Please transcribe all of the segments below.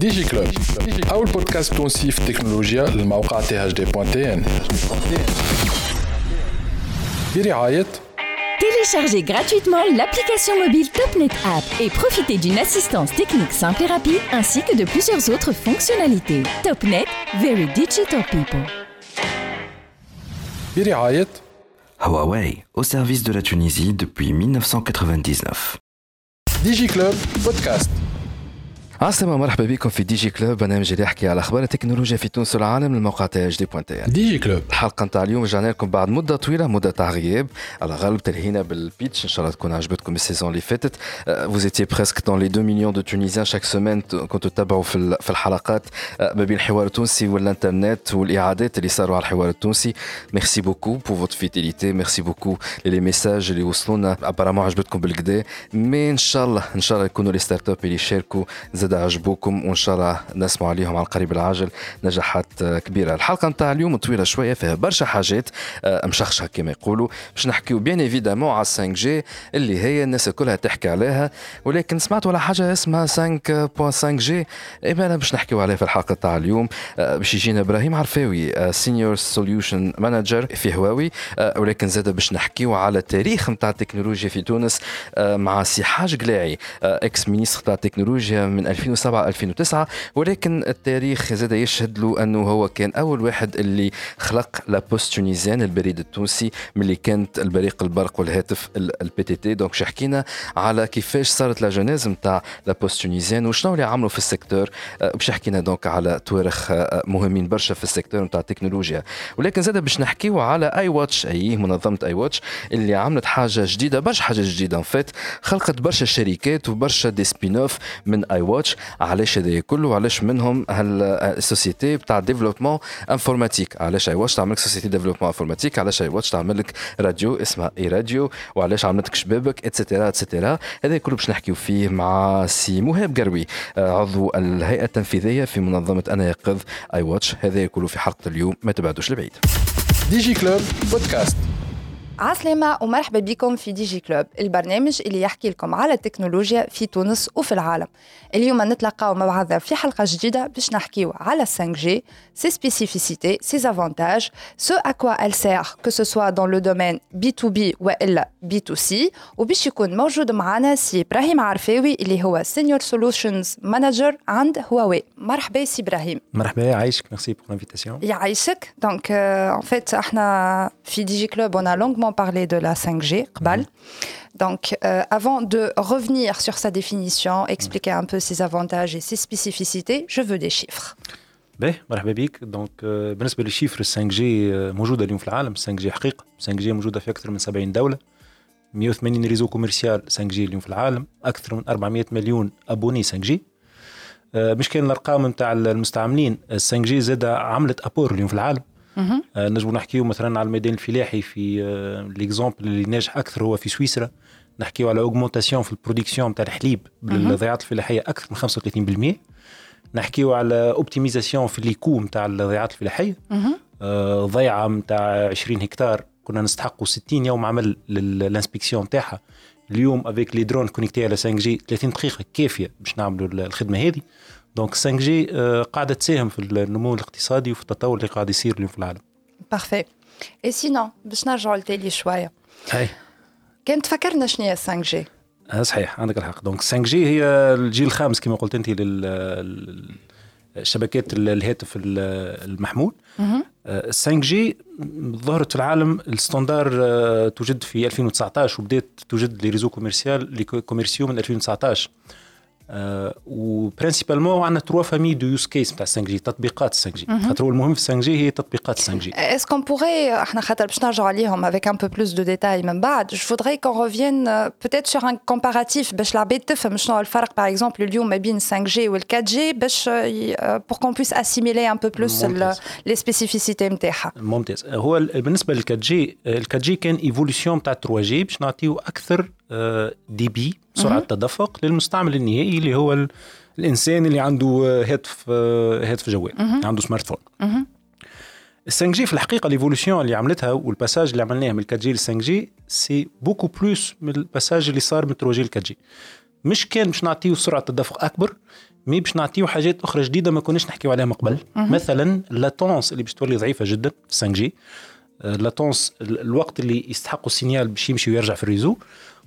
ديجي كلوب أول بودكاست تونسي في التكنولوجيا للموقع تي اتش دي بوان تي ان برعاية Téléchargez gratuitement l'application mobile TopNet App et profitez d'une assistance technique simple et rapide ainsi que de plusieurs autres fonctionnalités. TopNet, very digital people. برعاية Huawei, au service de la Tunisie depuis 1999. ديجي كلوب بودكاست عسلامة مرحبا بكم في دي جي كلوب برنامج اللي يحكي على اخبار التكنولوجيا في تونس والعالم من الموقع تاع اش دي بوان تي ان. ديجي كلوب الحلقه نتاع اليوم رجعنا لكم بعد مده طويله مده تاع غياب على غالب تلهينا بالبيتش ان شاء الله تكون عجبتكم السيزون اللي فاتت vous étiez presque dans les 2 millions de Tunisiens chaque semaine كنتوا تتابعوا في ال- في الحلقات آه، ما بين الحوار التونسي والانترنت والاعادات اللي صاروا على الحوار التونسي ميرسي بوكو بور فوت فيديليتي ميرسي بوكو لي ميساج اللي وصلونا ابارامون عجبتكم بالكدا مي ان شاء الله ان شاء الله يكونوا لي ستارت اب اللي يشاركوا زاد عجبوكم وإن شاء الله نسمعوا عليهم على القريب العاجل نجاحات آه، كبيرة. الحلقة نتاع اليوم طويلة شوية فيها برشا حاجات آه، مشخشها كما يقولوا. باش نحكيو bien évidemment على 5G اللي هي الناس كلها تحكي عليها ولكن سمعت على حاجة اسمها 5.5G اي أنا باش نحكيو عليها في الحلقة تاع اليوم. آه، باش يجينا إبراهيم عرفاوي senior solution manager في هواوي. ولكن زاد باش نحكيو على التاريخ نتاع التكنولوجيا في تونس مع سي حاج قلاعي ex-ministre تاع التكنولوجيا من 2007 2009 ولكن التاريخ زاد يشهد له أنه هو كان أول واحد اللي خلق La Poste البريد التونسي ملي كانت البريق البرق والهاتف ال PTT donc حكينا على كيفاش صارت la genèse نتاع La Poste وشنو اللي عملوا في ال secteur؟ آه، باش حكينا donc على توارخ آه، مهمين برشا في ال secteur نتاع التكنولوجيا. ولكن زاد باش نحكيو على I Watch أي منظمة I Watch اللي عملت حاجة جديدة برشا حاجة جديدة فيت خلقت برشا شركات وبرشا des spin-off من I Watch علاش هذا كله علاش منهم هال société بتاع développement informatique. علاش I Watch تعمل لك société développement informatique؟ علاش I Watch تعمل لك راديو اسمها I Radio؟ وعلاش عملت لك شبابك et cetera et cetera هذا كله باش نحكيو فيه مع سي مهاب قروي آه، عضو الهيئة التنفيذية في منظمة أنا يقظ I Watch هذا كله في حلقة اليوم ما تبعدوش لبعيد. DigiClub podcast. عسلامة ومرحبا بكم في DigiClub البرنامج اللي يحكي لكم على التكنولوجيا في تونس وفي العالم. اليوم نتلاقاو مع بعضنا في حلقة جديدة باش نحكيو على 5G, ses spécificités, ses avantages, ce à quoi elle sert, que ce soit dans le domaine B2B ou B2C وباش يكون موجود معنا سي إبراهيم عرفاوي اللي هو Senior Solutions Manager عند هواوي مرحبا سي إبراهيم. مرحبا يعيشك merci pour l'invitation. يعيشك donc en fait إحنا في DigiClub on a longuement parlé de la 5G قبل Donc, euh, avant de revenir sur sa définition, expliquer un peu ses avantages et ses spécificités, je veux des chiffres. باهي مرحبا بك دونك آه، بالنسبه للشيفر 5 جي موجوده اليوم في العالم 5 جي حقيقه 5 جي موجوده في اكثر من 70 دوله 180 ريزو كوميرسيال 5 جي اليوم في العالم اكثر من 400 مليون ابوني 5 جي آه، مش كان الارقام نتاع المستعملين 5 جي زاد عملت ابور اليوم في العالم آه، نجمو نحكيو مثلا على الميدان الفلاحي في آه، l'exemple اللي ناجح أكثر هو في سويسرا. نحكيو على augmentation في ال production نتاع الحليب بالضيعات الفلاحية أكثر من 35% نحكيو على optimisation في les coûts نتاع الضيعات الفلاحية. آه، ضيعة نتاع 20 هكتار كنا نستحقوا 60 يوم عمل لل inspection نتاعها اليوم avec les drones connectés على 5G 30 دقيقة كافية باش نعملوا الخدمة هذه. donc 5G آه، قاعدة تساهم في النمو الاقتصادي وفي التطور اللي قاعد يصير اليوم في العالم. Parfait. Et sinon, باش نرجعوا لتالي شوية. هاي. كان تفكرنا شنو هي 5G آه، صحيح عندك الحق. donc 5G هي الجيل الخامس كما قلت أنت لل الشبكات ال- الهاتف ال- المحمول. 5G ظهرت في العالم ال standard آه، توجد في 2019 وبدات توجد les réseaux commerciaux les co- commerciaux من 2019 و principalement عندنا trois familles de use cases نتاع 5G تطبيقات 5G خاطر هو المهم في 5 جي هي تطبيقات 5 جي Est-ce qu'on pourrait, إحنا خاطر باش نرجعوا عليهم avec un peu plus de détails من بعد, voudrais qu'on revienne euh, peut-être sur un comparatif باش العباد تفهم شنو الفرق par exemple اليوم ما بين 5G وال 4G باش آه، ي- آه، pour qu'on puisse assimiler un peu plus ال- ممتاز. les spécificités نتاعها. ممتاز هو ال- بالنسبة لل 4G ال 4G كان évolution تاع 3G باش نعطيو أكثر débit سرعة تدفق للمستعمل النهائي اللي هو ال- الإنسان اللي عنده آه، هاتف آه، هاتف جوال عنده smartphone ال 5G في الحقيقة l'évolution اللي عملتها وال passage اللي عملناه من 4G ل 5G c'est beaucoup plus من ال passage اللي صار من 3 جي ل 4 جي مش كان باش نعطيو سرعة تدفق أكبر mais باش نعطيو حاجات أخرى جديدة ما كناش نحكيو عليها من قبل. مثلا ال latence اللي باش تولي ضعيفة جدا في 5G ال latence الوقت اللي يستحقوا ال signal باش يمشي ويرجع في ال réseau.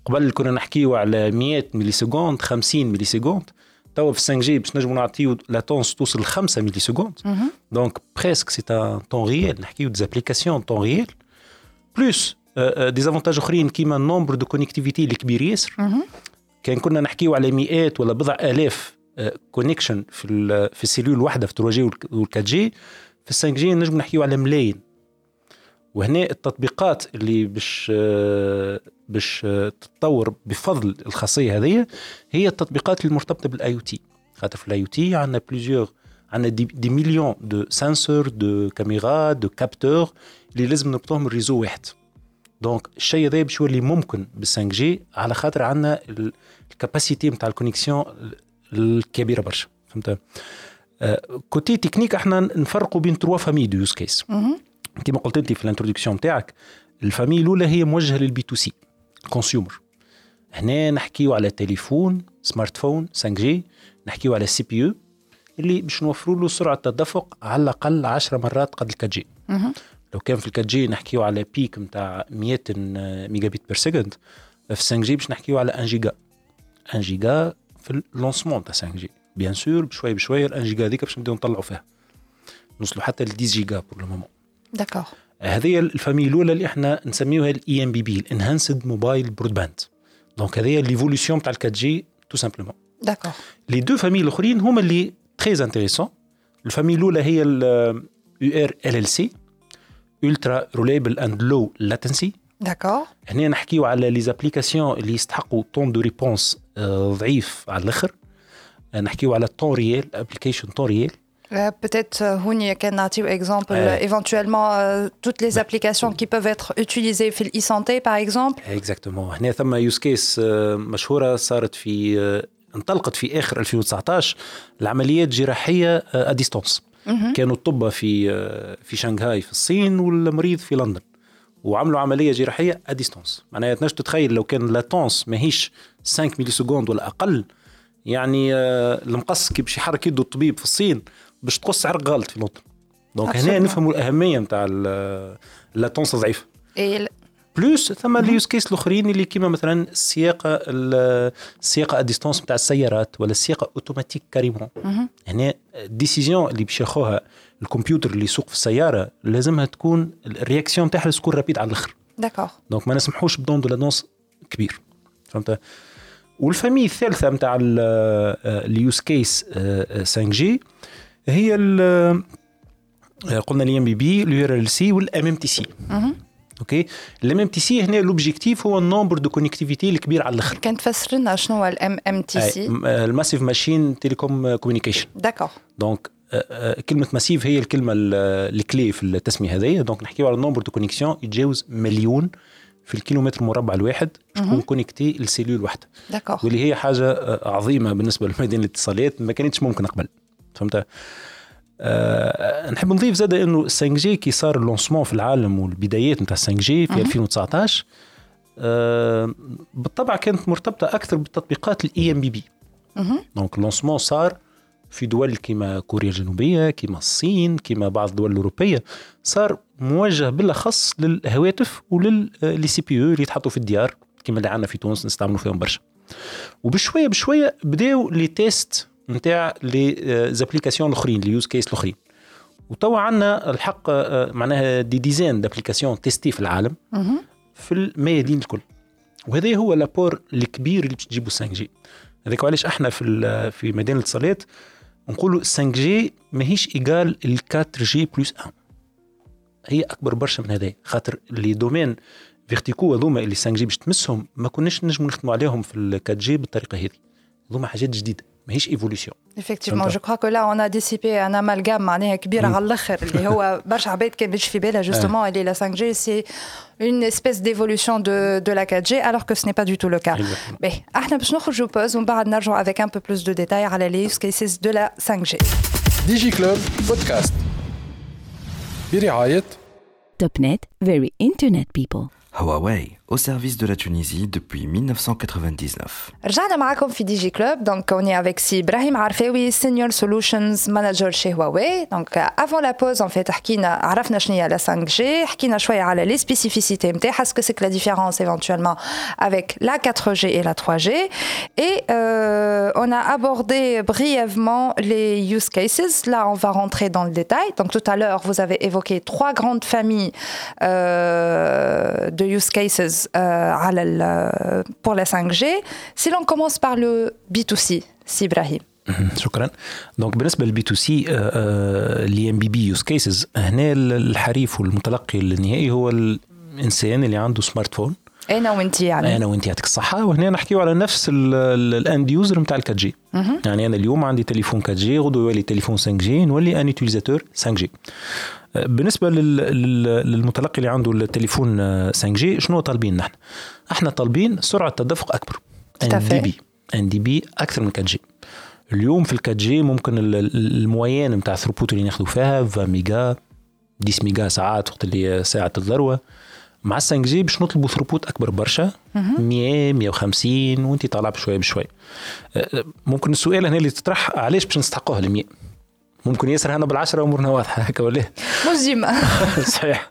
قبل كنا نحكيو على 100 millisecondes 50 millisecondes توا في 5G باش نجموا نعطيو latence توصل ل 5 millisecondes donc presque c'est en temps réel نحكيو des applications temps réel plus d'avantages أخرين كيما ال nombre de connectivités الكبير ياسر. كان كنا نحكيو على مئات ولا بضع آلاف connections في في ال cellule الواحدة في 3 جي وال 4 جي في 5 جي نجم نحكيو على ملايين. وهنا التطبيقات اللي باش باش تتطور بفضل الخاصية هذه هي التطبيقات المرتبطة بال IoT خاطر في ال IoT عندنا plusieurs عندنا des, des millions de sensors de caméras de capteurs اللي لازم نربطوهم ال réseau واحد. donc الشيء هذا باش يولي ممكن بال 5G على خاطر عندنا ال capacité نتاع ال connexion الكبيرة برشا. فهمت؟ côté technique إحنا نفرقوا بين trois familles de use cases كما قلت انت في ال introduction تاعك ال famille الأولى هي موجهة لل B2C consumer هنا نحكيو على تليفون smartphone 5G نحكيو على CPE اللي باش نوفروا له سرعة تدفق على الأقل 10 مرات قد ال 4G. لو كان في ال 4G نحكيو على pic نتاع 100 megabit per second في 5G باش نحكيو على 1 جيجا 1 جيجا في ال lancement تاع 5G bien sûr بشوي بشوي ال 1 جيجا هذيك باش نبداو نطلعوا فيها. نوصلوا حتى ل 10 giga pour le moment d'accord هذه ال famille الأولى اللي إحنا نسميوها ال eMBB ال enhanced mobile broadband donc هذه l'évolution تاع ال 4G tout simplement d'accord les deux familles الأخرين هما اللي très intéressantes ال famille الأولى هي ال URLLC ultra reliable and low latency d'accord هنا نحكيو على les applications اللي يستحقوا temps de réponse ضعيف على الآخر. نحكيو على temps réel applications temps réel Peut-être, هوني، كان نعطيو exemple, Ouais. éventuellement, euh, toutes les applications qui peuvent être utilisées في e-santé, par exemple. exactement هنا ثم use case مشهورة صارت في آه، انطلقت في آخر 2019 العمليات الجراحيه à distance كانوا الطبة في آه، في شنغهاي في الصين والمريض في لندن. وعملوا عملية جراحية à distance معناها تنجم تتخيل لو كان latence ماهيش 5 millisecondes ولا أقل يعني آه، المقص كي باش يحرك يده الطبيب في الصين باش تقص عرق غلط في لندن donc هنا. نفهموا الأهمية نتاع ال latence ضعيفه Et plus ثم ال use cases الأخرين اللي كيما مثلا السياقه ال- السياقه à distance نتاع السيارات ولا السياقه automatique carrément هنا ال décision اللي باش ياخوها الكمبيوتر اللي يسوق في السيارة لازمها تكون ال réaction تاعها تكون rapide على الأخر. D'accord. donc ما نسمحوش بدون de latence كبير. فهمت؟ وال famille الثالثة نتاع ال use cases 5G هي ال- آه، قلنا الام بي بي اليو إر إل سي والام إم تي سي. OK؟ ال mMTC هنا l'objectif هو ال nombre de connectivités الكبير على الأخر. كان تفسر لنا شنو هو ال mMTC؟ ال massive machine تيليكوم communication. d'accord. donc آه، آه، كلمة massive هي الكلمة ال- ال clé في التسمية هذه. donc نحكيو على ال nombre de connexions يتجاوز مليون في الكيلومتر مربع الواحد تكون connectés ال cellule واحدة. d'accord. واللي هي حاجة آه، عظيمة بالنسبة لمدينة الاتصالات ما كانتش ممكن قبل. فهمت؟ أه نحب نضيف زاد إنه 5G كي صار ال lancement في العالم والبدايات نتاع 5G في 2019 أه بالطبع كانت مرتبطة أكثر بالتطبيقات ال eMBB donc ال lancement صار في دول كيما كوريا الجنوبية كيما الصين كيما بعض الدول الأوروبية صار موجه بالأخص للهواتف ول les CPE اللي يتحطوا في الديار كيما اللي عندنا في تونس نستعملوا فيهم برشا. وبشوية بشوية بداوا les tests نتاع les applications الأخرين les use cases الأخرين. وتوا عندنا الحق آه، معناها des dizaines d'applications testées في العالم في الميادين الكل. وهذا هو l'apport الكبير اللي باش تجيبوا 5G هذاك علاش إحنا في ال- في ميدان الاتصالات نقولوا 5G ماهيش égale ال 4G plus 1 هي أكبر برشا من هذا خاطر les domaines verticaux هذوما اللي 5G باش تمسهم ما كناش نجموا نخدموا عليهم في ال 4G بالطريقة هذه. هذوما حاجات جديدة. ماهيش ايفولوسيون Effectivement, فهمت. je crois que là, on a dissipé un amalgame معناها كبير على الاخر اللي هو برشا عباد كان مش في بالها justement اللي la 5G c'est une espèce d'évolution de, de la 4G alors que ce n'est pas du tout le cas. Exactement. باهي احنا باش نخرجوا بوز ومن بعد نرجعوا avec un peu plus de détails على les use cases de la 5G. ديجي كلوب بودكاست برعاية توب نت very internet people Huawei, au service de la Tunisie depuis 1999. رجعنا معكم في دي جي كلوب دونك on est avec سي ابراهيم عرفاوي سينيور سولوشنز مانجر chez هواوي دونك افون لا بوز en fait حكينا عرفنا شنو هي لا 5 g حكينا شويه على لي سبيسيفيسيتي نتاعها ce que c'est que la différence éventuellement avec la 4G et la 3G et euh, on a abordé brièvement les use cases là on va rentrer dans le détail donc tout à l'heure vous avez évoqué trois grandes familles euh, de use cases euh, pour la 5G. Si l'on commence par le B2C, si Ibrahim. شكرا. donc بالنسبة لل B2C ال eMBB use cases هنا الحريف والمتلقي النهائي هو الإنسان اللي عنده smartphone أنا وأنت يعني. أنا وأنت يعطيك الصحة. وهنا نحكيو على نفس ال end user نتاع ال 4G يعني أنا اليوم عندي تليفون 4G غدوة يولي تليفون 5G نولي un utilisateur 5G بالنسبة للمتلقي اللي عنده التليفون 5G شنو طالبين نحن؟ إحنا طالبين سرعة تدفق أكبر un débit un débit أكثر من 4G اليوم في ال 4G ممكن ال moyenne نتاع ال throughput اللي ناخذوا فيها 20 ميجا 10 ميجا ساعات وقت اللي ساعة الذروة. مع ال 5G باش نطلبوا throughput أكبر برشا 100 150 وانت طالع بشوية بشوية. ممكن السؤال هنا اللي تطرح علاش باش نستحقوها ال 100 ممكن ياسر هنا بالعشرة امورنا واضحة. هكا ولا؟ ديما صحيح.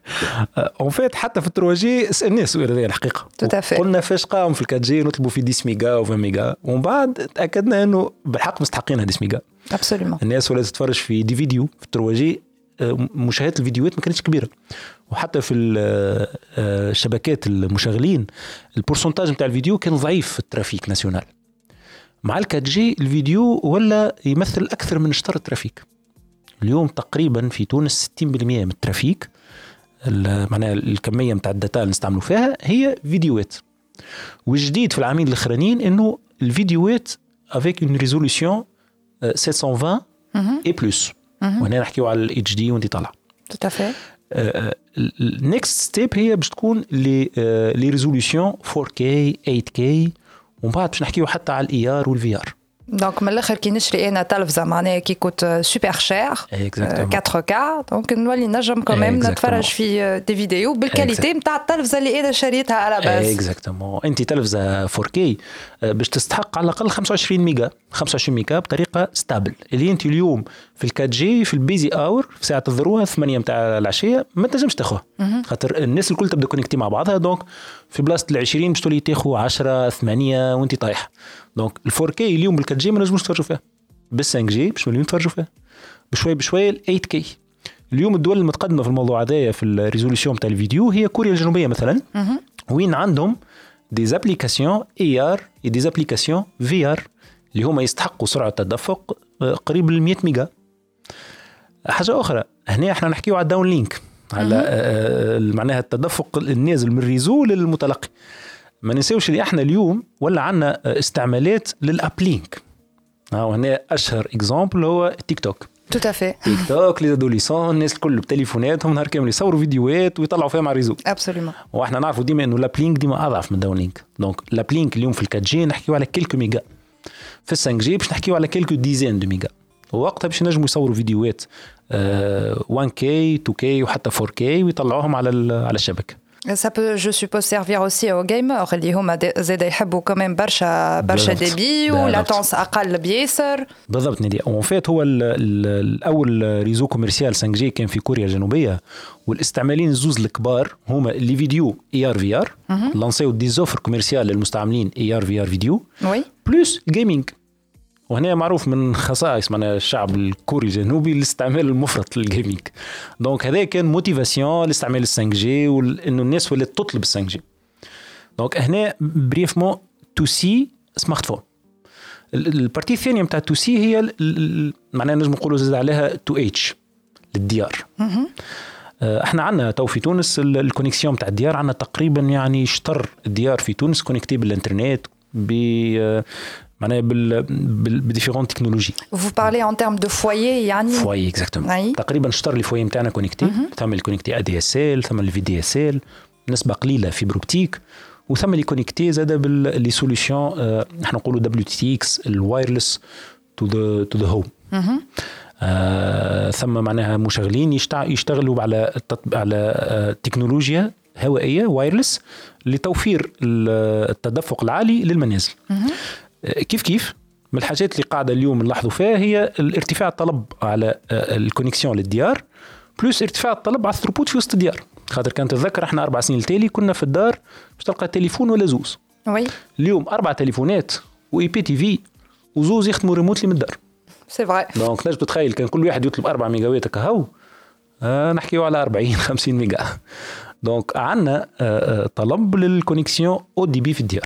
en fait حتى في ال trois G سالناه السؤال هذا الحقيقة قلنا فاش قام في ال quatre G نطلبوا في 10 ميجا و 20 ميجا ومن بعد تأكدنا إنه بالحق مستحقين 10 ميجا absolument الناس ولا تتفرج في des vidéos في ال trois G مشاهدة الفيديوهات ما كانتش كبيرة. وحتى في الشبكات المشغلين ال pourcentage نتاع الفيديو كان ضعيف في ال trafic national. مع ال quatre G الفيديو ولا يمثل أكثر من شطر ال trafic. اليوم تقريبا في تونس 60% من ال trafic معناها الكمية نتاع ال data اللي نستعملوا فيها هي فيديوهات. والجديد في العامين الأخرانيين إنه الفيديوهات avec une résolution 720 et plus وهنا نحكيو على ال HD وانت طالع. توا في ال next step هي باش تكون les les résolutions 4K 8K ومن بعد باش نحكيو حتى على ال AR وال VR donc من الآخر كي نشري أنا تلفزه معناها qui coûte super cher 4K donc نولي نجم كمان نتفرج في des vidéos بال qualité نتاع التلفزه اللي أنا شريتها à la base exactement انت تلفزه 4K باش تستحق على الأقل 25 ميجا 25 ميجا بطريقة stable اللي أنت اليوم في ال 4G في ال busy hour في ساعة الذروه 8 نتاع العشية ما تنجمش تاخذها خاطر الناس الكل تبدأ connectés مع بعضها donc في بلاصة ال 20 باش تولي تاخذ 10 8 وانت طايح donc ال 4K اليوم بال 4G ما نجموش نتفرجوا فيها. بال 5G باش نوليو نتفرجوا فيها. بشويه بشويه ال 8K اليوم الدول المتقدمة في الموضوع هذايا في ال résolution تاع الفيديو هي كوريا الجنوبية مثلا. وين عندهم des applications AR des applications VR اللي هما يستحقوا سرعة تدفق قريب ل 100 ميجا. حاجة أخرى. هنا إحنا نحكيو على ال downlink على معناها التدفق النازل من ال réseau للمتلقي ما ننساوش اللي إحنا اليوم ولا عندنا استعمالات لل uplink وهنا أشهر exemple هو تيك توك توا في تيك توك les adolescents الناس الكل بتليفوناتهم نهار كامل يصوروا فيديوهات ويطلعوا فيها مع ال réseau absolument وإحنا نعرفوا ديما إنه l'uplink ديما أضعف من ال downlink donc l'uplink اليوم في ال quatre G نحكيو على quelques méga. في ال cinq G باش نحكيو على quelques dizaines de méga. ووقتها باش ينجموا يصوروا فيديوهات 1K 2K وحتى 4K ويطلعوهم على على الشبكة. Ça peut, je suppose, servir aussi aux gamers اللي هما زاد يحبوا كمان برشا برشا débit و latence أقل بياسر بالضبط نادي. en fait هو ال ال الأول réseau commercial 5G كان في كوريا الجنوبية والاستعمالين الزوز الكبار هما les vidéos AR VR lancer des offres commerciales للمستعملين AR VR vidéo et plus gaming وهنا معروف من خصائص معناها الشعب الكوري الجنوبي الاستعمال المفرط لل gaming donc هذا كان motivation لاستعمال ال 5G وانه الناس ولات تطلب ال 5G donc هنا brièvement to C smartphone ال partie الثانية نتاع to C هي معناها نجم نقولوا زاد عليها to H للديار. إحنا عندنا تو في تونس ال connexion نتاع الديار عندنا تقريبا يعني شطر الديار في تونس connectés بالإنترنت ب معناها بال ب différentes technologies. Vous parlez en termes de foyer يعني foyer exactement تقريبا شطر les foyers نتاعنا connectés ثم ال connectés ADSL ثم ال VDSL نسبة قليلة fibre optique وثم اللي connectés زاد بال les solutions إحنا نقولوا WTTx ال wireless to the to the home ثم معناها مشغلين يشتغلوا على على تكنولوجيا هوائية wireless لتوفير التدفق العالي للمنازل. كيف كيف؟ من الحاجات اللي قاعدة اليوم نلاحظوا فيها هي الارتفاع الطلب على ال connexion للديار plus ارتفاع الطلب على ال throughput في وسط الديار. خاطر كان تتذكر إحنا أربع سنين التالي كنا في الدار باش تلقى تليفون ولا زوز. oui. اليوم أربع تليفونات و IPTV وزوز يخدموا remotely من الدار. c'est vrai donc نجم تتخيل كان كل واحد يطلب 4 ميجاوات كهو آه نحكيو على 40 50 ميجا. donc عندنا آه طلب لل connexion أو débit في الديار.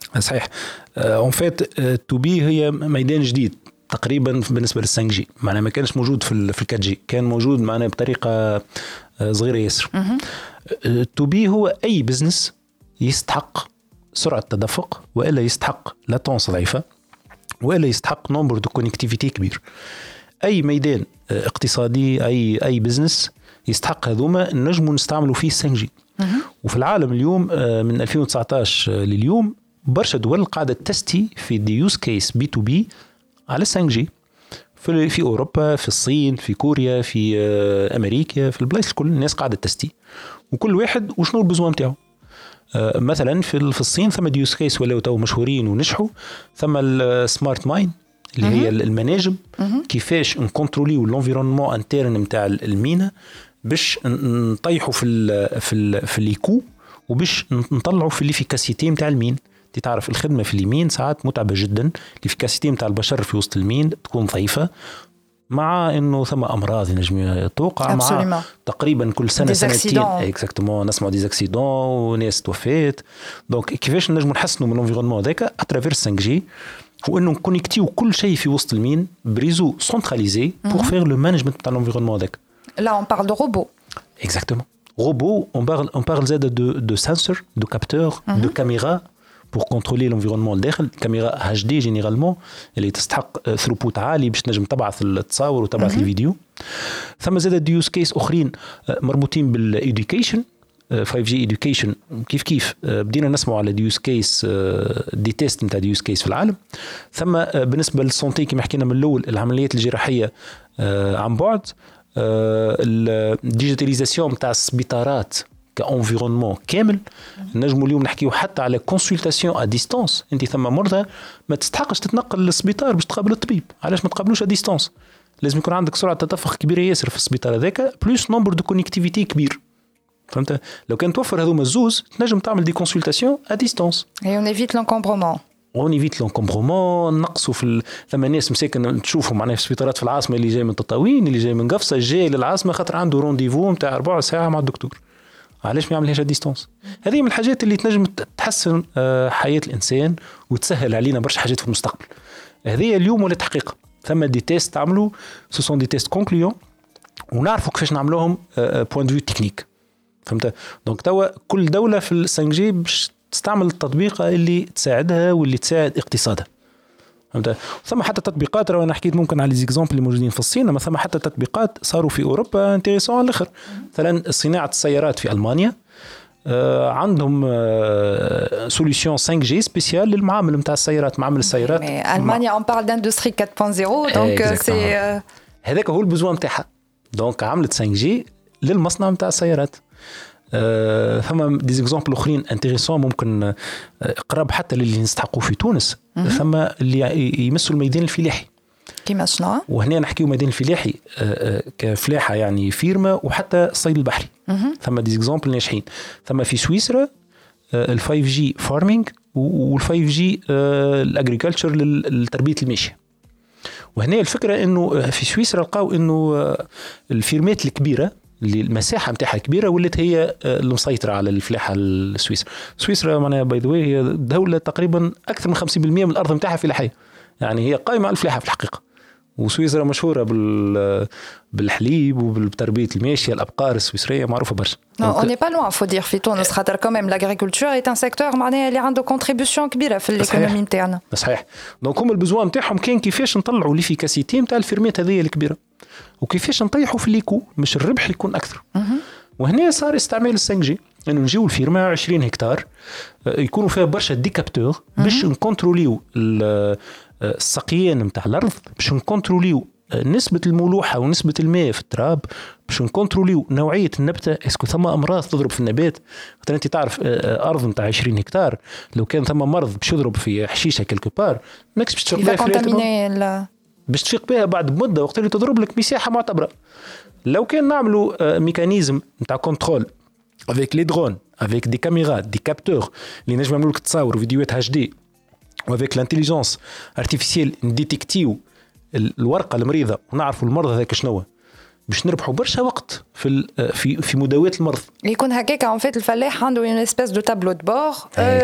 صحيح. en fait B2B هي ميدان جديد تقريبا بالنسبة لل 5 G. معناها ما كانش موجود في ال 4 G. كان موجود معناها بطريقة صغيرة ياسر. B2B هو أي business يستحق سرعة تدفق وإلا يستحق latence ضعيفة وإلا يستحق nombre de connectivité كبير. أي ميدان اقتصادي أي أي business يستحق هذوما نجموا نستعملوا فيه 5 G. وفي العالم اليوم من 2019 لليوم برشا دول قاعدة تستي في des use cases B2B على 5 G في في أوروبا في الصين في كوريا في أمريكا في البلايص الكل الناس قاعدة تستي. وكل واحد وشنو ال besoin نتاعو. مثلا في في الصين ثم des use cases ولاو تو مشهورين ونجحوا. ثم ال smart mine اللي هي المناجم. كيفاش نكونتروليو l'environnement interne نتاع ال mine باش نطيحوا في ال في ال في les coûts وباش نطلعوا في l'efficacité نتاع ال mine. انت تعرف الخدمة في ال mine ساعات متعبة جدا ال efficacité نتاع البشر في وسط ال mine تكون ضعيفة مع إنه ثم أمراض ينجم توقع مع تقريبا كل سنة سنتين. exactement نسمعوا des accidents وناس توفات donc كيفاش نجموا نحسنوا من ال environnement هذاك؟ à travers 5 G وإنه نكونيكتيو كل شيء في وسط ال mine ب réseau centralisé pour faire le management تاع ال environnement هذاك. là on parle de robots exactement robots on parle on parle زاد de de senseurs de capteurs de caméras pour contrôler l'environnement الداخل كاميرا HD généralement اللي تستحق throughput عالي باش تنجم تبعث التصاور وتبعث الفيديو ثم زاد des use cases اخرين مربوطين بال education 5 G education كيف كيف بدينا نسمعوا على des use cases des tests نتاع des use cases في العالم ثم بالنسبة لل santé كما حكينا من الأول العمليات الجراحيه عن بعد ال digitalisation نتاع السبيطارات ك environnement كامل نجموا اليوم نحكيو حتى على consultation à distance أنت ثم مرضى ما تستحقش تتنقل للسبيطار باش تقابل الطبيب. علاش ما تقابلوش à distance لازم يكون عندك سرعة تدفق كبيرة ياسر في السبيطار هذاك plus nombre de connectivité كبير. فهمت؟ لو كان توفر هذوما الزوز تنجم تعمل des consultations à distance et on évite l'encombrement on évite l'encombrement نقصوا في. ثم ناس مساكن تشوفهم معناها في السبيطارات في العاصمة اللي جاي من تطاوين اللي جاي من قفصة جاي للعاصمة خاطر عنده rendez-vous نتاع ربع ساعة مع الدكتور. علاش ما يعملهاش à distance هذه من الحاجات اللي تنجم تحسن حياة الإنسان وتسهل علينا برشا حاجات في المستقبل. هذه اليوم ولا تحقيق ثم des tests تعملوا ce sont des tests concluants ونعرفوا كيفاش نعملوهم point de vue technique فهمت؟ donc توا كل دولة في ال 5 G باش تستعمل التطبيقه اللي تساعدها واللي تساعد اقتصادها. فهمت؟ ثم حتى تطبيقات راه أنا حكيت ممكن على les exemples اللي موجودين في الصين أما ثم حتى تطبيقات صاروا في أوروبا intéressants على الآخر. مثلا صناعة السيارات في ألمانيا آه عندهم آه solutions 5 G spéciales للمعامل نتاع السيارات معامل السيارات. ألمانيا on parle d'industrie 4.0 donc c'est هذاك هو ال besoin نتاعها donc عملت 5 G للمصنع نتاع السيارات. آه ثم des exemples أخرين intéressants ممكن قراب حتى للي نستحقوه في تونس. ثم اللي يمسوا الميدان الفلاحي. كيما شنو؟ وهنا نحكيو ميدان الفلاحي كفلاحة يعني فيرما وحتى الصيد البحري. ثم des exemples ناجحين. ثم في سويسرا ال 5 G farming وال 5 G ال agriculture لتربية الماشية. وهنا الفكرة إنه في سويسرا لقاو إنه الفيرمات الكبيرة اللي المساحه نتاعها كبيره ولات هي المسيطرة على الفلاحة السويسرا سويسرا معناها by the way دولة تقريبا أكثر من 50% من الأرض نتاعها فلاحية. يعني هي قائمة على الفلاحة في الحقيقة. وسويسرا مشهورة بال بالحليب وبتربيه الماشية الأبقار السويسرية معروفة برشا. on n'est pas loin faut dire في تونس خاطر quand même l'agriculture est un secteur معناها اللي عنده contribution كبيرة في ال économie نتاعنا صحيح. donc هما ال besoin نتاعهم كان كيفاش نطلعوا l'efficacité نتاع الفيرميات هذيا الكبيرة. وكيفاش نطيحوا في ال les coûts مش الربح يكون أكثر. وهنا صار استعمال ال cinq G إنه نجيو الفيرما 20 هكتار يكونوا فيها برشا des capteurs باش نكونتروليو السقيان نتاع الأرض باش نكونتروليو نسبة الملوحة ونسبة الماء في التراب باش نكونتروليو نوعية النبتة. est-ce que ثم أمراض تضرب في النبات؟ مثلا أنت تعرف أرض نتاع 20 هكتار لو كان ثم مرض باش يضرب في حشيشة quelque part ماكش باش بها باش تفيق بها بعد مدة وقت اللي تضرب لك مساحة معتبرة. لو كان نعملوا mécanisme نتاع contrôle avec les drones avec des كاميرات des capteurs اللي نجم يعملوا لك تصاور فيديوهات HD و avec l'intelligence artificielle نديتيكتيو الورقة المريضة ونعرفوا المرض هذاك شنو باش نربحوا برشا وقت في في في مداواه المرض. يكون هكاك en fait الفلاح عنده une espèce de tableau de bord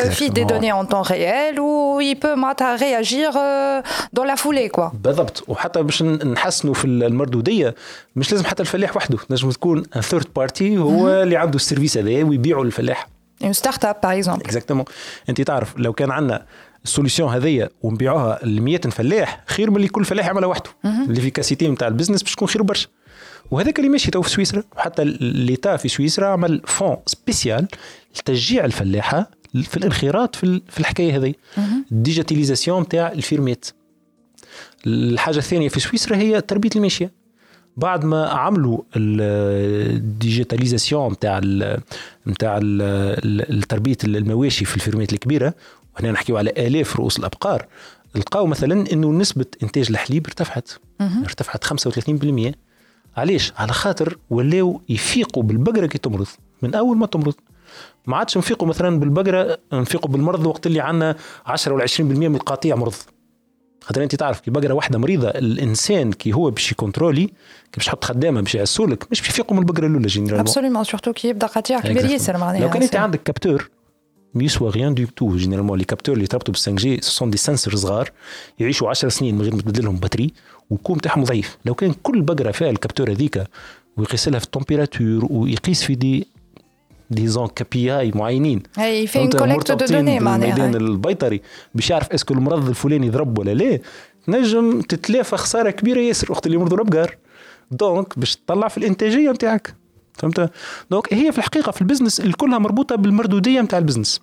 في des données en temps réel و il peut معناتها réagir dans la foulée quoi بالضبط. وحتى باش نحسنوا في المردودية مش لازم حتى الفلاح وحده. نجم تكون un third party هو اللي عنده ال service هذا ويبيعوا للفلاح. une startup par exemple exactement أنت تعرف لو كان عندنا ال solution هذيا ونبيعوها ل 100 فلاح خير من اللي كل فلاح يعملها وحده. l'efficacité نتاع ال business باش تكون خير برشا. وهذاك اللي ماشي تو في سويسرا وحتى l'État في سويسرا عمل fonds spécial لتشجيع الفلاحة في الانخراط في, في الحكاية هذه. ال digitalisation نتاع ال fermet. الحاجة الثانية في سويسرا هي تربية الماشيه بعد ما عملوا ال digitalisation نتاع نتاع تربيه المواشي في ال fermeيات الكبيرة وهنا نحكيو على آلاف رؤوس الأبقار لقاو مثلا إنه نسبة إنتاج الحليب ارتفعت. ارتفعت 35% علاش؟ على خاطر ولاو يفيقوا بالبقرة كي تمرض من أول ما تمرض. ما عادش نفيقوا مثلا بالبقرة نفيقوا بالمرض وقت اللي عندنا 10 ولا 20% من القطيع مرض. خاطر أنت تعرف كي بقرة واحدة مريضة الإنسان كي هو باش يcontrôler كي باش يحط خدامة باش يعسولك مش باش يفيقوا من البقرة الأولى généralement. Absolument surtout كي يبدأ قطيع كبير ياسر معناها لو كان أنت عندك capteur يسوى rien du tout généralement les capteurs اللي تربطوا بال 5G sont des senseurs صغار يعيشوا 10 سنين من غير ما تبدل لهم batterie وال com تاعهم ضعيف. لو كان كل بقرة فيها ال capteur هذيك ويقيس لها في ال température ويقيس في des dizaines KPI معينين Et il fait collecte de données معناها. الميدان البيطري. باش يعرف est-ce que المرض الفلاني ضرب ولا لا. نجم تتلافى خسارة كبيرة ياسر وقت اللي يمرضوا الأبقار. donc باش تطلع في الإنتاجية نتاعك. فهمت؟ donc هي في الحقيقة في ال business كلها مربوطة بالمردودية نتاع ال business.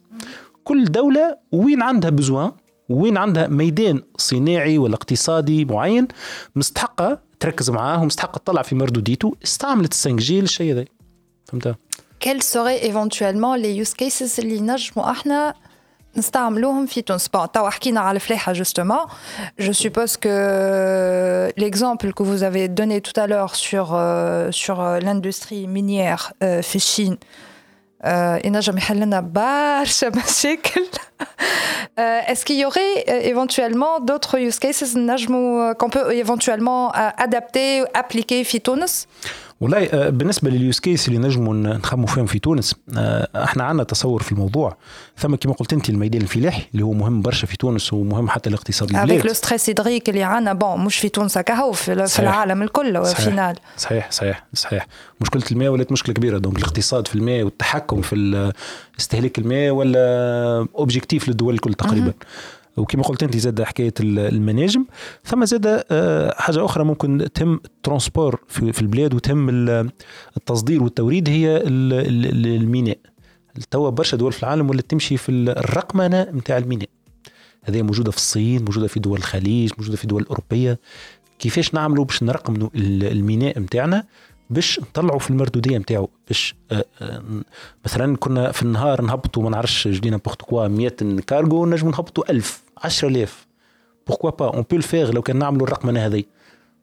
كل دولة وين عندها besoin وين عندها ميدان صناعي ولا اقتصادي معين مستحقة تركز معاه ومستحقة تطلع في مردوديته استعملت ال 5G للشيء هذا. فهمت؟ Quels seraient éventuellement les use cases اللي نجموا إحنا نستعملوهم في تونس. Bon توا حكينا على الفلاحة justement je suppose que avez donné tout à l'heure sur euh, sur l'industrie minière euh, في الصين ينجم يحل لنا برشا مشاكل est-ce qu'il y aurait éventuellement d'autres use cases qu'on peut éventuellement adapter appliquer في تونس والله آه، بالنسبة لل use case اللي نجموا نخموا فيهم في تونس آه، إحنا عندنا تصور في الموضوع. ثم كما قلت انت الميدان الفلاحي اللي هو مهم برشا في تونس ومهم حتى لاقتصاد البلاد. Avec le stress hydrique اللي عندنا bon مش في تونس هكا في, في العالم الكل finale صحيح. صحيح صحيح مشكلة الماء ولات مشكلة كبيرة donc الاقتصاد في الماء والتحكم في استهلاك الماء ولا objectif للدول الكل تقريبا. وكما قلت أنت زاد حكاية المناجم. ثم زاد آه، حاجة أخرى ممكن تهم ال transport في البلاد وتهم التصدير والتوريد هي الميناء. توا برشا دول في العالم ولا تمشي في الرقمنة نتاع الميناء. هذه موجودة في الصين موجودة في دول الخليج موجودة في دول اوروبيه كيفاش نعملوا باش نرقموا الميناء نتاعنا باش نطلعوا في المردودية نتاعو باش آه، آه، مثلا كنا في النهار نهبطوا ما نعرفش je donne n'importe quoi 100 كارغو نجموا نهبطوا 1000 10000 pourquoi pas on peut le faire لو كان نعملوا الرقمنه هذه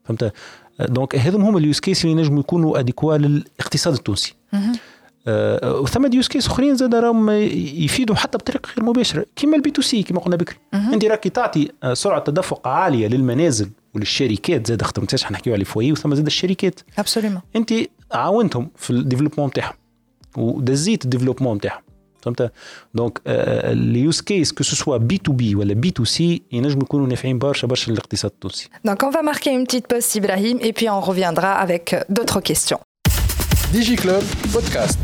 فهمت؟ donc هذم هما ال use case اللي نجموا يكونوا adéquats للاقتصاد التونسي. آه وثم use case أخرين زاد راهم يفيدوا حتى بطريقة غير مباشرة. كيما ال B2C كيما قلنا بكري. انت راكي تعطي سرعة تدفق عالية للمنازل وللشركات زاد خاطر ما حنحكيو على ال foyer وثم زاد الشركات. Absolument أنت عاونتهم في ال développement نتاعهم ودزيت ال développement نتاعهم دونك اليوز كيس كو سوا بي تو بي ولا بي تو سي ينجموا يكونوا نافعين برشا برشا للاقتصاد التونسي Donc on va marquer une petite pause Ibrahim et puis on reviendra avec d'autres questions. ديجي كلوب بودكاست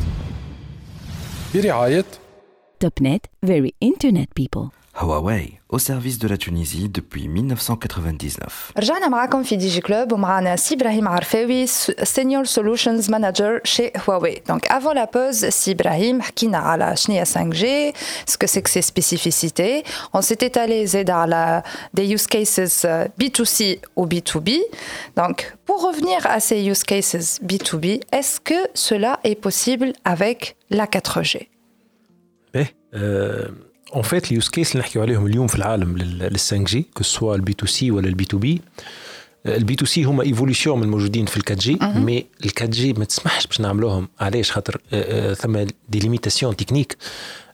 برعاية Topnet, very internet people. Huawei, au service de la Tunisie depuis 1999. رجعنا معاكم في دي جي كلوب ومعنا سي ابراهيم عرفاوي سينيور سولوشنز مانجر شي هواوي دونك افون لا بوز سي ابراهيم حكينا على شنو هي 5 جي سكو سي كو سي سبيسيفيسيتي اون سيت ايتالي زاد على دي يوز كيسز بي تو سي و بي تو بي دونك pour revenir à ces use cases B2B, est-ce que cela est possible avec la 4G باهي اون فيت اليوز كيس اللي نحكيو عليهم اليوم في العالم لل 5G que ce soit ال B2C ولا ال B2B. ال B2C هما évolution من الموجودين في ال 4G mais ال 4G ما تسمحش باش نعملوهم. علاش؟ خاطر آه، آه، ثم des limitations techniques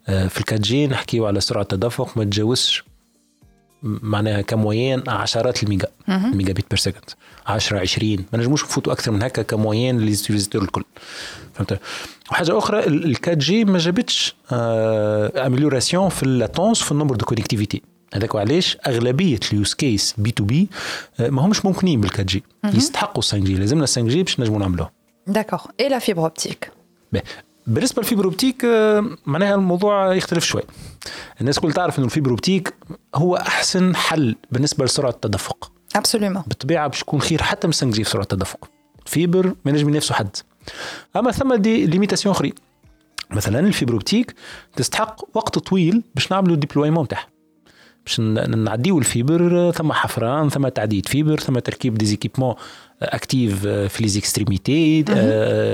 في ال 4G نحكيو على سرعة تدفق ما تجاوزش معناها comme moyenne عشرات الميجا mégabits per second 10 20 ما نجموش نفوتوا أكثر من هكا comme moyenne لل utilisateur الكل. فهمت؟ وحاجة أخرى ال 4G ما جابتش amélioration في ال latence في ال nombre de connectivité هذاك علاش؟ أغلبية ال use case B2B ما همش ممكنين بالكات جي يستحقوا 5 جي لازمنا 5 جي باش نجموا نعملوه. Et la fibre optique باهي. بالنسبة لل fibre optique آه، معناها الموضوع يختلف شوي. الناس كل تعرف إنه ال fibre optique هو أحسن حل بالنسبة لسرعة التدفق. Absolument. بالطبيعة باش يكون خير حتى من 5G في سرعة التدفق. فيبر ما ينجم ينافسوا حد. أما ثم دي ليميتاسيون اخرين مثلا الفيبر أوبتيك تستحق وقت طويل باش نعملوا الديبلويمون تاعها باش نعديو الفيبر ثم حفران ثم تعديد فيبر ثم تركيب دي زيكيبمون اكتيف في لي زيكستريميتي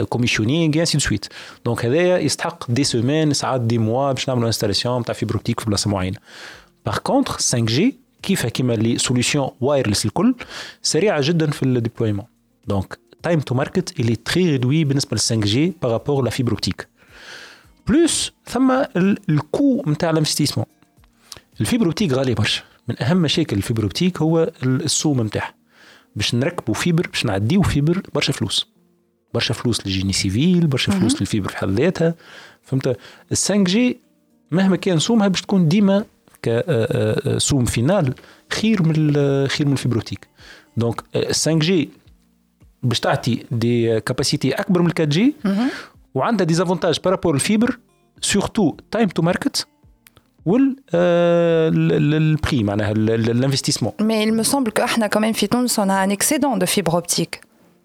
كوميشنينغ انسي دو سويت دونك هذايا يستحق دي سومان ساعات دي موا باش نعملوا انستالاسيون تاع فيبر اوبتيك في بلاصه معينه باغ كونتر 5 جي كيفها كيما لي سوليسيون وايرلس الكل سريعه جدا في الديبلويمون دونك تايم تو ماركت اللي تري ريدوي بالنسبه ل 5 جي بارابور لا فيبر اوبتيك بلوس ثم ال- الكو نتاع الانفستيسمون الفيبر اوبتيك غالي برشا من اهم مشاكل الفيبر اوبتيك هو ال- السوم نتاعها باش نركبوا فيبر باش نعديو فيبر برشا فلوس. برشا فلوس للجيني سيفيل برشا فلوس للفيبر في حد ذاتها. فهمت؟ ال 5 جي مهما كان سومها باش تكون ديما كسوم finale خير من خير من ال fibre optique donc ال 5G باش تعطي des capacités أكبر من 4G وعندها des avantages par rapport ال fibre surtout time to market وال ال prix معناها ال investissement Mais il me semble qu'احنا كمان في تونس on a un excédent de fibre optique.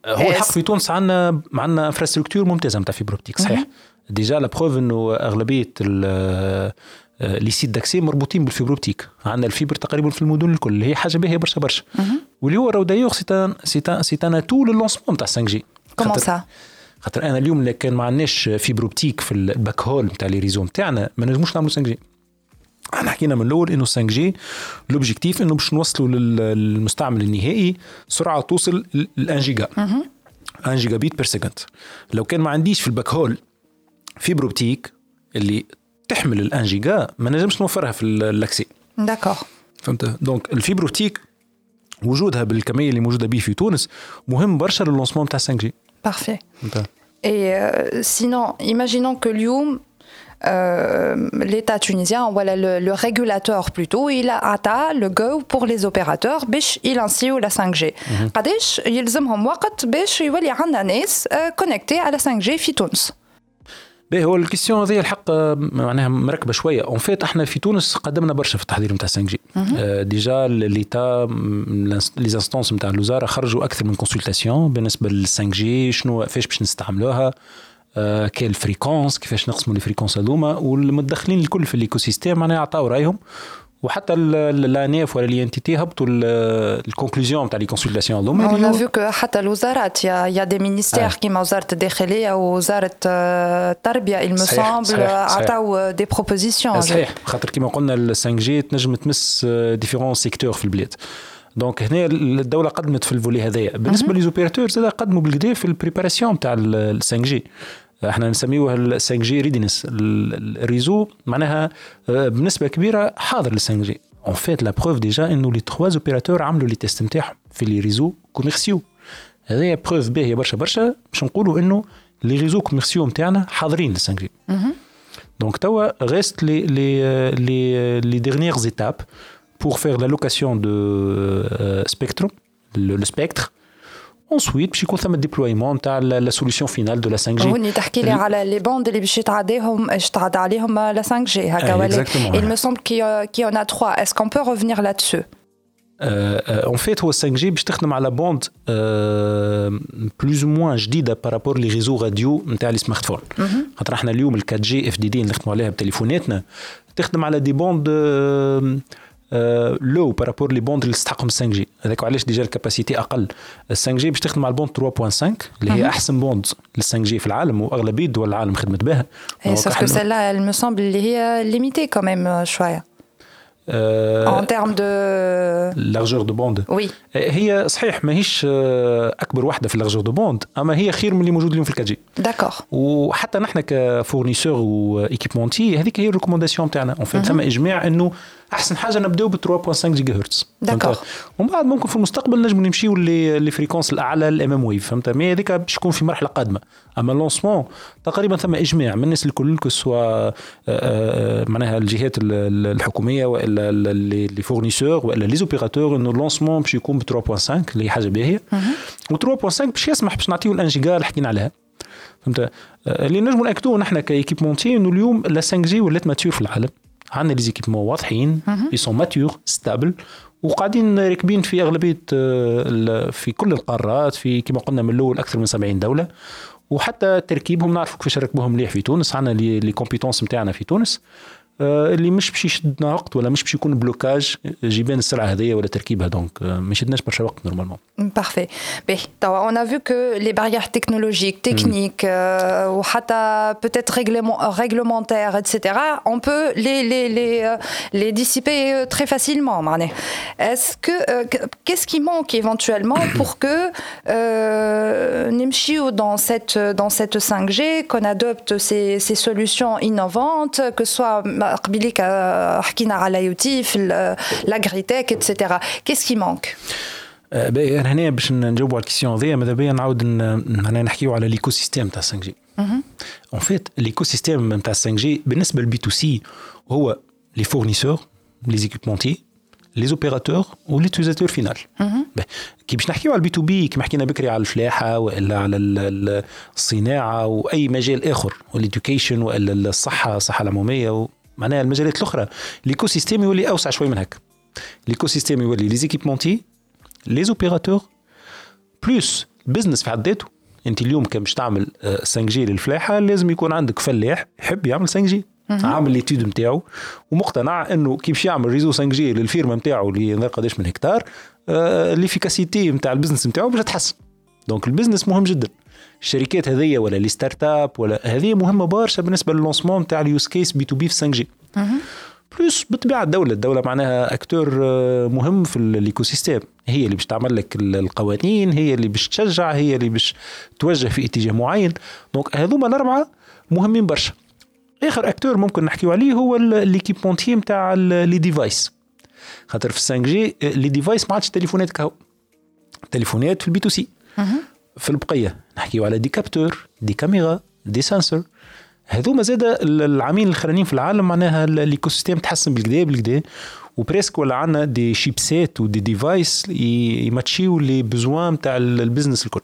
هو الحق في تونس عندنا عندنا infrastructure ممتازة نتاع fibre optique صحيح؟ déjà la preuve إنه أغلبية ال- les sites d'accès مربوطين بال fibre optique عندنا ال fibre تقريبا في المدن الكل هي حاجة باهية برشا برشا. واللي هو راهو d'ailleurs c'est un c'est un c'est un atout لل lancement تاع 5 G Comment ça؟ خاطر أنا اليوم اللي كان ما عندناش fibre optique في ال backhaul نتاع les réseaux نتاعنا ما نجموش نعملوا 5 G إحنا حكينا من الأول إنه 5 G l'objectif إنه باش نوصلوا لل- للمستعمل النهائي سرعة توصل ل 1 جيجا 1 en: gigabit per second لو كان ما عنديش في ال backhaul fibre optique اللي تحمل ال 1 جيجا ما نجمش نوفرها في ال- ال accès D'accord. فهمت. donc ال fibre optique وجودها بالكمية اللي موجودة به في تونس مهم برشا لل lancement تاع 5 G Parfait. فهمت. Et euh, sinon, imaginons que اليوم, euh, l'État tunisien, voilà le, le régulateur plutôt, il a atteint le go pour les opérateurs. باش ي lanceيو la 5G. قداش يلزمهم وقت باش يولي عندنا ناس connectée على 5G في تونس. باهي هو ال question هذه الحق معناها مركبه شوية en fait إحنا في تونس قدمنا برشا في التحضير نتاع 5 G déjà l'État les instances نتاع الوزاره خرجوا أكثر من consultation بالنسبة لل 5 G شنو فاش باش نستعملوها آه، كاين ال fréquences كيفاش نقسموا ال fréquences هذوما والمتدخلين الكل في ال écosystème معناها عطاو رأيهم. وحتى l'ANF ولا les entités هبطوا ال conclusions نتاع les consultations هذوما هو- vu que حتى الوزارات y a des ministères آه. كيما وزارة الداخلية ووزارة آه، التربية il me semble. عطاو des propositions. صحيح. خاطر كما قلنا ال 5 G تنجم تمس différents secteurs في البلاد. donc هنا الدولة قدمت في ال volet هذايا. بالنسبة les opérateurs زاد قدموا بالكدا في ال préparation تاع ال 5 G احنا نسميوها ال 5 جي ريدينس الريزو معناها آه، بنسبه كبيره حاضر لل 5 جي اون فيت لا بروف ديجا انه لي تخوا اوبيراتور عملوا لي تيست نتاعهم في لي ريزو كوميرسيو هذايا بروف باهيه برشا برشا باش نقولوا انه لي ريزو كوميرسيو نتاعنا حاضرين لل 5 جي Donc, Tawa reste les, les, les, les dernières étapes pour faire l'allocation de euh, spectrum, le, le spectre. Ensuite, باش يكون ثم الديبلويمون تاع لا سوليسيون فينال دو لا 5 جي هوني تحكي لي على لي بوند اللي باش يتعداهم يتعدى عليهم لا 5 جي هكا ولا il me semble qu'il y en a trois est-ce qu'on peut revenir là-dessus اون فيت هو 5 جي باش تخدم على بوند بلوز موان جديده بارابور لي ريزو راديو نتاع لي سمارت فون خاطر احنا اليوم ال 4 جي اف دي دي نخدموا عليها بتليفوناتنا تخدم على دي بوند le par rapport les bandes اللي تستحقهم 5 G. هذاك علاش déjà ال capacité أقل. 5 G باش تخدم على ال bande 3.5 اللي هي أحسن bande لل 5 G في العالم واغلبيه دول العالم خدمت بها. sauf que c'est la moins ample اللي هي limitée quand même شوية en termes de largeur de bande oui هي صحيح ماهيش أكبر واحدة في largeur de bande أما هي خير من اللي موجود اليوم في ال 4G d'accord وحتى نحن ك fournisseur و équipementier هذيك هي ال recommandation تاعنا. en fait ثم إجماع إنه أحسن حاجة نبداو ب 3.5 gigahertz d'accord ومن بعد ممكن في المستقبل نجم نمشيو les fréquences الأعلى ال mmWave فهمت mais هذيك باش تكون في مرحلة قادمة. أما ال lancement تقريبا ثم إجماع من الناس الكل soit معناها الجهات الحكومية وإلا les fournisseurs وإلا les opérateurs إنه ال lancement باش يكون ب 3.5 اللي هي حاجة باهية. و 3.5 باش يسمح باش نعطيو ال un giga اللي حكينا عليها. فهمت؟ اللي نجموا نأكدوه نحن ك équipementier إنه اليوم la 5 G ولات mature في العالم. عندنا les équipements واضحين ils sont matures stables وقاعدين راكبين في أغلبية في كل القارات في كما قلنا من الأول أكثر من 70 دولة. وحتى تركيبهم نعرفوا كيفاش نركبوهم مليح في تونس عندنا les compétences نتاعنا في تونس. اللي مش باش يشدنا وقت ولا مش باش يكون بلوكاج جيبان السرعه هذيا ولا تركيبها دونك ما يشدناش برشا وقت نورمالمون بارفي باهي توا اون ا فو كو لي باريير تكنولوجيك تكنيك وحتى peut-être réglementaire etc on peut les les les les dissiper très facilement معناها est-ce que qu'est-ce qui manque éventuellement pour que نمشيو dans cette dans cette 5G qu'on adopte ces ces solutions innovantes que soit قبيليك حكينا على يوتي في لاغريتيك اتسيتيرا كيس كي مانك باهي أنا هنا باش نجاوبوا على الكيسيون هذيا ماذا بيا نعاود معناها نحكيو على l'écosystème تاع 5 G اون فيت ليكو سيستيم تاع 5 G بالنسبة لل B to C هو les fournisseurs les équipementiers les opérateurs و l'utilisateur final كي باش نحكيو على ال B to B كيما حكينا بكري على الفلاحة والا على الصناعة وأي مجال آخر وال education والا الصحة الصحة العمومية معناها المجالات الأخرى. l'écosystème يولي أوسع شوي من هكا. l'écosystème يولي les équipementiers les opérateurs plus ال business في حد ذاته. أنت اليوم كان باش تعمل 5 G للفلاحة لازم يكون عندك فلاح يحب يعمل 5 G عامل l'étude نتاعو ومقتنع إنه كي باش يعمل réseau 5 G للفيرما نتاعو اللي قداش من هكتار آه l'efficacité نتاع ال business نتاعو باش تحسن. donc ال business مهم جدا. الشركات هذيا ولا les startups ولا هذه مهمة برشا بالنسبة لل lancement نتاع ال use case B to B في 5 G. plus بطبيعة الدولة الدولة معناها acteur مهم في ال écosystème هي اللي باش تعمل لك القوانين هي اللي باش تشجع هي اللي باش توجه في اتجاه معين. donc هذوما الأربعة مهمين برشا. آخر acteur ممكن نحكيو عليه هو l'équipementier نتاع les devices خاطر في 5 G les devices ما عادش تليفونات كهو. تليفونات في ال B to C. في البقية. نحكيو على des capteurs des caméras des sensors هذوما زاد العامين الأخرانيين في العالم معناها ال écosystème تحسن بالكدا بالكدا و presque ولا عندنا des chipsets و des devices ي matchيو les besoins نتاع ال business الكل.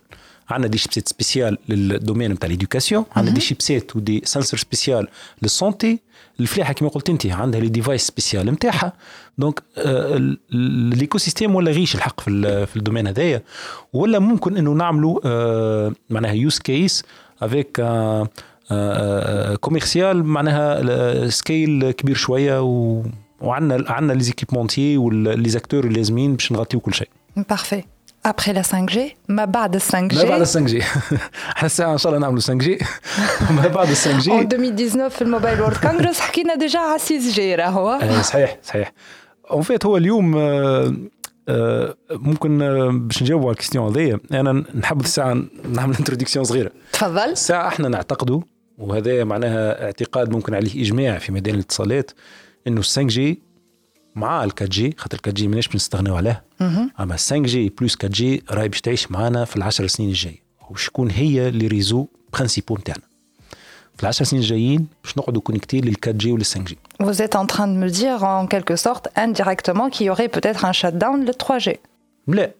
عندنا des chipsets spécial لل domaine نتاع l'éducation عندنا des chipsets و des sensors spécial لل santé الفلاحة كما قلت انت عندها les devices spécial نتاعها donc ال écosystème ولا riche الحق في في ال domaine هذايا ولا ممكن إنه نعملوا معناها use case avec commercial معناها scale كبير شوية وعندنا عندنا les équipements و les acteurs اللازمين باش نغطيو كل شيء. Parfait. Après la 5G ما بعد ال 5G ما بعد ال 5G إحنا الساعة ان شاء الله نعملوا 5 جي ما بعد ال 5 جي 2019 في ال Mobile World Congress حكينا déjà على 6G راهو صحيح صحيح en fait هو اليوم ممكن باش نجاوبوا على ال question هذيا أنا نحب الساعة نعمل introduction صغيرة. تفضل. الساعة إحنا نعتقدوا وهذا معناها اعتقاد ممكن عليه إجماع في ميدان الاتصالات إنه 5 جي مع ال 4 جي خاطر ال 4 جي ماناش بنستغناو عليه. أما 5G plus 4G راهي باش تعيش معنا في العشر سنين الجايه وشكون هي les réseaux principaux نتاعنا؟ في العشر سنين الجايين باش نقعدوا connectés لل 4G وال 5G Vous êtes en train de me dire en quelque sorte indirectement qu'il y aurait peut-être un shutdown le 3G. لا.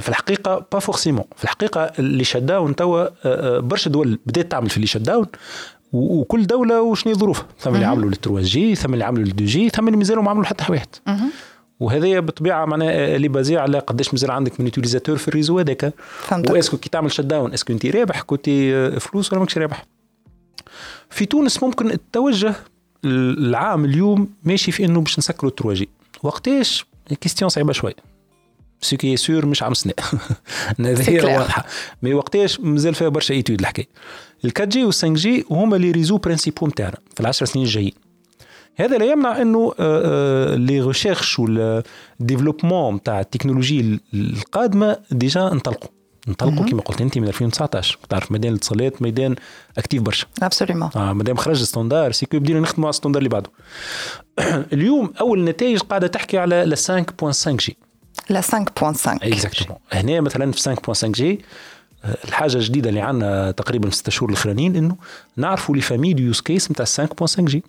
في الحقيقة pas forcément في الحقيقة les shutdown توا آه، آه، برشا دول بدات تعمل في les shutdown وكل دولة وشنو ظروفها ثم اللي عملوا لل 3G ثم اللي عملوا لل 2G ثم اللي مازالوا ما عملوا حتى واحد وهذايا بالطبيعة معناها اللي basé على قداش مازال عندك من utilisateurs في ال réseau هذاك. و est-ce que كي تعمل shutdown est-ce que انت رابح كنتي آه، فلوس ولا ماكش رابح. في تونس ممكن التوجه العام اليوم ماشي في إنه باش نسكروا 3G. وقتاش؟ question صعيبة شوي. ce qui est sûr مش عام سنه هي. واضحه mais وقتاش مازال فيها برشا études الحكاية. ال 4 جي وال 5 جي هما les réseaux principaux نتاعنا في العشر سنين الجايين. هذا لا يمنع إنه آه، les recherches و ال développement نتاع ال technologies ال- القادمة déjà انطلقوا انطلقوا كما قلت أنت من 2019 تعرف ميدان الاتصالات ميدان actif برشا. Absolument. آه مادام خرج standard c'est que بدينا نخدموا على ال standard اللي بعده. اليوم أول نتائج قاعدة تحكي على ل 5.5G. La 5.5. Exactement هنا مثلا في 5.5G آه، الحاجة الجديده اللي عندنا تقريبا في ست شهور الأخرانيين إنه نعرفوا les fameux use case نتاع 5.5G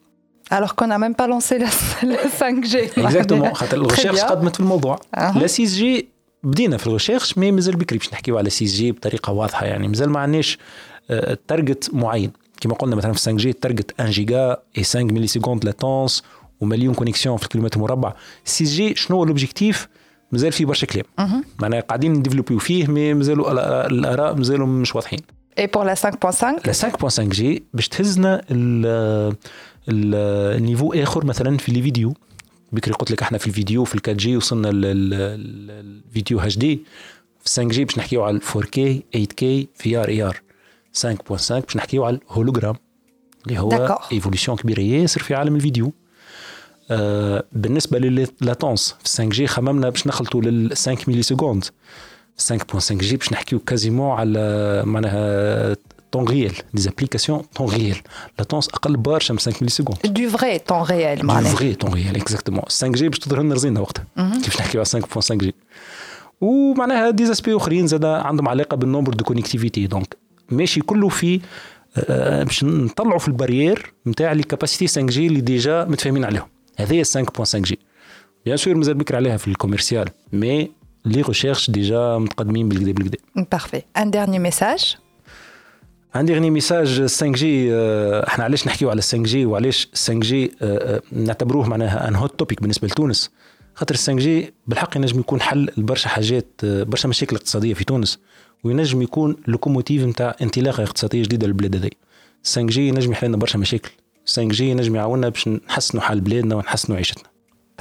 Alors qu'on n'a même pas lancé la, la 5G. Exactement خاطر bien. قدمت في الموضوع. أها. la 6G بدينا في ال recherche mais مازال بكري باش نحكيو على 6G بطريقة واضحة يعني. مازال ما عندناش target معين. كما قلنا مثلا في 5G ال target 1 giga et 5 millisecondes latence ومليون connexions في الكيلومتر مربع. 6G شنو هو ال objectif مازال فيه برشا كلام. معناها قاعدين نديفلوبيو فيه mais مازالوا الآراء مازالوا مش واضحين. Et pour la 5.5 la 5.5G باش تهزنا ال- ال- ال niveau آخر مثلا في les vidéos بكري قلت لك إحنا في الفيديو في ال 4G وصلنا للفيديو HD في 5G باش نحكيو على 4K 8K VR AR 5.5 باش نحكيو على ال hologramme اللي هو D'accord. évolution كبيرة ياسر في عالم الفيديو. بالنسبة لل latence في 5G خممنا باش نخلطوا لل 5 millisecondes 5.5G باش نحكيو quasiment على معناها temps réel des applications temps réel latence أقل برشا من 5 millisecondes du vrai temps réel du معناها. vrai temps réel exactement 5G باش تظهر لنا رزينه وقتها. كيف نحكيو على 5.5G ومعناها des aspects أخرين زاد عندهم علاقة بال nombre de connectivité donc ماشي كله في آه، باش نطلعوا في ال barrière نتاع les capacités 5G اللي déjà متفاهمين عليهم. هذه 5.5G bien sûr مازال بكري عليها في ال commercial mais les recherches déjà متقدمين بالكدا بالكدا. Parfait. Un dernier message. عندي dernier message 5G إحنا علاش نحكيو على 5G وعلاش 5G آه، آه، نعتبروه معناها un hot topic بالنسبة لتونس؟ خاطر 5G بالحق ينجم يكون حل لبرشا حاجات آه، برشا مشاكل اقتصادية في تونس وينجم يكون locomotive نتاع انطلاقة اقتصادية جديدة للبلاد هذي. 5G ينجم يحل لنا برشا مشاكل. 5G ينجم يعاوننا باش نحسنوا حال بلادنا ونحسنوا عيشتنا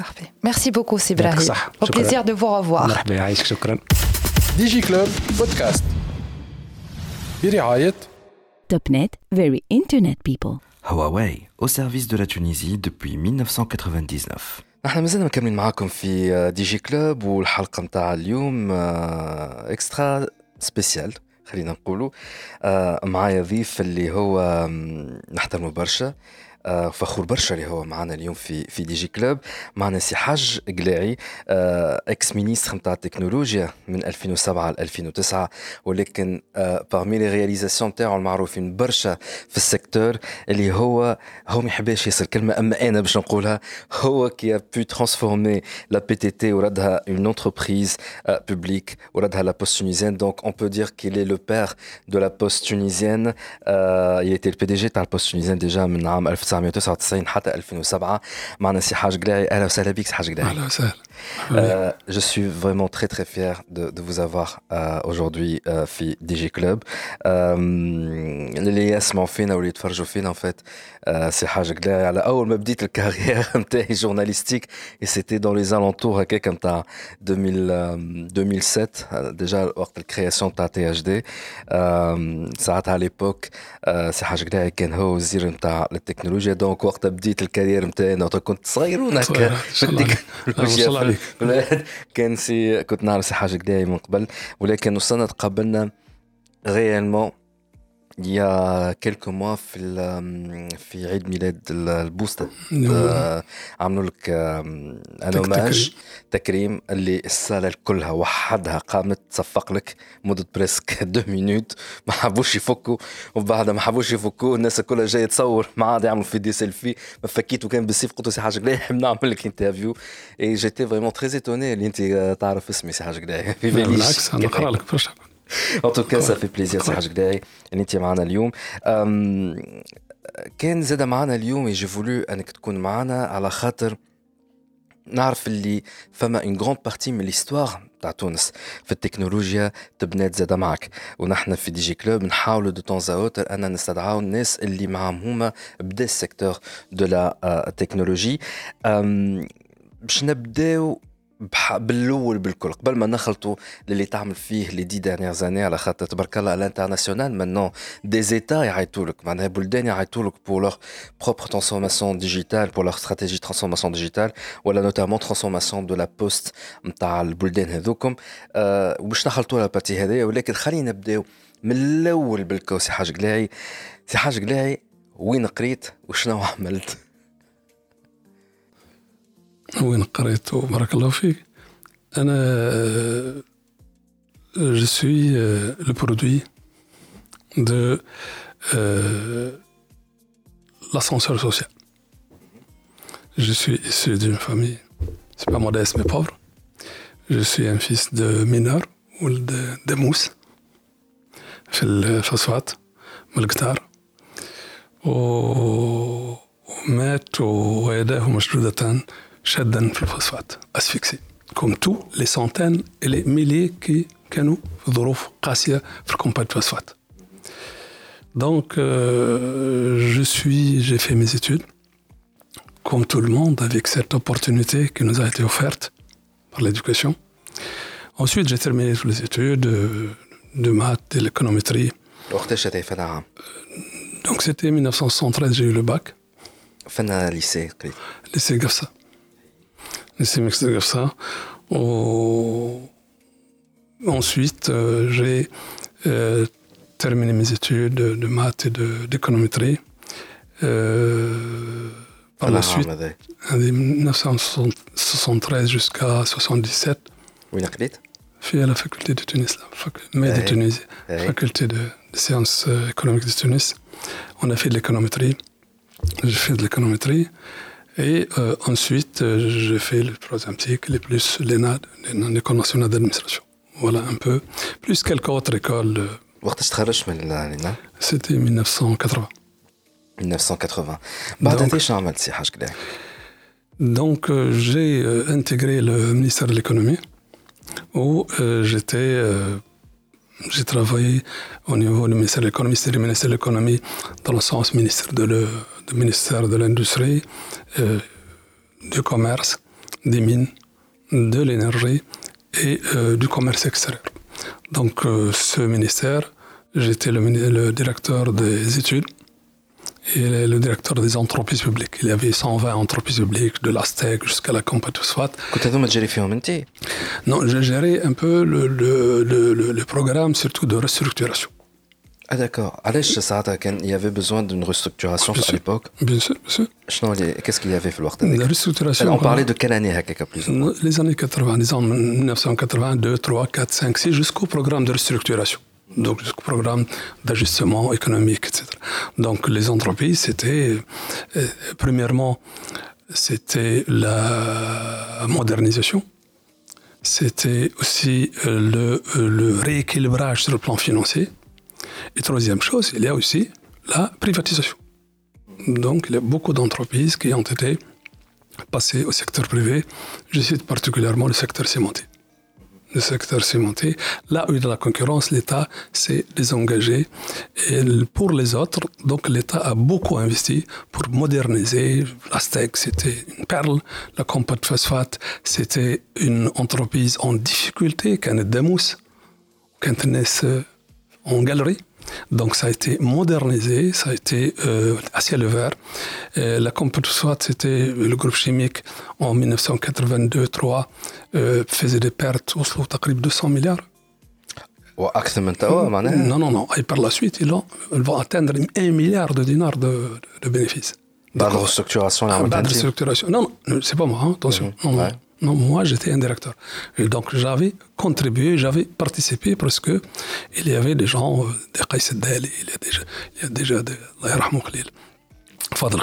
Parfait. Merci beaucoup Si Brahim. يعطيك الصحة. Au شكراً. plaisir de vous revoir. مرحبا يعيشك شكرا Digi Club podcast برعاية Top Net, very internet people. Huawei, au service de la Tunisie depuis 1999. نحن مازلنا مكملين معاكم في آه، Digi Club والحلقة متاع اليوم آه، extra spéciale خلينا نقولوا آه، معايا ضيف اللي هو نحترمه برشا آه، فخور برشا اللي هو معنا اليوم في في دي جي كلوب معنا سي حاج قلاعي آه، اكس مينيستر نتاع التكنولوجيا من 2007 ل 2009 ولكن بارمي لي رياليزاسيون نتاعو المعروفين برشا في السيكتور اللي هو هو ما يحبش ياسر كلمه اما انا باش نقولها هو qui a pu transformer la PTT وردها une entreprise euh, publique وردها la poste tunisienne donc on peut dire qu'il est le père de la poste tunisienne euh, il était le PDG تاع البوست tunisienne déjà من عام 1999 حتى 2007 معنا سي حاج قلاعي اهلا وسهلا بك سي حاج قلاعي أهلا وسهلا Euh, je suis vraiment très très fier de, de vous avoir euh, aujourd'hui euh, في DG Club. Euh, اللي يسمعوا فينا واللي يتفرجوا فينا en fait euh, سي حاجة قلاعي على أول ما بديت الكارير نتاعي جورناليستيك et c'était dans les alentours هكاك نتاع 2000 euh, 2007 euh, déjà وقت الكرياسيون نتاع تي اش دي ساعتها على ليبوك سي حاج قلاعي كان هو وزير نتاع التكنولوجيا دونك وقتها بديت الكارير وقتها كنت صغير. عليك. البلاد كان سي كنت نعرف سي حاجة قداي من قبل ولكن وصلنا تقابلنا غيالمون il y a quelques mois في في عيد ميلاد البوسطة عملوا لك ان اوماج تكريم. اللي الصالة كلها وحدها قامت تصفق لك مدة بريسك دو مينوت ما حبوش يفكوا. وبعدها ما حبوش يفكوا الناس كلها جاية تصور. معاه يعملوا في دي سيلفي ما فكيت وكان بالسيف قلت له سي حاجة قلاي نعمل لك انترفيو اي جيتي فريمون تري ايتوني اللي انت تعرف اسمي سي حاجة قلاي بالعكس أنا نقرأ لك برشا. ان توكا سا في بليزير سي حاج قداي اللي انت معنا اليوم كان زاد معنا اليوم يجي فولو انك تكون معنا على خاطر نعرف اللي فما اون غروند بارتي من ليستوار تاع تونس. في التكنولوجيا تبنات زاد معك ونحن في DigiClub نحاولوا de temps à autre ان نستدعاو الناس اللي معاهم هما بدأ ال secteur de la technologie باش نبداو بالأول بالكل قبل ما نخلطوا اللي تعمل فيه les dix dernières années على خاطر تبارك الله internationalement des états يعيطوا لك. معناها بلدان يعيطوا لك pour leur propre transformation digitale pour leur stratégie transformation digitale ولا notamment transformation de la poste نتاع البلدان هذوكم. أه وباش نخلطوا la partie هذايا ولكن خلينا نبداو من الأول بالكل سي حاج قلاعي. سي حاج قلاعي وين قريت؟ وشنو عملت؟ وين قريت وبارك الله فيك. أنا je suis le produit de لاسانسور سوسيال جو سوي ايسو دون فامي سي با موديس مي بوفر جو سوي ان فيس دو مينور ولد دي موس في الفوسفات من القطار و مات ووالداه مشروده شدا في الفوسفات اسفيكسي كوم تو لي سونتين et les milliers qui كانوا في ظروف قاسية في الكومباج فوسفات Donc, euh, je suis, j'ai fait mes études, comme tout le monde, avec cette opportunité qui nous a été offerte par l'éducation. Ensuite, j'ai terminé toutes les études de, de maths et l'économétrie. Donc, c'était 1973, j'ai eu le bac. Fin lycée Lycée Gafsa ça. Ensuite, euh, j'ai euh, terminé mes études de maths et d'économétrie. Euh, par la suite, de 1973 jusqu'à 77. Oui, à la faculté de Tunis, mais de Tunisie, faculté de, de, sciences économiques de Tunis. On a fait de l'économétrie. J'ai fait de l'économétrie. Et euh, ensuite, euh, j'ai fait le troisième cycle, et plus l'ENAD, l'École nationale d'administration. Voilà un peu. Plus quelques autres écoles. De... C'était 1980. 1980. Donc, donc euh, j'ai euh, intégré le ministère de l'économie où euh, j'étais euh, j'ai travaillé au niveau du ministère de l'économie, c'est le ministère de l'économie dans le sens ministère de, le, du ministère de l'industrie, euh, du commerce, des mines, de l'énergie et euh, du commerce extérieur. Donc euh, ce ministère, j'étais le, le, directeur des études et le directeur des entreprises publiques. Il y avait 120 entreprises publiques, de l'Astec jusqu'à la compagnie SWAT. Non, j'ai géré un peu le, le, le, le programme, surtout de restructuration. Ah d'accord. Il y avait besoin d'une restructuration à l'époque Bien sûr, bien sûr. Qu'est-ce qu'il y avait falloir La restructuration. On parlait de quelle année plus Les années 80, les années 1982, 3, 4, 5, 6, jusqu'au programme de restructuration. Donc jusqu'au programme d'ajustement économique, etc. Donc les entreprises, c'était, euh, premièrement, c'était la modernisation. C'était aussi euh, le, euh, le rééquilibrage sur le plan financier et troisième chose, il y a aussi la privatisation. Donc, il y a beaucoup d'entreprises qui ont été passées au secteur privé. Je cite particulièrement le secteur cimenté. Le secteur cimenté, là où il y a la concurrence, l'État s'est désengagé. Et pour les autres, donc l'État a beaucoup investi pour moderniser. L'Astec, c'était une perle. La compagnie phosphate, c'était une entreprise en difficulté, qui est Demos, qui en galerie. Donc ça a été modernisé, ça a été euh, à ciel ouvert. Et la soit c'était le groupe chimique en 1982-3 euh, faisait des pertes au de 200 milliards. واكثر من توا معناها Non, non, non. Et par la suite, ils, ont, ils vont atteindre un milliard de dinars de, de bénéfices. بعد الريستركتوراسيون اللي Ah, عملتها بعد انت restructuration. Non, non, c'est pas moi, hein, attention. Mhm. Non, non. Ouais. Non, moi j'étais un directeur. Et donc j'avais contribué, j'avais participé parce que il y avait des gens, euh, des Dali, il y a déjà, il y a déjà des,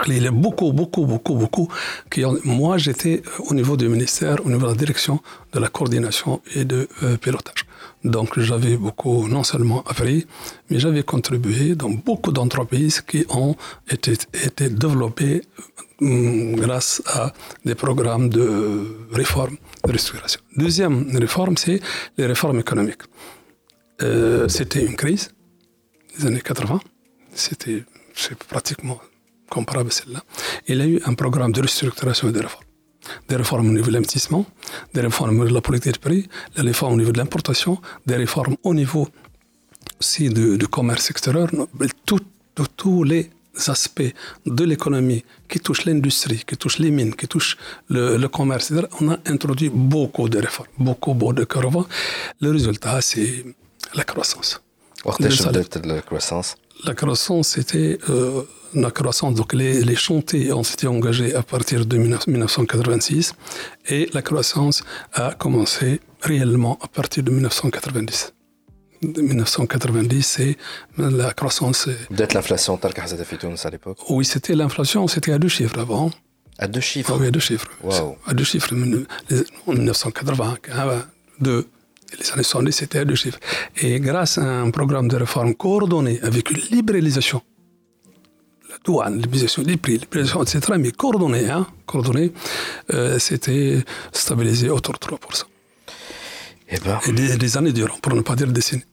il y a beaucoup, beaucoup, beaucoup, beaucoup. Qui ont, moi j'étais au niveau du ministère, au niveau de la direction de la coordination et de euh, pilotage. Donc j'avais beaucoup, non seulement appris, mais j'avais contribué dans beaucoup d'entreprises qui ont été, été développées grâce à des programmes de réforme, de restauration. Deuxième réforme, c'est les réformes économiques. Euh, c'était une crise des années 80. C'était pratiquement comparable à celle-là. Il y a eu un programme de restructuration et de réforme. Des réformes au niveau de l'investissement, des réformes au niveau de la politique de prix, des réformes au niveau de l'importation, des réformes au niveau aussi du, commerce extérieur, tous les aspects de l'économie qui touchent l'industrie, qui touchent les mines, qui touchent le, commerce, on a introduit beaucoup de réformes, beaucoup, beaucoup de réformes. Le résultat, c'est la croissance. La croissance La croissance, c'était euh, la croissance. Donc, les, les chantiers ont été engagés à partir de 1986 et la croissance a commencé réellement à partir de 1990. 1990, c'est la croissance. Peut-être l'inflation, à l'époque Oui, c'était l'inflation, c'était à deux chiffres avant. À deux chiffres ah Oui, à deux chiffres. À deux chiffres. En 1980, deux. Les années 70, c'était à deux chiffres. Et grâce à un programme de réforme coordonné avec une libéralisation, la douane, la libéralisation des prix, libéralisation, etc., mais coordonnée, hein, euh, c'était stabilisé autour de 3%. اي با Et des, des années durant, pour ne pas dire décennies.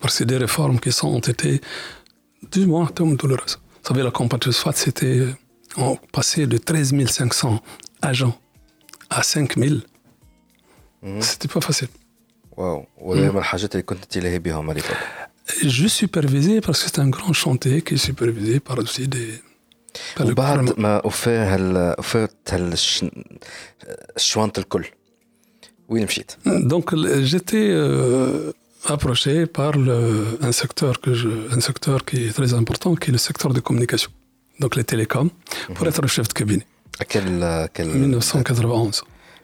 Parce que c'est des réformes qui sont, ont été, du moins, tellement douloureuses. Vous savez, la compagnie de phosphate, c'était, euh, on passait de 13 500 agents à 5 000. C'était pas facile. واو وهذا من الحاجات اللي كنت تلهي بهم على ليبوك Je supervisais parce que c'est un grand chantier qui est supervisé par aussi des. par le وبعد gouvernement. ما وفاه هال وفات هالش... الشوانت الكل Oui, Donc j'étais euh, approché par un, secteur que je, un secteur qui est très important, qui est le secteur de communication, donc les télécoms, pour mhm. être chef de cabinet. À quel, à quel 1991.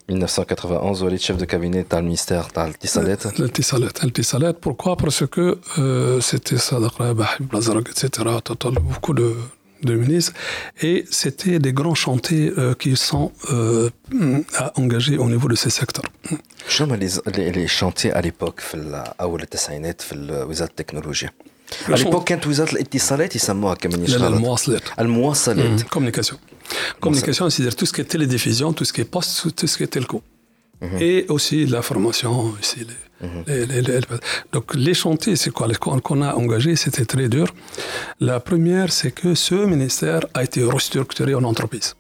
1991, Walid, chef de cabinet dans le ministère dans le Tissalet. Le Tissalet, le Tissalet. Pourquoi? Parce que euh, c'était Sadaq Bahib, Blazarag, etc. Beaucoup de, de ministres. Et c'était des grands chantiers euh, qui sont euh, à engager au niveau de ces secteurs. شنو هما لي ز- لي لي شانتي على ليبوك في ال- اول التسعينات في ال- وزاره التكنولوجيا على ليبوك كانت وزاره الاتصالات يسموها كمان لا لا يشغل المواصلات المواصلات Communication. Communication, c'est-à-dire tout ce qui est télédiffusion, tout ce qui est poste, tout ce qui est telco. Et aussi l'information, ici. Les, les- les- les- donc les chantiers, c'est quoi Les- Qu'on qu'on a engagé, c'était très dur. La première, c'est que ce ministère a été restructuré en entreprise.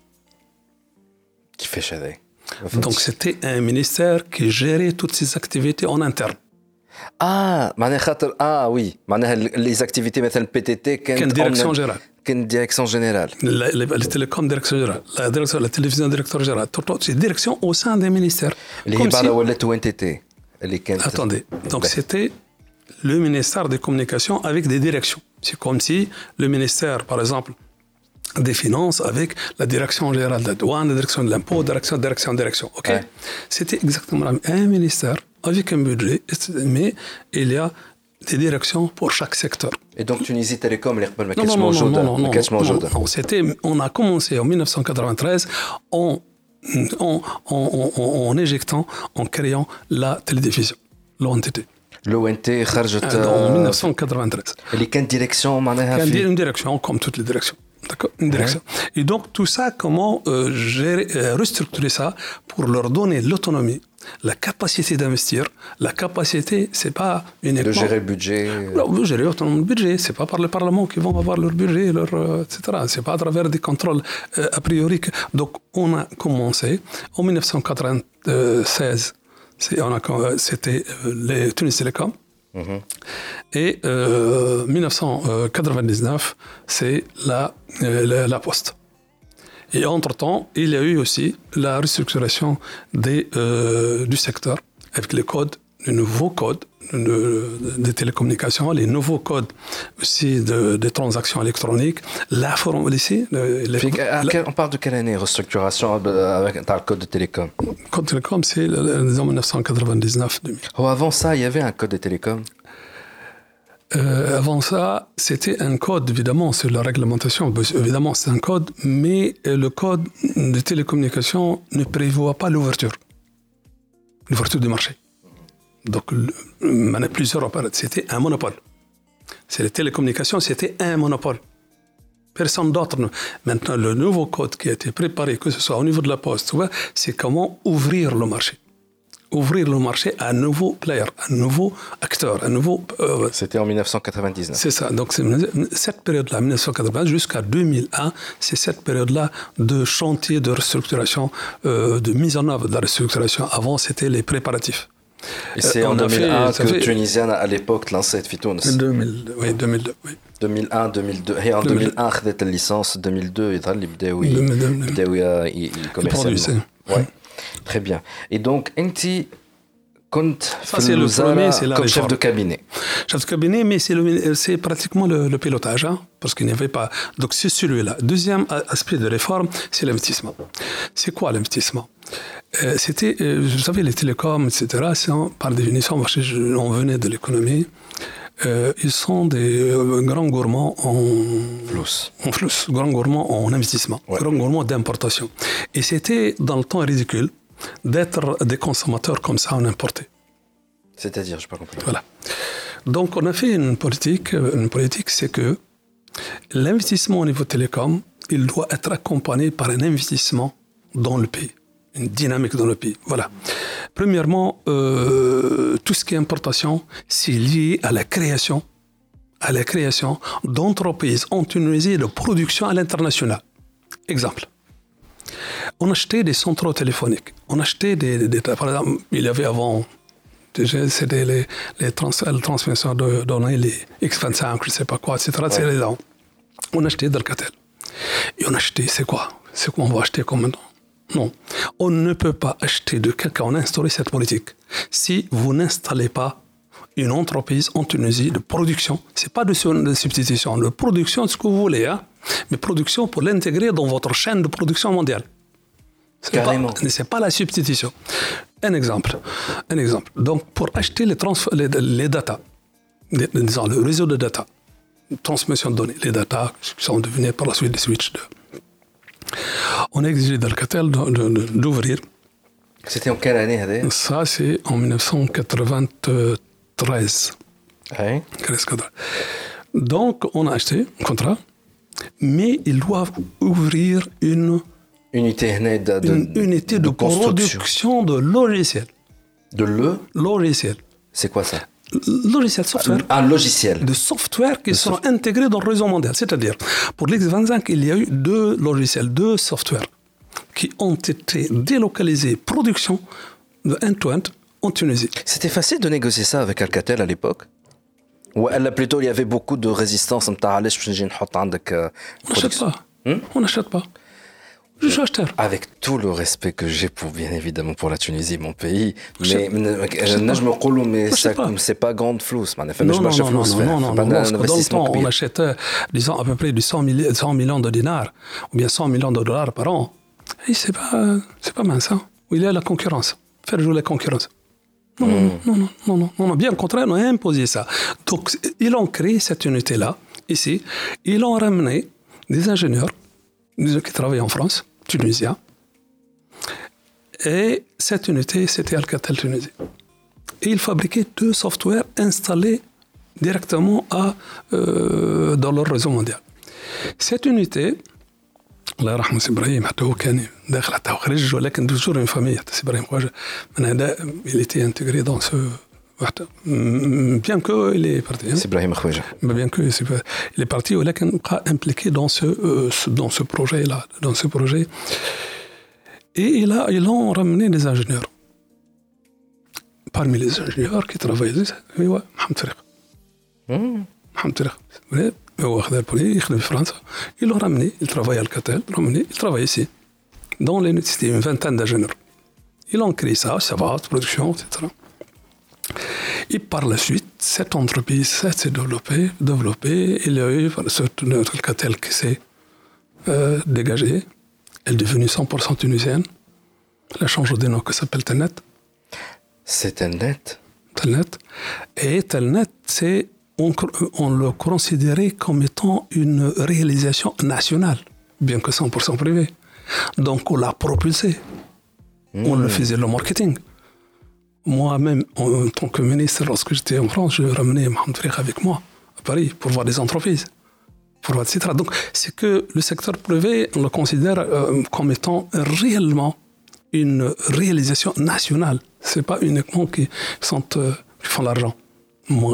كيفاش هذا Donc c'était un ministère qui gérait toutes ses activités en interne. اه معناها خاطر اه وي معناها لي زاكتيفيتي مثلا بي تي تي كانت كان ديريكسيون أون- جيرال. كان ديريكسيون جينيرال La- la- Les télécoms, direction générale. La, direction, la télévision, directeur général. Tout- tout- C'est direction au sein des ministères. اللي هي Comme بعدها Attendez, donc c'était le ministère des Communications avec des directions. C'est comme si le ministère, par exemple, des Finances avec la direction générale de la douane, la direction de l'impôt, direction, direction, direction. OK? C'était exactement un ministère avec un budget, mais il y a des directions pour chaque secteur. Et donc Tunisie Télécom, les non, non, non, non, non, non, non, non, non, non, non, non, non, non, en, éjectant, en créant la télédiffusion, l'ONTT. L'ONT, euh, en 1993. Elle est quelle direction Une direction, comme toutes les directions. D'accord? Une direction. Et donc, tout ça, comment euh, gérer, euh, restructurer ça pour leur donner l'autonomie la capacité d'investir. La capacité, c'est pas uniquement. de gérer le budget Non, vous gérez autonome le budget. C'est pas par le Parlement qu'ils vont avoir leur budget, leur, euh, etc. C'est pas à travers des contrôles euh, a priori. que- Donc, on a commencé en 1996. c'est- on a com- euh, C'était euh, les Tunis Telecom. Et euh, 1999, c'est la, la, la Poste. Et entre-temps, il y a eu aussi la restructuration des, euh, du secteur avec les codes, de nouveaux codes des télécommunications, les nouveaux codes aussi de, des transactions électroniques, la forme ici. on parle de quelle année restructuration avec le code de télécom? Le code de télécom, c'est en 1999 2000. avant ça, il y avait un code de télécom euh, avant ça, c'était un code, évidemment, c'est la réglementation. Évidemment, c'est un code, mais le code de télécommunication ne prévoit pas l'ouverture. L'ouverture du marché. Donc, y a plusieurs opérateurs. C'était un monopole. C'est les télécommunications, c'était un monopole. Personne d'autre. Maintenant, le nouveau code qui a été préparé, que ce soit au niveau de la poste, c'est comment ouvrir le marché ouvrir le marché à un nouveau player, un nouveau acteur, un nouveau... Euh, c'était en 1999. C'est ça. Donc cette période-là, 1990 jusqu'à 2001, c'est cette période-là de chantier de restructuration, euh, de mise en œuvre de la restructuration. Avant, c'était les préparatifs. Et c'est euh, en 2001 que fait... Tunisienne, à l'époque, lançait Fitounes. 2000, oui, 2002. Oui. 2001, 2002. Et en 2001, il licence. 2002, il a commencé. Il, il, il, il, Très bien. Et donc, Enti, ça, c'est le premier, comme chef de cabinet. Chef de cabinet, mais c'est pratiquement le, pilotage, hein, parce qu'il n'y avait pas. Donc c'est celui-là. Deuxième aspect de réforme, c'est l'investissement. C'est quoi l'investissement? Euh, c'était, euh, vous savez, les télécoms, etc. Par définition, on venait de l'économie. Euh, ils sont des grands gourmands en flous, en flous, grands gourmands en investissement, grands gourmands d'importation. Et c'était dans le temps ridicule d'être des consommateurs comme ça en importé. C'est-à-dire, je n'ai pas compris. Voilà. Donc, on a fait une politique. Une politique, c'est que l'investissement au niveau télécom, il doit être accompagné par un investissement dans le pays une dynamique dans le pays. Voilà. Premièrement, euh, tout ce qui est importation, c'est lié à la création, à la création d'entreprises en Tunisie de production à l'international. Exemple. On achetait des centraux téléphoniques. On achetait des, par exemple, il y avait avant c'était les, les, trans, transmissions de données, les X25, je ne sais pas quoi, etc. On achetait Delcatel. Et on achetait, c'est quoi? C'est quoi on va acheter comme maintenant? Non. On ne peut pas acheter de quelqu'un, on a instauré cette politique. Si vous n'installez pas une entreprise en Tunisie de production, c'est pas de, substitution, de production, ce que vous voulez, hein, mais production pour l'intégrer dans votre chaîne de production mondiale. C'est pas, pas la substitution. Un exemple. Un exemple. Donc, pour acheter les, les, les data, disons, le réseau de data, transmission de données, les data qui sont devenus par la suite des switches de, on a exigé d'Alcatel d'ouvrir. C'était en quelle année Ça, c'est en 1993. Oui. Donc, on a acheté un contrat, mais ils doivent ouvrir une unité de, une unité de, production de logiciels. De le? Logiciel. C'est quoi ça? Logiciel, software. Un logiciel. De software qui seront intégrés dans le réseau mondial. C'est-à-dire, pour l'X25, il y a eu deux logiciels, deux softwares qui ont été délocalisés, production de end-to-end en Tunisie. C'était facile de négocier ça avec Alcatel à l'époque? Ou plutôt il y avait beaucoup de résistance On n'achète pas. Hmm? On n'achète pas. Je suis acheteur. Avec tout le respect que j'ai pour, bien évidemment, pour la Tunisie, mon pays, mais je me roule, mais c'est pas grande flousse. Non, non, non, non, non, non, Dans le temps, on achète, disons, à peu près du 100 millions de dinars, ou bien 100 millions de dollars par an. Et c'est pas, c'est pas mince, hein. Il y a la concurrence. Faire jouer la concurrence. Non, non, non, non, non, non, non, bien au contraire, on a imposé ça. Donc, ils ont créé cette unité-là, ici. Ils ont ramené des ingénieurs qui travaillaient en France, tunisiens. Et cette unité, c'était Alcatel Tunisie. Et ils fabriquaient deux softwares installés directement à, euh, dans leur réseau mondial. Cette unité, الله يرحمه سي ابراهيم حتى هو كان داخل حتى هو خريج ولكن توجور اون فامي حتى سي ابراهيم خواجه من هذا il était intégré dans ce bien qu'il est parti. Hein. C'est Ibrahim Khouja. Bien est parti, il n'est pas impliqué dans ce, euh, projet-là. Et il a, ils ont ramené des ingénieurs. Parmi les ingénieurs qui travaillaient, il y Mohamed Tariq. Hmm. Mohamed Tariq. Il en France. Ils l'ont ramené, il travaille à Alcatel, ramené, il travaille ici. Dans les c'était une vingtaine d'ingénieurs. Ils ont créé ça, ça va, production, etc. Et par la suite, cette entreprise s'est développée, développée. Il y a eu ce Alcatel qui s'est euh, dégagé. Elle est devenue 100% tunisienne. Elle a changé de nom, qui s'appelle Telnet. C'est Telnet Telnet. Et Telnet, c'est, on, on, le considérait comme étant une réalisation nationale, bien que 100% privée. Donc on l'a propulsé. On le hmm. faisait le marketing. Moi-même, en, tant que ministre, lorsque j'étais en France, je ramenais Mohamed avec moi à Paris pour voir des entreprises. Pour voir, etc. Donc, c'est que le secteur privé, on le considère euh, comme étant réellement une réalisation nationale. Ce n'est pas uniquement qui, euh, qui font l'argent,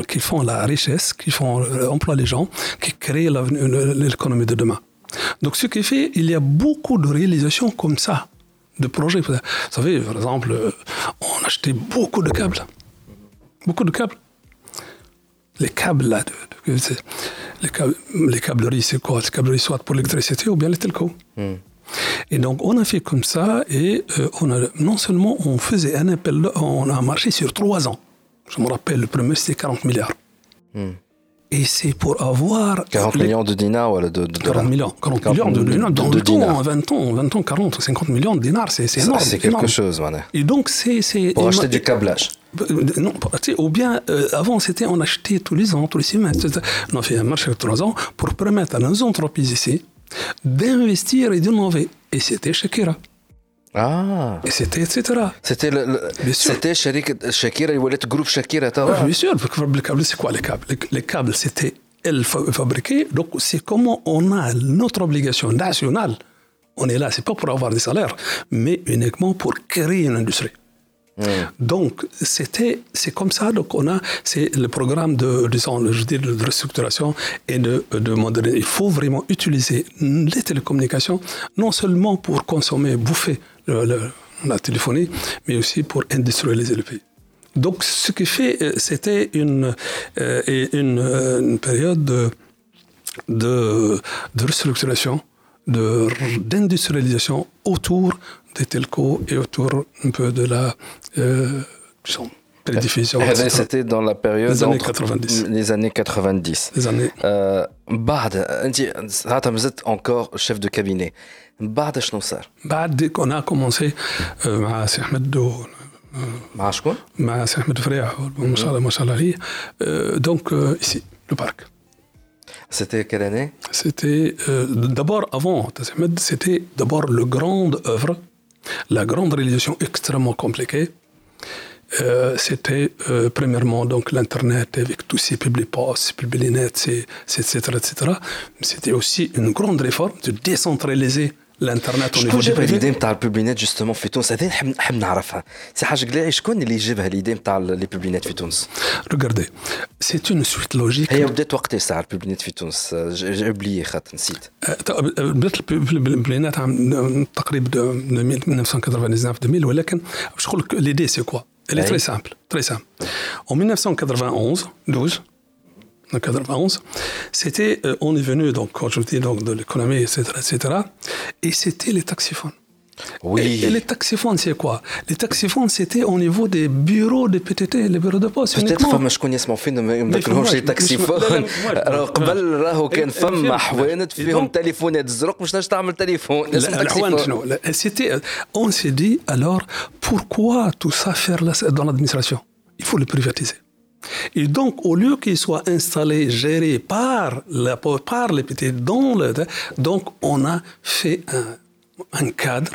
qui font la richesse, qui font euh, emploient les gens, qui créent l'économie de demain. Donc, ce qui fait, il y a beaucoup de réalisations comme ça de projets. Vous savez, par exemple, euh, on achetait beaucoup de câbles. Beaucoup de câbles. Les câbles, là, les, câbles, les câbleries, c'est quoi? Les câbleries, soit pour l'électricité ou bien les telcos. Hmm. Et donc, on a fait comme ça, et euh, on a, non seulement on faisait un appel, on a marché sur trois ans. Je me rappelle, le premier, c'était 40 milliards. Hmm. Et c'est pour avoir. 40 millions de dinars ou de, de 40 millions. 40, millions de, dinars. Dans le temps, 20 ans, 20 ans, 40, 50 millions de dinars, c'est énorme. C'est quelque chose, voilà. Et donc, c'est. Pour acheter du câblage. Euh, non, ou bien, euh, avant, c'était on achetait tous les ans, tous les semestres. On a fait un marché de trois ans pour permettre à nos entreprises ici d'investir et d'innover. Et c'était Shakira. Ah. Et c'était etc. C'était le, le c'était Shakira, il voulait le groupe Shakira. Ah, bien sûr, les câbles, c'est quoi les câbles Les, câbles, c'était elle fabriquée. Donc, c'est comment on a notre obligation nationale. On est là, c'est pas pour avoir des salaires, mais uniquement pour créer une industrie. Hmm. Donc, c'était, c'est comme ça. Donc, on a, c'est le programme de, disons, je dis, de restructuration et de, de modernisation. Il faut vraiment utiliser les télécommunications, non seulement pour consommer, bouffer euh, la téléphonie, mais aussi pour industrialiser le pays. Donc, ce qui fait, euh, c'était une, euh, une, période de, de, de restructuration, d'industrialisation autour des telcos et autour un peu de la euh. Eh, eh, c'était dans la période des années 90. Les années 90. Les années. Euh, Bard, encore chef de cabinet. بعد شنو صار؟ بعد on a commencé مع سي احمد مع شكون؟ مع سي احمد فريح ما شاء الله ما شاء الله عليه دونك ici le parc. C'était quelle année C'était euh, d'abord avant c'était d'abord le grande œuvre la grande réalisation extrêmement compliquée, euh, c'était euh, premièrement donc l'internet avec tous ces publics postes, etc., etc. C'était aussi une grande réforme de décentraliser الانترنت شكون جاب ليدي نتاع البوبلينات جوستومون في تونس؟ هذه نحب نعرفها. سي حاجة قلاعي شكون اللي جابها ليدي نتاع لي بوبلينات في تونس؟ regardez c'est une suite logique هي بدات وقتاش ساعة ال Publinet في تونس. oublié خاطر نسيت. بدات ال Publinet عام تقريبا 1999 2000 ولكن باش نقول لك l'idée c'est quoi Elle est très simple, très simple. En 1991, 12, 91, c'était, euh, on est venu, donc, quand je dis, donc, de l'économie, etc., etc., et c'était les taxiphones. Oui. Et, les taxiphones, c'est quoi Les taxiphones, c'était au niveau des bureaux de PTT, les bureaux de poste. Peut-être فما شكون يسمعوا فينا ما ذكرهمش تاكسيفون قبل راهو كان فما حوانت فيهم تليفونات زرق باش تنجم تعمل تليفون الحوانت شنو C'était, on s'est dit alors pourquoi tout ça faire dans l'administration Il faut le privatiser. Et donc, au lieu qu'il soit installé, géré par, la, par les petits dans le, donc on a fait un, un cadre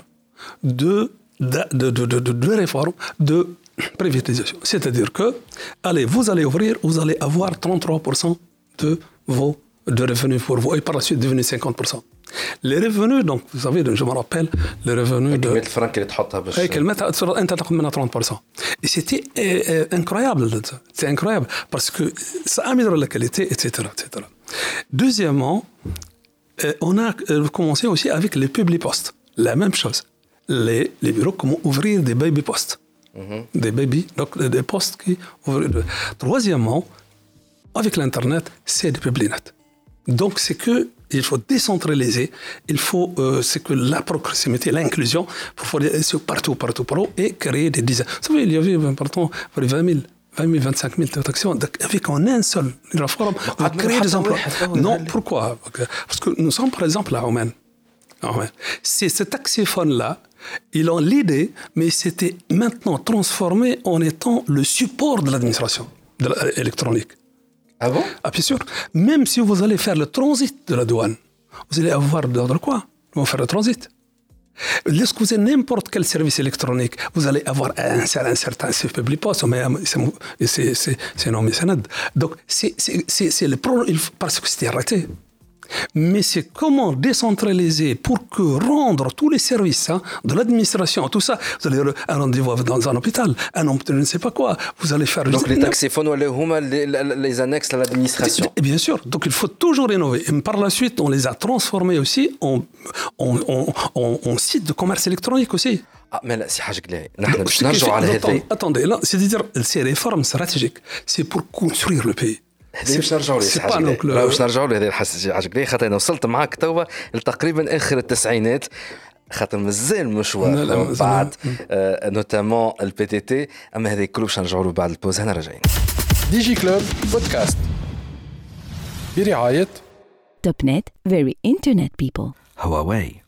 de, de, de, de, de réforme, de privatisation. C'est-à-dire que, allez, vous allez ouvrir, vous allez avoir 33% de vos de revenus pour vous, et par la suite devenu 50%. Les revenus, donc, vous savez, je me rappelle, les revenus de. كلمة 30%. Et c'était euh, euh, incroyable, c'est incroyable, parce que ça améliore la qualité, etc. etc. Deuxièmement, euh, on a commencé aussi avec les publics postes. La même chose. Les, les bureaux, comment ouvrir des baby postes. Mhm. Des baby, donc des postes qui ouvrent. Troisièmement, avec l'Internet, c'est des publics nets. Donc, c'est que il faut décentraliser, il faut, euh, c'est que la proximité, l'inclusion, pour faire partout, partout, partout, et créer des dizaines. Vous savez, il y avait, pardon, 20 000 20 000, 25 000 transactions avec en un seul réforme, on créer des emplois. Non, pourquoi? Parce que nous sommes par exemple à Oman. C'est ce taxiphone-là, ils ont l'idée, mais c'était maintenant transformé en étant le support de l'administration électronique. Ah bon? Ah, bien sûr. Même si vous allez faire le transit de la douane, vous allez avoir d'ordre quoi? Vous allez faire le transit. Lorsque vous avez n'importe quel service électronique, vous allez avoir un, un certain public poste, mais c'est non mécénade. Donc, c'est le problème, parce que c'était arrêté. Mais c'est comment décentraliser pour que rendre tous les services hein, de l'administration, tout ça. Vous allez un rendez-vous dans un hôpital, un hôpital, je ne sais pas quoi. Vous allez faire. Donc les taxiphones, les, les annexes à l'administration. Bien sûr. Donc il faut toujours rénover. Et par la suite, on les a transformés aussi en, en, en, en site de commerce électronique aussi. Ah, mais là, c'est Attendez, là, c'est-à-dire, ces réformes stratégiques, c'est pour construire le pays. باش نرجعوا ليه؟ باش نرجعوا لهذه الحاجة خاطر أنا وصلت معك توا لتقريبا آخر التسعينات خاطر مازال مشوار من بعد notamment ال PTT أما هذا كله باش نرجعوا له بعد ال pause؟ هنا راجعين. DigiClub Podcast. برعاية Topnet very internet people Huawei,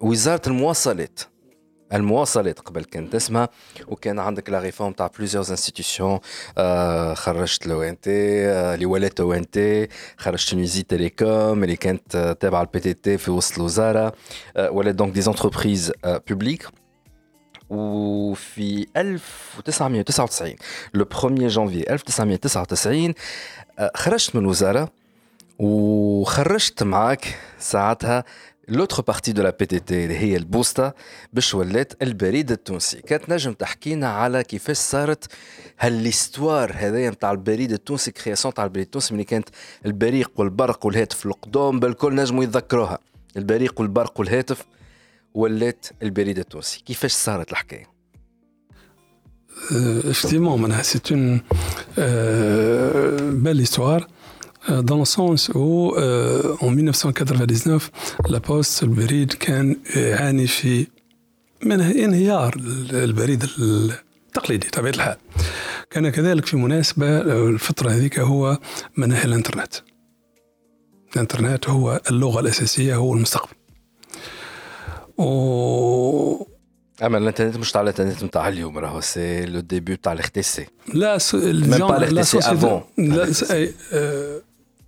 وزاره المواصلات المواصلات قبل كانت اسمها وكان عندك لا ريفورم تاع بليزيور انستيتيوشن آه خرجت لو ان تي آه اللي ولات او ان تي خرجت تونيزي تيليكوم اللي كانت تابعه البي تي تي في وسط الوزاره آه ولات دونك دي زونتربريز بوبليك وفي 1999 لو 1 جانفي 1999 خرجت من الوزاره وخرجت معاك ساعتها لوتر بارتي دو لا بي تي تي اللي هي البوستا باش ولات البريد التونسي. كانت نجم تحكينا على كيفاش صارت هال l'histoire هذايا نتاع البريد التونسي création تاع البريد التونسي ملي كانت البريد والبرق والهاتف القدوم بالكل نجموا يتذكروها. البريد والبرق والهاتف ولات البريد التونسي. كيفاش صارت الحكاية؟ Effectivement, c'est une euh, belle histoire. Euh, dans le sens où euh, en 1999 la poste البريد كان يعاني في من انهيار البريد التقليدي طبيعة الحال. كان كذلك في مناسبة الفترة هذيك هو مناهي الإنترنت. الإنترنت هو اللغة الأساسية هو المستقبل. و أما الإنترنت مش تاع الإنترنت نتاع اليوم راهو c'est le début تاع ال RTC. لا ميم با الاخ تي سي افون لا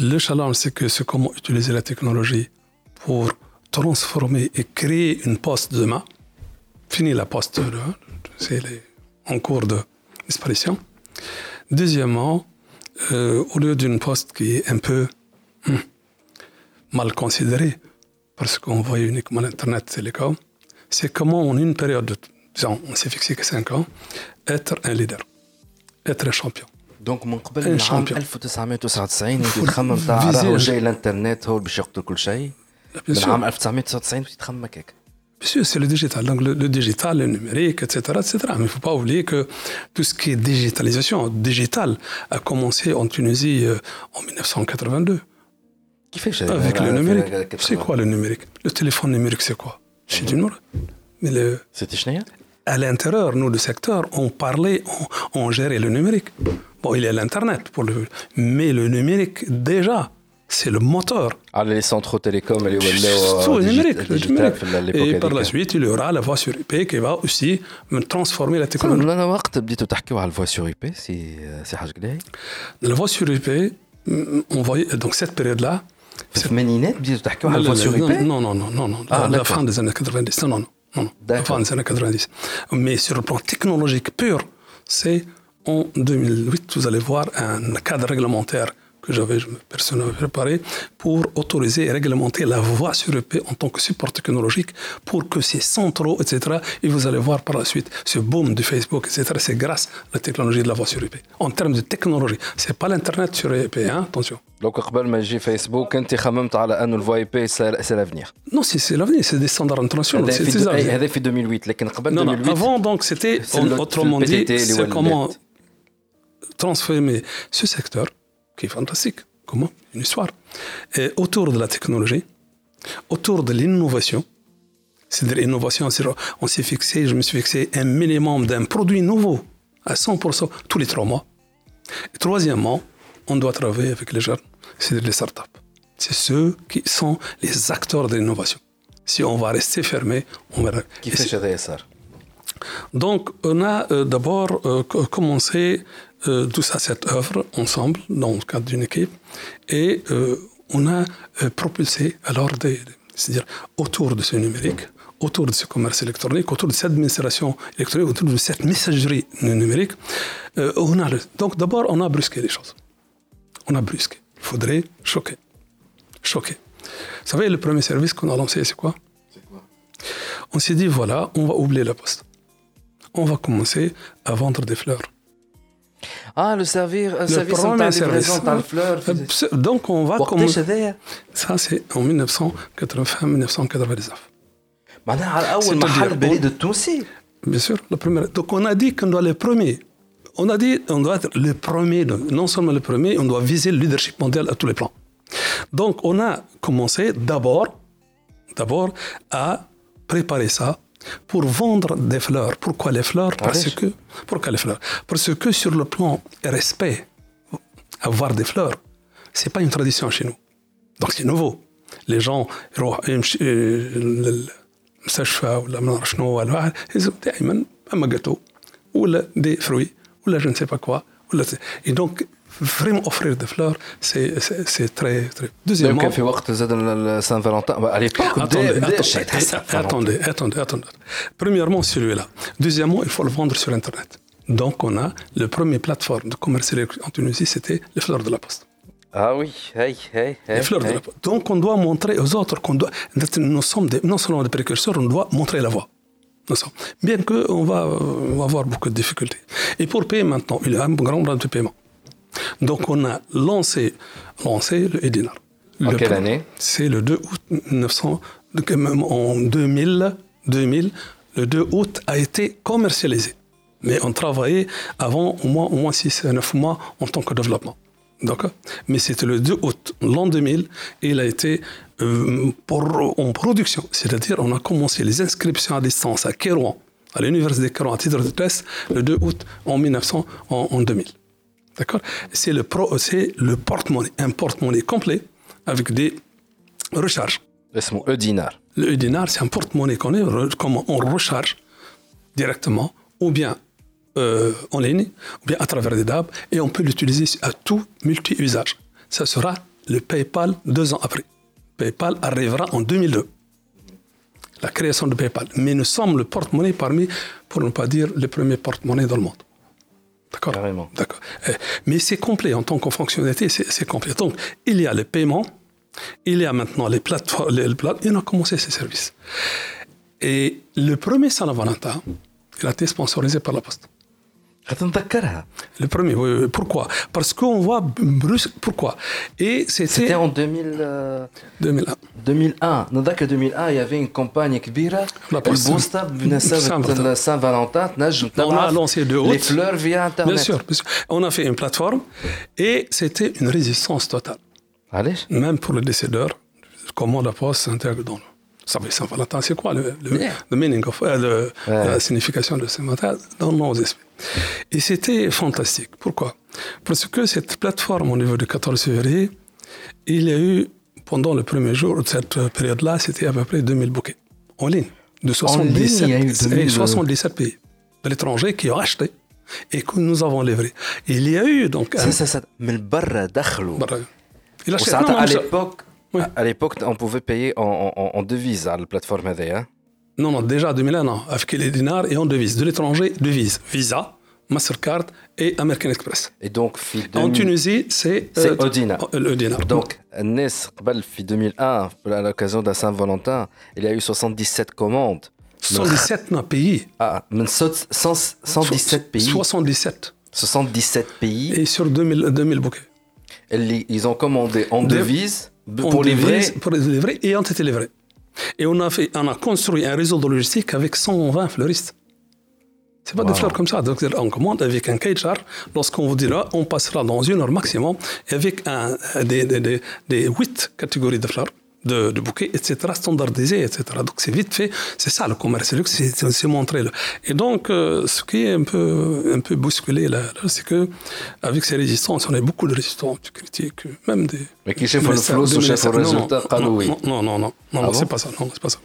Le challenge, c'est que c'est comment utiliser la technologie pour transformer et créer une poste demain. Fini la poste, c'est en cours de disparition. Deuxièmement, euh, au lieu d'une poste qui est un peu hum, mal considérée, parce qu'on voit uniquement l'Internet télécom, c'est comment en une période de, disons, on s'est fixé que 5 ans, être un leader, être un champion. دونك من قبل من عام 1999 انت تخمم تاع راهو جاي الانترنت هو باش يقتل كل شيء من عام 1999 وانت تخمم هكاك Bien sûr, c'est le digital. Donc le, le, digital, le numérique, etc. etc. Mais il ne faut pas oublier que tout ce qui est digitalisation, digital, a commencé en Tunisie euh, en 1982. كيفاش Avec le numérique. C'est quoi le numérique Le téléphone numérique, c'est quoi C'est du numérique. Mais le, سيتي شنو à l'intérieur, nous, le secteur, on parlait, on, on gérait le numérique. Bon, il y a l'Internet, pour le, mais le numérique, déjà, c'est le moteur. Ah, les centraux télécoms, les Tout numérique. Et par la suite, il y aura la voix sur IP qui va aussi transformer la technologie. la voix sur IP, c'est La voix sur IP, on voyait donc cette période-là. la voix sur IP Non, non, non, non, non. Ah, la fin des années 90. Non, non, non. non. La fin des années 90. Mais sur le plan technologique pur, c'est en 2008, vous allez voir un cadre réglementaire que j'avais personnellement préparé pour autoriser et réglementer la voie sur EP en tant que support technologique pour que ces centraux, etc., et vous allez voir par la suite ce boom de Facebook, etc., c'est grâce à la technologie de la voie sur EP. En termes de technologie, c'est pas l'Internet sur EP, hein, attention. Donc, قبل ما يجي فيسبوك انت خممت على انه الفواي بي سي لافنير Non, c'est l'avenir, c'est des standards internationaux. هذا في 2008 لكن قبل 2008 avant donc c'était autrement dit c'est comment transformer ce secteur qui est fantastique. Comment Une histoire. Et autour de la technologie, autour de l'innovation, c'est-à-dire l'innovation, on s'est fixé, je me suis fixé un minimum d'un produit nouveau à 100% tous les trois mois. Et troisièmement, on doit travailler avec les jeunes, c'est-à-dire les startups. C'est ceux qui sont les acteurs de l'innovation. Si on va rester fermé, on verra. Qui fait Donc, on a euh, d'abord euh, commencé euh, tout ça, cette œuvre ensemble dans le cadre d'une équipe. Et euh, on a euh, propulsé alors, c'est-à-dire autour de ce numérique, autour de ce commerce électronique, autour de cette administration électronique, autour de cette messagerie numérique, on a donc d'abord on a brusqué les choses. On a brusqué. Il faudrait choquer. Choquer. Vous savez, le premier service qu'on a lancé, c'est quoi? C'est quoi? On s'est dit, voilà, on va oublier la poste. On va commencer à vendre des fleurs. Ah, le servir, le service premier service. fleur. Donc on va comme ça c'est en 1980-1999. Bien sûr, le premier. Donc on a dit qu'on doit le premier. On a dit on doit être le premier, non seulement le premier, on doit viser le leadership mondial à tous les plans. Donc on a commencé d'abord, d'abord à préparer ça pour vendre des fleurs. Pourquoi les fleurs ah Parce que pourquoi les fleurs Parce que sur le plan respect, avoir des fleurs, c'est pas une tradition chez nous. Donc c'est nouveau. Les gens المستشفى ولا ما نعرف شنو ولا دائما اما جاتو ولا دي فروي ولا je ne sais pas quoi ولا et donc vraiment offrir des fleurs, c'est très, très. Deuxièmement. Donc, fait وقت زاد Saint-Valentin. À l'époque, attendez, attendez, attendez, attendez. Premièrement, celui-là. Deuxièmement, il faut le vendre sur Internet. Donc, on a le premier plateforme de commerce en Tunisie, c'était les fleurs de la poste. Ah oui, hey, hey, hey, les fleurs de la poste. Donc, on doit montrer aux autres qu'on doit. Nous sommes des, non seulement des précurseurs, on doit montrer la voie. Bien qu'on va, on va avoir beaucoup de difficultés. Et pour payer maintenant, il y a un grand nombre de paiement. Donc on a lancé, lancé le Edinar. En quelle année C'est le 2 août 1900, en 2000, 2000, le 2 août a été commercialisé. Mais on travaillait avant au moins, au moins 6 à 9 mois en tant que développement. D'accord? Mais c'était le 2 août, l'an 2000, et il a été euh, pour, en production. C'est-à-dire, on a commencé les inscriptions à distance à Kérouan, à l'université de Kérouan, à titre de test, le 2 août en 1900, en 2000. D'accord C'est le, le porte-monnaie, un porte-monnaie complet avec des recharges. Le dinar. Le dinar, c'est un porte-monnaie qu'on est, comment on recharge directement ou bien euh, en ligne, ou bien à travers des DAB, et on peut l'utiliser à tout multi-usage. Ça sera le PayPal deux ans après. PayPal arrivera en 2002. La création de PayPal. Mais nous sommes le porte-monnaie parmi, pour ne pas dire, les premiers porte-monnaies dans le monde. D'accord D'accord. Eh, mais c'est complet en tant que fonctionnalité, c'est complet. Donc, il y a les paiements, il y a maintenant les plateformes, les, et on a commencé ces services. Et le premier Saint-Valentin, il a été sponsorisé par la Poste. Le premier, oui, Pourquoi Parce qu'on voit brusque. Pourquoi Et c'était. en 2000, 2001. 2001. Dans 2001, il y avait une campagne كبيرة. La البوسطة بمناسبة Saint-Valentin On a lancé de haut. Les fleurs via Internet. Bien sûr, On a fait une plateforme et c'était une résistance totale. Allez. Même pour le décédeur, comment la Poste s'intègre dans le. Saint-Valentin, c'est quoi le, le, meaning of, euh, la signification de Saint-Valentin dans nos esprits? Et c'était fantastique. Pourquoi? Parce que cette plateforme au niveau du 14 février il y a eu, pendant le premier jour de cette période-là, c'était à peu près 2000 bouquets en ligne, de 77, 77 pays de l'étranger qui ont acheté et que nous avons livré. Il y a eu donc. Ça, ça, ça. Mais Il a à l'époque, à l'époque, on pouvait payer en, en, en devise à la plateforme hein? Non, non, déjà 2001, non. Avec les dinars et en devise. De l'étranger, devise. Visa, Mastercard et American Express. Et donc, en Tunisie, c'est euh, au dinar. Le dinar. Donc, Nes, 2001, à l'occasion de Saint-Valentin, il y a eu 77 commandes. 117 non, pays. Ah, 117 pays. 77. 77 pays. Et sur 2000, 2000 bouquets. ils ont commandé en devise pour livrer. Pour les livrer et ont été livrés. Et on a, fait, on a construit un réseau de logistique avec 120 fleuristes. C'est pas wow. des fleurs comme ça. Donc, on commande avec un cahier Lorsqu'on vous dira, on passera dans une heure maximum avec un, des, des, des, des 8 catégories de fleurs de, de bouquets, etc., standardisés, etc. Donc c'est vite fait, c'est ça le commerce luxe, c'est montrer. Le... Et donc, euh, ce qui est un peu, un peu bousculé là, là c'est que avec ces résistances, on a beaucoup de résistants, tu critiques, même des. Mais qui chef le flou, chef le résultat, non, non, non, non, non, non, non, c'est pas ça, non, c'est pas ça.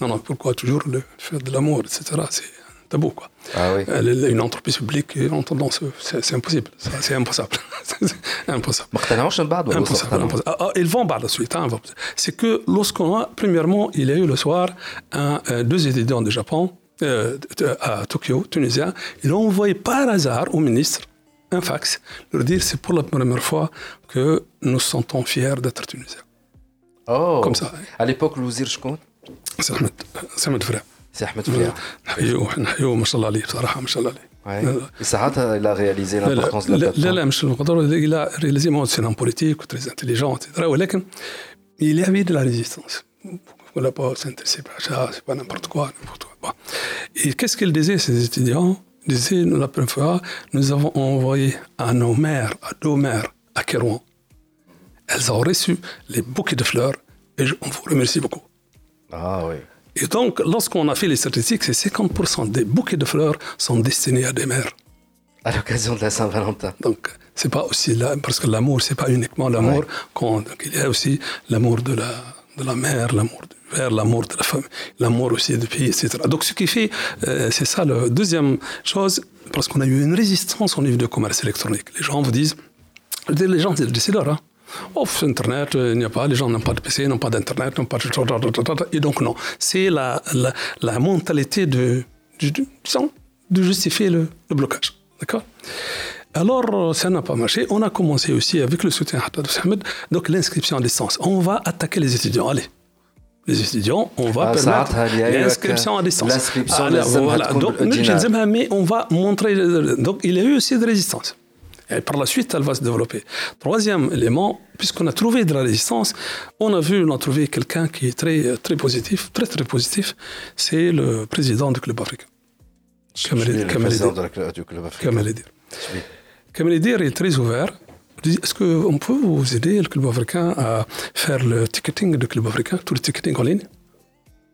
Non, non, pourquoi toujours le faire de l'amour, etc. C'est tabou. Quoi. Ah oui. Une entreprise publique c'est impossible. C'est impossible. impossible. impossible. Ah, ah, ils vont par la suite. Hein, c'est que lorsqu'on a, premièrement, il y a eu le soir un, euh, deux étudiants du Japon, euh, à Tokyo, tunisien, ils ont envoyé par hasard au ministre un fax, leur dire c'est pour la première fois que nous sentons fiers d'être tunisiens. Oh. Comme ça. À l'époque, l'Ouzir, je compte C'est notre frère. سي احمد فليح نحيوه نحيوه ما شاء الله عليه بصراحه ما شاء الله عليه ساعتها il a réalisé l'importance de la plateforme لا لا مش المقدرة il a réalisé moi c'est un politique très intelligent etc ولكن il y avait de la résistance voilà pas s'intéresser pas ça c'est pas n'importe quoi n'importe quoi bon. et qu'est-ce qu'ils disaient ces étudiants ils disaient la première fois nous avons envoyé à nos mères à nos mères à Kérouan elles ont reçu les bouquets de fleurs et on vous remercie beaucoup ah oui et donc, lorsqu'on a fait les statistiques, c'est 50% des bouquets de fleurs sont destinés à des mères. À l'occasion de la Saint-Valentin. Donc, c'est pas aussi là, parce que l'amour, c'est pas uniquement l'amour. Ouais. Il y a aussi l'amour de la, de la mère, l'amour du père, l'amour de la femme, l'amour aussi du pays, etc. Donc, ce qui fait, euh, c'est ça la deuxième chose, parce qu'on a eu une résistance au niveau du commerce électronique. Les gens vous disent, les gens, c'est leur, hein. Oh, Internet, il n'y a pas, les gens n'ont pas de PC, n'ont pas d'Internet, n'ont pas de... Et donc, non. C'est la, la, la, mentalité de, de, de justifier le, le blocage. D'accord? Alors, ça n'a pas marché. On a commencé aussi avec le soutien de Ahmed, donc l'inscription à distance. On va attaquer les étudiants. Allez, les étudiants, on va ah, permettre l'inscription à distance. L'inscription ah, voilà. Donc, mais on va montrer. Donc, il y a eu aussi de résistance. Et par la suite, elle va se développer. Troisième élément, puisqu'on a trouvé de la résistance, on a vu, on a trouvé quelqu'un qui est très, très positif, très très positif, c'est le président du club africain. Kamel est très ouvert. Est-ce qu'on peut vous aider, le club africain, à faire le ticketing du club africain, tout le ticketing en ligne?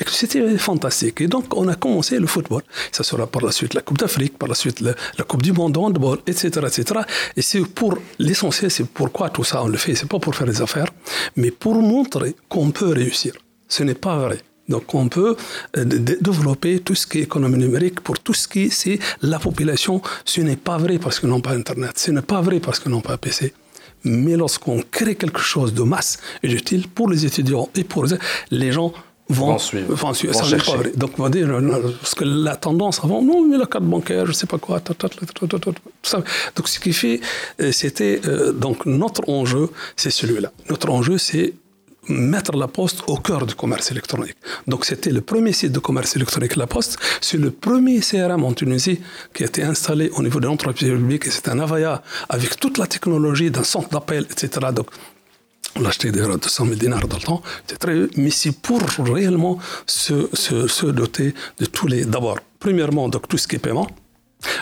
Et que c'était fantastique. Et donc, on a commencé le football. Ça sera par la suite la Coupe d'Afrique, par la suite la, Coupe du Monde de handball, etc., etc. Et c'est pour l'essentiel, c'est pourquoi tout ça on le fait. C'est pas pour faire des affaires, mais pour montrer qu'on peut réussir. Ce n'est pas vrai. Donc on peut euh, développer tout ce qui est économie numérique pour tout ce qui c'est la population. Ce n'est pas vrai parce qu'ils n'ont pas Internet. Ce n'est pas vrai parce qu'ils n'ont pas PC. Mais lorsqu'on crée quelque chose de masse et utile pour les étudiants et pour les gens vont, suivre. Vont suivre. Vont ça pas vrai. Donc, on va dire, parce que la tendance avant, non, mais la carte bancaire, je ne sais pas quoi, tout ça. Donc, ce qui fait, c'était, donc, notre enjeu, c'est celui-là. Notre enjeu, c'est mettre la poste au cœur du commerce électronique. Donc c'était le premier site de commerce électronique La Poste. C'est le premier CRM en Tunisie qui a été installé au niveau de l'entreprise publique. Et c'est un Avaya avec toute la technologie d'un centre d'appel, etc. Donc on d'ailleurs 200 000 dinars dans le temps, très, mais c'est pour réellement se, se, se, doter de tous les. D'abord, premièrement, donc tout ce qui est paiement.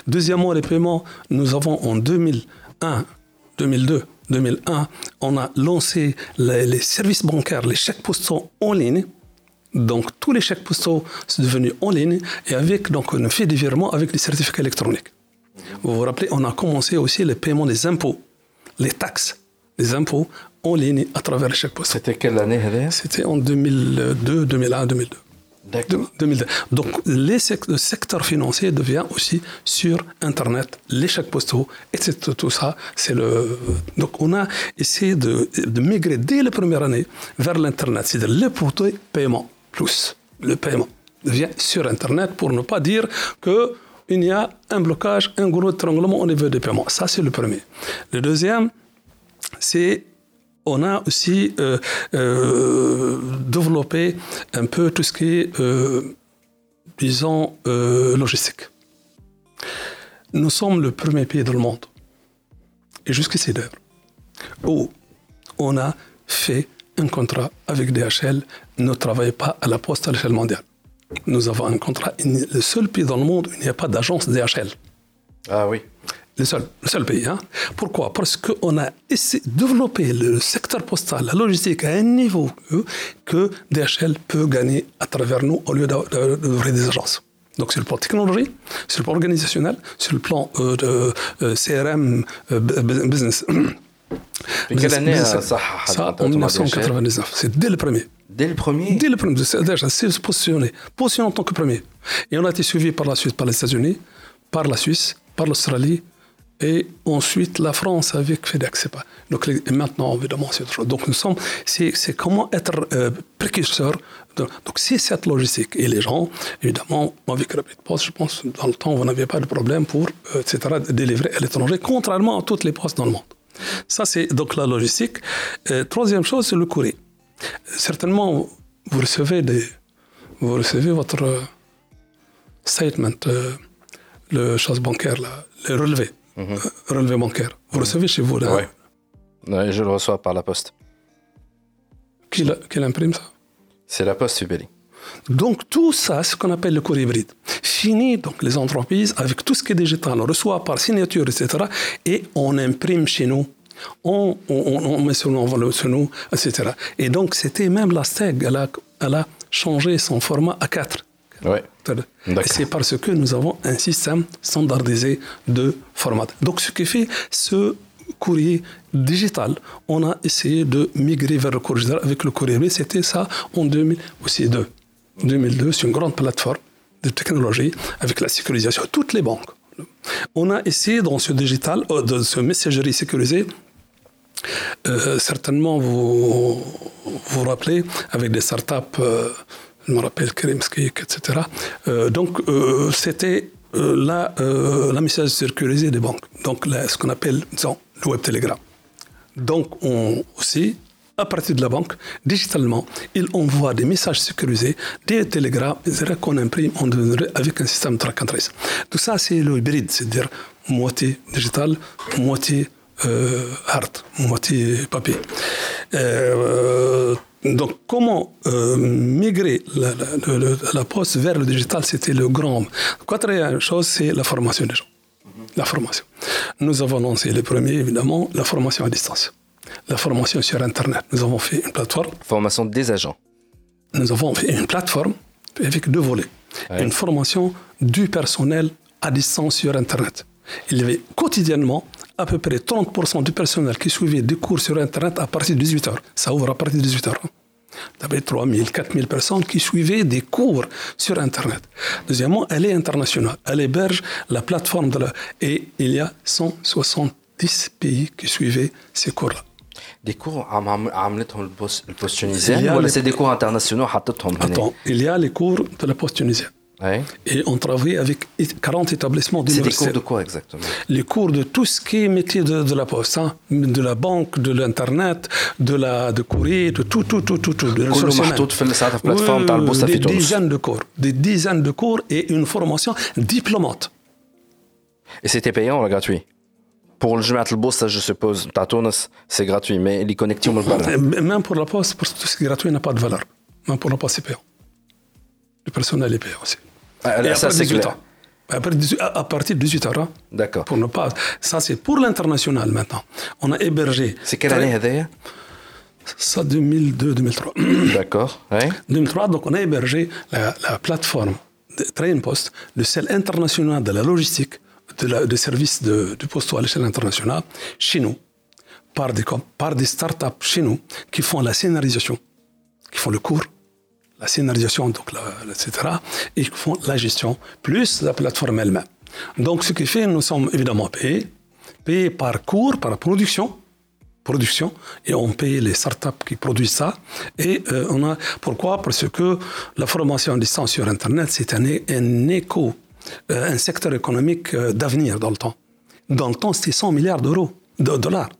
Deuxièmement, les paiements, nous avons en 2001, 2002, 2001, on a lancé les, les services bancaires, les chèques postaux en ligne. Donc tous les chèques postaux sont devenus en ligne et avec donc on fait des virements avec des certificats électroniques. Vous vous rappelez, on a commencé aussi le paiement des impôts, les taxes, les impôts en ligne à travers les chèques postaux. C'était quelle année C'était en 2002, 2001, 2002. D'accord. 2002. Donc les sec- le secteur financier devient aussi sur Internet, les chèques postaux, etc. Tout ça, c'est le. Donc on a essayé de, de migrer dès la première année vers l'Internet, c'est-à-dire le portail paiement plus le paiement vient sur Internet pour ne pas dire que il y a un blocage, un gros étranglement au niveau des paiements. Ça, c'est le premier. Le deuxième, c'est on a aussi euh, euh, développé un peu tout ce qui est, euh, disons, logistique. Nous sommes le premier pays dans le monde, et jusqu'ici d'ailleurs, où on a fait un contrat avec DHL, ne travaille pas à la poste à l'échelle mondiale. Nous avons un contrat, le seul pays dans le monde où il n'y a pas d'agence DHL. Ah oui. Le seul, le seul pays. Hein. Pourquoi? Parce qu'on a essayé de développer le secteur postal, la logistique à un niveau que, que DHL peut gagner à travers nous au lieu d'ouvrir des agences. Donc sur le plan technologie, sur le plan organisationnel, sur le plan euh, de euh, CRM, euh, business. Puis quelle année business- ça Ça, en 1999. C'est dès le premier. Dès le premier? Dès le premier, c'est- déjà, c'est se positionner. Positionner en tant que premier. Et on a été suivi par la suite par les États-Unis, par la Suisse, par l'Australie, et ensuite la France avec FedEx. Pas. Donc les- maintenant, évidemment, c'est autre chose. Donc nous sommes, c'est comment être euh, précurseur. donc c'est cette logistique. Et les gens, évidemment, avec Rapid Post, je pense, dans le temps, vous n'aviez pas de problème pour, euh, etc., délivrer à l'étranger, contrairement à toutes les postes dans le monde. Ça, c'est donc la logistique. Euh, troisième chose, c'est le courrier. Certainement, vous recevez vous recevez votre statement, le chose bancaire, là, le relevé, euh, relevé bancaire. Vous recevez chez vous, là. Ouais, je le reçois par la poste. Qui, l'imprime ça? C'est la poste, Ubeli. Donc tout ça, c'est ce qu'on appelle le courrier hybride. Fini donc les entreprises avec tout ce qui est digital, on reçoit par signature, etc. Et on imprime chez nous. On, on, on- on met sur nous, on sur nous, etc. Et donc c'était même la STEG, elle a, elle a changé son format à 4. Ouais. C'est parce que nous avons un système standardisé de format. Donc, ce qui fait ce courrier digital, on a essayé de migrer vers le courrier digital avec le courrier. C'était ça en 2002. 2002, c'est une grande plateforme de technologie avec la sécurisation de toutes les banques. On a essayé dans ce digital, euh, dans ce messagerie sécurisé, euh, certainement, vous vous vous rappelez, avec des startups, euh, je me rappelle Kremski, etc. Donc, euh, c'était euh, la, euh, message sécurisée des banques. Donc, ce qu'on appelle, disons, le web telegram. Donc, on aussi, à partir de la banque, digitalement, il envoie des messages sécurisés, des télégrammes, etc., qu'on imprime avec un système track and trace. Tout ça, c'est le hybride, c'est-à-dire moitié digital, moitié euh, hard, moitié papier. Euh, donc, comment euh, migrer la, poste vers le digital, c'était le grand. Quatrième chose, c'est la formation des gens. La formation. Nous avons lancé le premier, évidemment, la formation à distance. La formation sur Internet. Nous avons fait une plateforme. Formation des agents. Nous avons fait une plateforme avec deux volets. Ouais. Une formation du personnel à distance sur Internet. Il y avait quotidiennement à peu près 30% du personnel qui suivait des cours sur Internet à partir de 18h. Ça ouvre à partir de 18h. Il y avait 3 000, 4 000 personnes qui suivaient des cours sur Internet. Deuxièmement, elle est internationale. Elle héberge la plateforme de la... Et il y a 170 pays qui suivaient ces cours-là. Des cours عم- عم- عملتهم البوست البوست تونيزيان Il y a ولا les- سي دي كور انترناسيونال حطتهم هنا؟ Attends, il y a les cours de la poste tunisienne. Et on travaillait avec 40 établissements d'université. C'est des cours de quoi exactement? Les cours de tout ce qui est métier de, la poste, hein. de la banque, de l'Internet, de la de courrier, de tout, tout, tout, tout. tout de des dizaines de cours. Des dizaines de cours et une formation diplômante. Et c'était payant ou gratuit? Pour le Jumat al ça je suppose, c'est gratuit, mais les connexions, Même pour la poste, parce que tout ce qui est gratuit n'a pas de valeur. Même pour la poste, c'est payant. Le personnel est payant aussi. Ah, là, ça, c'est clair. À partir de 18 heures. Hein. D'accord. Pour ne pas. Ça, c'est pour l'international maintenant. On a hébergé. C'est quelle année, d'ailleurs Ça, 2002-2003. D'accord. Ouais. 2003, donc on a hébergé la, la plateforme de Train Post, le seul international de la logistique de, de services de, de poste à l'échelle internationale chez nous, par des, par des startups chez nous qui font la scénarisation, qui font le cours, la scénarisation, donc etc., et qui font la gestion, plus la plateforme elle-même. Donc, ce qui fait, nous sommes évidemment payés, payés par cours, par production, production, et on paye les startups qui produisent ça. Et euh, on a, pourquoi? Parce que la formation à distance sur Internet, c'est un, un écho euh, un secteur économique euh, d'avenir dans le temps. Dans le temps, c'était 100 milliards d'euros, de dollars.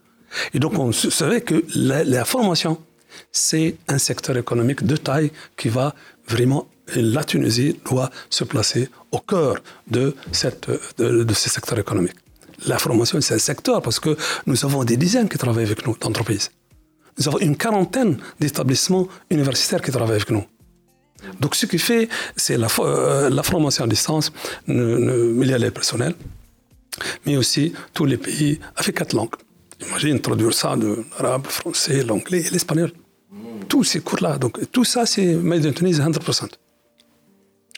Et donc, on savait que la, formation, c'est un secteur économique de taille qui va vraiment la Tunisie doit se placer au cœur de, cette, de, ce secteur économique. La formation, c'est un secteur parce que nous avons des dizaines qui travaillent avec nous d'entreprises. Nous avons une quarantaine d'établissements universitaires qui travaillent avec nous. Donc ce qui fait, c'est la, euh, formation à distance, il y a les personnels, mais aussi tous les pays avec quatre langues. Imaginez introduire ça de l'arabe, français, l'anglais et l'espagnol Tous ces cours-là. Donc tout ça, c'est made in Tunisie 100%.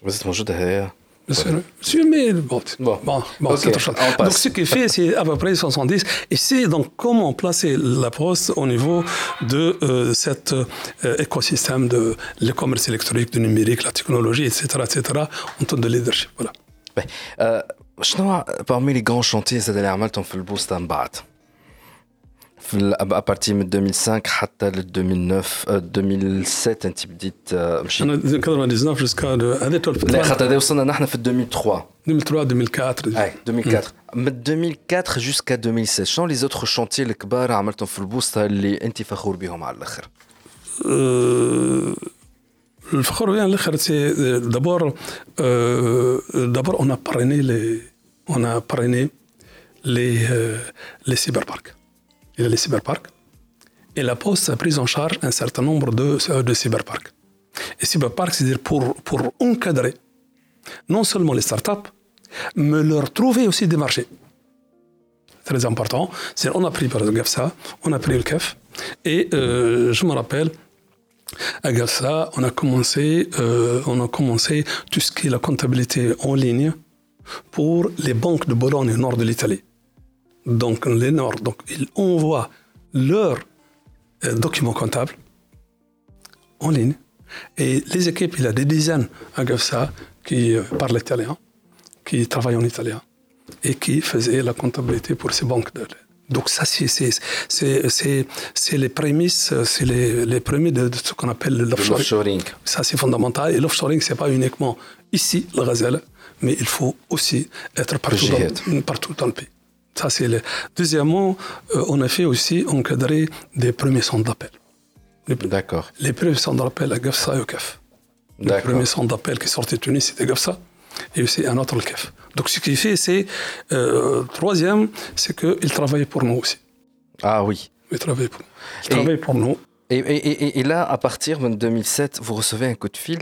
Vous êtes موجودة هي Monsieur, mais bon, bon, bon, bon c'est autre chose. Donc, ce qui fait, c'est à peu près 70. Et c'est donc comment placer la poste au niveau de euh, cet euh, écosystème de le commerce électronique, du numérique, la technologie, etc., etc., en termes de leadership. Voilà. Euh, parmi les grands chantiers, c'est d'aller à Malton, le boost en bas à partir de 2005 حتى ل 2009 2007 انت بديت مشيت انا 99 jusqu'à لا خاطر هذا وصلنا نحن في 2003 2003 2004 اي 2004 من 2004 jusqu'à 2016 شنو لي زوتر شونتي الكبار عملتهم في البوسطه اللي انت فخور بهم على الاخر؟ الفخور بهم على الاخر سي دابور دابور اون a parrainé les on a parrainé les les cyberparks il y a les cyberparks. Et la Poste a pris en charge un certain nombre de, de cyberparks. Et cyberparks, c'est-à-dire pour, encadrer non seulement les startups, mais leur trouver aussi des marchés. Très important. On a pris par exemple GAFSA, on a pris le CAF. Et euh, je me rappelle, à GAFSA, on a commencé, euh, on a commencé tout ce qui est la comptabilité en ligne pour les banques de Bologne au nord de l'Italie donc les Nord, donc ils envoient leurs euh, documents comptables en ligne. Et les équipes, il y a des dizaines à GAFSA qui euh, parlent italien, qui travaillent en italien et qui faisaient la comptabilité pour ces banques. De, donc ça, c'est les prémices, c'est les, les premiers de, ce qu'on appelle l'offshoring. Ça, c'est fondamental. Et l'offshoring, c'est pas uniquement ici, le Gazelle, mais il faut aussi être partout, partout dans le pays. Ça, c'est le... Deuxièmement, euh, on a fait aussi encadrer des premiers centres d'appel. D'accord. Les premiers centres d'appel à GAFSA et au CAF. Le premier centre d'appel qui sortait de Tunis, c'était GAFSA. Et aussi un autre, le CAF. Donc, ce qu'il fait, c'est. Euh, troisième, c'est qu'il travaillait pour nous aussi. Ah oui. Il travaillait pour nous. Il travaillait pour nous. Et, et, et, là, à partir de 2007, vous recevez un coup de fil,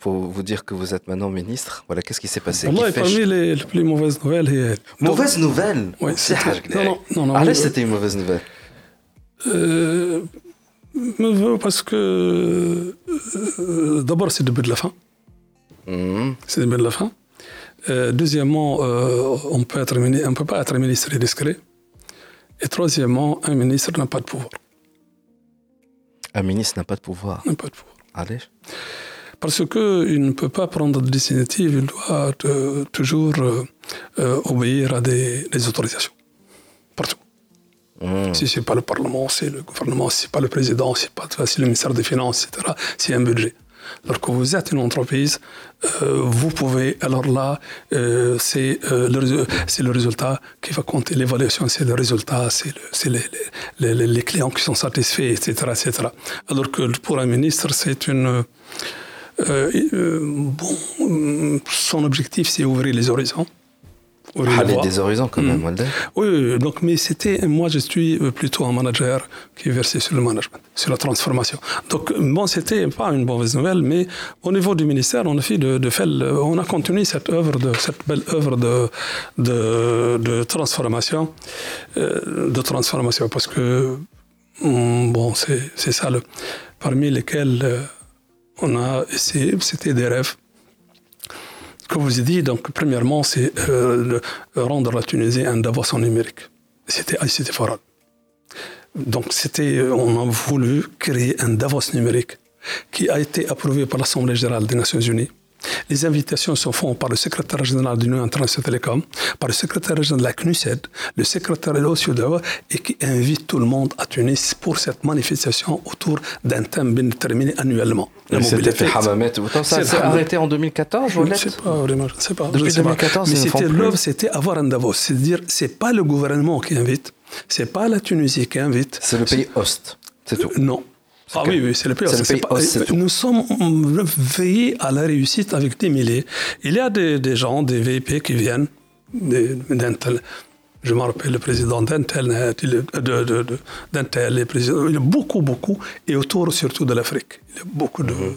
pour vous dire que vous êtes maintenant ministre. Voilà, qu'est-ce qui s'est passé? Moi, parmi les, les, plus mauvaises nouvelles. Mauvaise nouvelle? Oui, c'est. Non, non, non. non Allez, c'était une mauvaise nouvelle. Euh, parce que. Euh, D'abord, c'est le début de la fin. Mmh. C'est le début de la fin. Euh, deuxièmement, euh, on ne peut pas être ministre et discret. Et troisièmement, un ministre n'a pas de pouvoir. Un ministre n'a pas de pouvoir. N'a pas de pouvoir. Allez. Parce qu'il ne peut pas prendre de initiatives, il doit euh, toujours euh, euh, obéir à des, autorisations. Partout. Hmm. Si ce n'est pas le Parlement, c'est le gouvernement, si ce n'est pas le président, si c'est le ministère des Finances, etc., c'est un budget. Lorsque vous êtes une entreprise, euh, vous pouvez, alors là, euh, c'est euh, le, le, résultat qui va compter. L'évaluation, c'est le résultat, c'est le, les, les, les, clients qui sont satisfaits, etc., etc. Alors que pour un ministre, c'est une... bon, son objectif, c'est ouvrir les horizons. Aller des horizons quand même, mm. oui, donc, mais c'était, moi je suis plutôt un manager qui est versé sur le management, sur la transformation. Donc, bon, c'était pas une mauvaise nouvelle, mais au niveau du ministère, on a fait de, on a continué cette œuvre, de, cette belle œuvre de, de, de transformation, euh, de transformation, parce que, mm, bon, c'est ça, le, parmi lesquels euh, on a essayé, c'était des rêves que vous avez dit, donc, premièrement, c'est euh, rendre la Tunisie un Davos en numérique. C'était ICT Foral. Donc, c'était, euh, on a voulu créer un Davos numérique qui a été approuvé par l'Assemblée générale des Nations Unies les invitations se font par le secrétaire général de l'Union internationale télécom, par le secrétaire général de la CNUSED, le secrétaire de l'OCDE, et qui invite tout le monde à Tunis pour cette manifestation autour d'un thème bien déterminé annuellement. C'était fait Hamamet. Ça arrêté en 2014 Je ne sais pas vraiment, je ne sais pas. Depuis 2014, Mais c'était l'œuvre, c'était avoir un Davos. C'est-à-dire, c'est pas le gouvernement qui invite, c'est pas la Tunisie qui invite. C'est le pays host, c'est tout. Non, ah oui, oui c'est le pays. nous sommes veillés à la réussite avec des milliers. Il y a des, des gens, des VIP qui viennent d'Intel. Je me rappelle le président d'Intel, d'Intel, les présidents, il y a beaucoup, beaucoup, et autour surtout de l'Afrique. Il y a beaucoup de, mhm.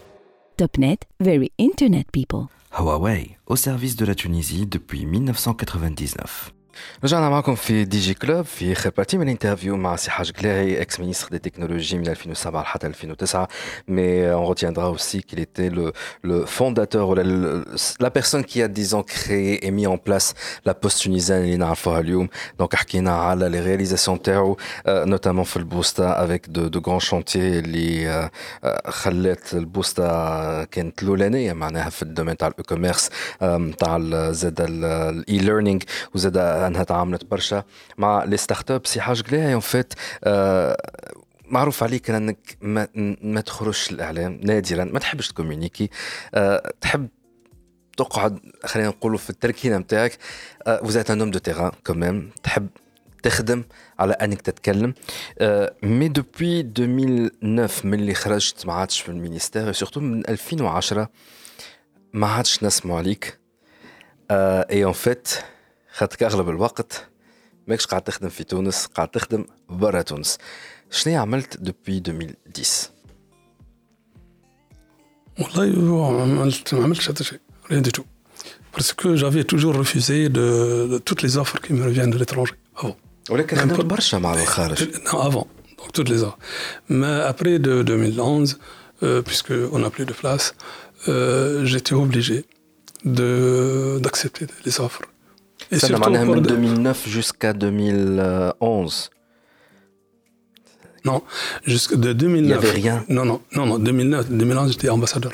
Topnet, very internet people. Huawei, au service de la Tunisie depuis 1999. رجعنا معكم في دي جي كلوب في اخر بارتي من الانترفيو مع سي حاج قلاعي اكس مينيستر دي تكنولوجي من 2007 حتى 2009 mais on retiendra aussi qu'il était le, le fondateur ou la, le, la personne qui a disons créé et mis en place la poste tunisienne اللي نعرفوها اليوم دونك حكينا على لي رياليزاسيون تاعو نوتامون في البوستا افيك دو دو غران شونتي اللي خلات البوستا كانت الاولانيه معناها في الدومين تاع الاي كوميرس تاع زاد الاي ليرنينغ وزاد انها تعاملت برشا مع les start-up سي حاج قلاعي en fait معروف عليك إنك ما, ما تخرجش الاعلام نادرا ما تحبش ت communiquer أه تحب تقعد خلينا نقولوا في التركينة نتاعك et t'es un homme de terrain quand même تحب تخدم على إنك تتكلم. mais depuis 2009 من اللي خرجت ما عادش في ال ministère. surtout من 2010 ما عادش نسمع عليك. et en fait خاطرك اغلب الوقت ماكش قاعد تخدم في تونس قاعد تخدم برا تونس شنو عملت دوبوي 2010 والله عملت ما عملتش حتى شيء rien du tout parce que j'avais toujours refusé de, de toutes les offres qui me reviennent de l'étranger avant ولكن خدمت برشا مع الخارج non avant donc toutes les offres mais après de 2011 euh, puisque on n'a plus de place euh, j'étais obligé de d'accepter les offres et ça, surtout de 2009 jusqu'à 2011. Non, jusqu'à de 2009. Il n'y avait rien. Non, non, non, non. 2009, 2011, j'étais ambassadeur.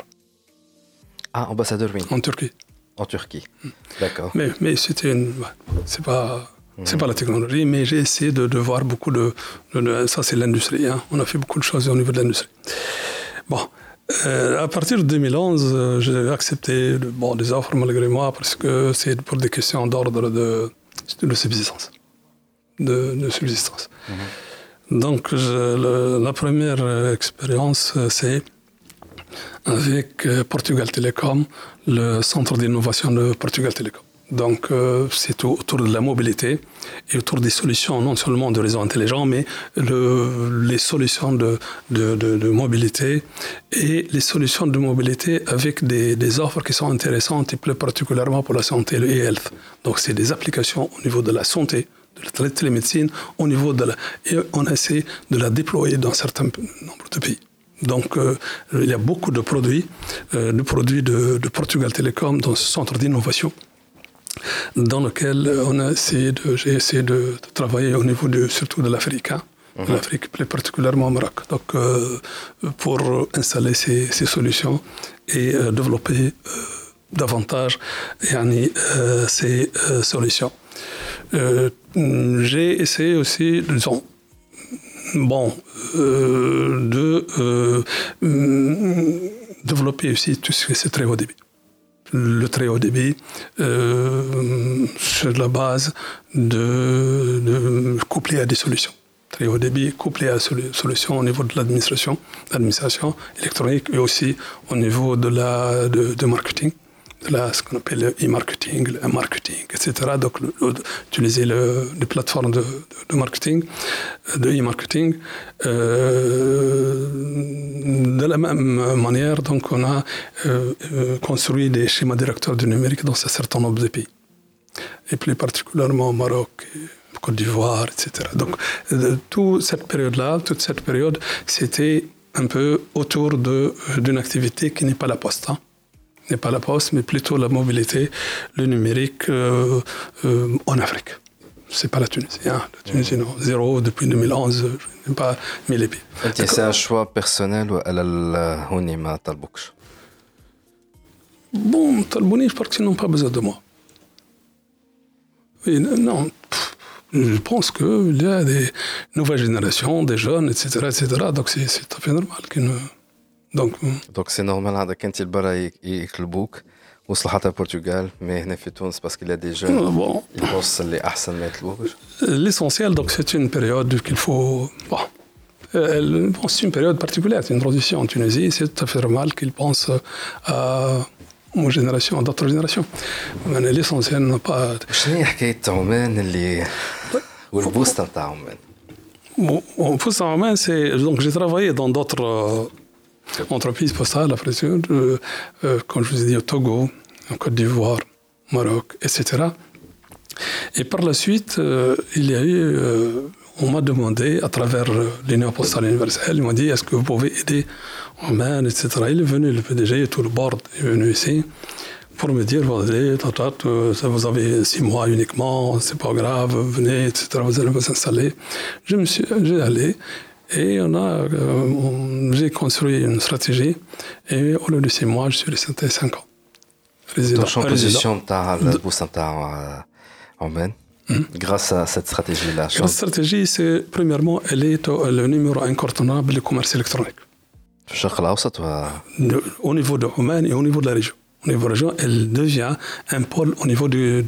Ah, ambassadeur, oui. En Turquie. En Turquie. D'accord. Mais, mais c'était une. C'est pas. C'est pas la technologie, mais j'ai essayé de, de, voir beaucoup de. de ça, c'est l'industrie. Hein. On a fait beaucoup de choses au niveau de l'industrie. Bon, euh, à partir de 2011, euh, j'ai accepté bon, des offres malgré moi parce que c'est pour des questions d'ordre de, de, subsistance. De, de subsistance. -hmm. Donc, je, le, la première expérience, euh, c'est avec Portugal Telecom, le centre d'innovation de Portugal Telecom. Donc, euh, c'est autour de la mobilité et autour des solutions, non seulement de réseaux intelligents, mais le, les solutions de, mobilité et les solutions de mobilité avec des, des, offres qui sont intéressantes et plus particulièrement pour la santé, le e-health. Donc, c'est des applications au niveau de la santé, de la télémédecine, au niveau de la. Et on essaie de la déployer dans certains nombre de pays. Donc, euh, il y a beaucoup de produits, euh, de produits de, de Portugal Telecom dans ce centre d'innovation dans lequel on a essayé de, j'ai essayé de, de, travailler au niveau de, surtout de l'Afrique, hein, mm -hmm. l'Afrique plus particulièrement au Maroc, donc euh, pour installer ces, ces, solutions et euh, développer euh, davantage yani, ces solutions. j'ai essayé aussi, disons, bon, de développer aussi tout ce qui est très haut débit le très haut débit euh, sur la base de, de couplé à des solutions. Très haut débit couplé à des solutions au niveau de l'administration, l'administration électronique et aussi au niveau de la de marketing là, ce qu'on appelle le e-marketing, le marketing, etc. Donc, utiliser le, les plateformes de, de, marketing, de e-marketing. Euh, de la même manière, donc, on a euh, euh, construit des schémas directeurs du numérique dans un certain nombre de pays. Et plus particulièrement au Maroc, Côte d'Ivoire, etc. Donc, toute cette période-là, toute cette période, c'était un peu autour d'une activité qui n'est pas la poste. Hein n'est pas la poste, mais plutôt la mobilité, le numérique euh, euh, en Afrique. C'est pas la Tunisie. Hein. La Tunisie, non. Zéro depuis 2011, je n'ai pas mis les pieds. C'est un choix personnel ou Bon, Talbouni, je pense qu'ils n'ont pas besoin de moi. non, je pense qu'il y a des nouvelles générations, des jeunes, etc. etc. donc c'est tout à fait normal qu'ils ne. دونك دونك سي نورمال هذاك انت برا يكلبوك وصل حتى البرتغال مي هنا في تونس باسكو لا دي جون بون يبص اللي احسن ما يطلبوش ليسونسيال دونك سي اون بيريود كيل فو بون Bon, c'est une période particulière, c'est une transition en Tunisie, c'est tout à fait normal qu'ils pensent à aux générations, d'autres générations. Mais l'essentiel n'a pas. شنو هي حكاية عمان اللي والبوست نتاع عمان؟ Bon, عمان, c'est. Donc j'ai travaillé dans d'autres entreprise postale, la présidente, euh, euh, comme je vous ai dit, au Togo, en Côte d'Ivoire, Maroc, etc. Et par la suite, euh, il y a eu, on m'a demandé, à travers l'Union postale universelle, ils m'ont dit est-ce que vous pouvez aider Oman, etc. Il est venu, le PDG tout le board est venu ici pour me dire vous avez six mois uniquement, c'est pas grave, venez, etc. Vous allez vous installer. Je me suis, j'ai allé et on a, euh, j'ai construit une stratégie et au lieu de six mois, je suis resté cinq ans. Résident, Donc, position de en main grâce à cette stratégie-là. La stratégie, c'est premièrement, elle est le numéro incontournable du commerce électronique. Au niveau de Oman et au niveau de la région au niveau région, elle devient un pôle au niveau du,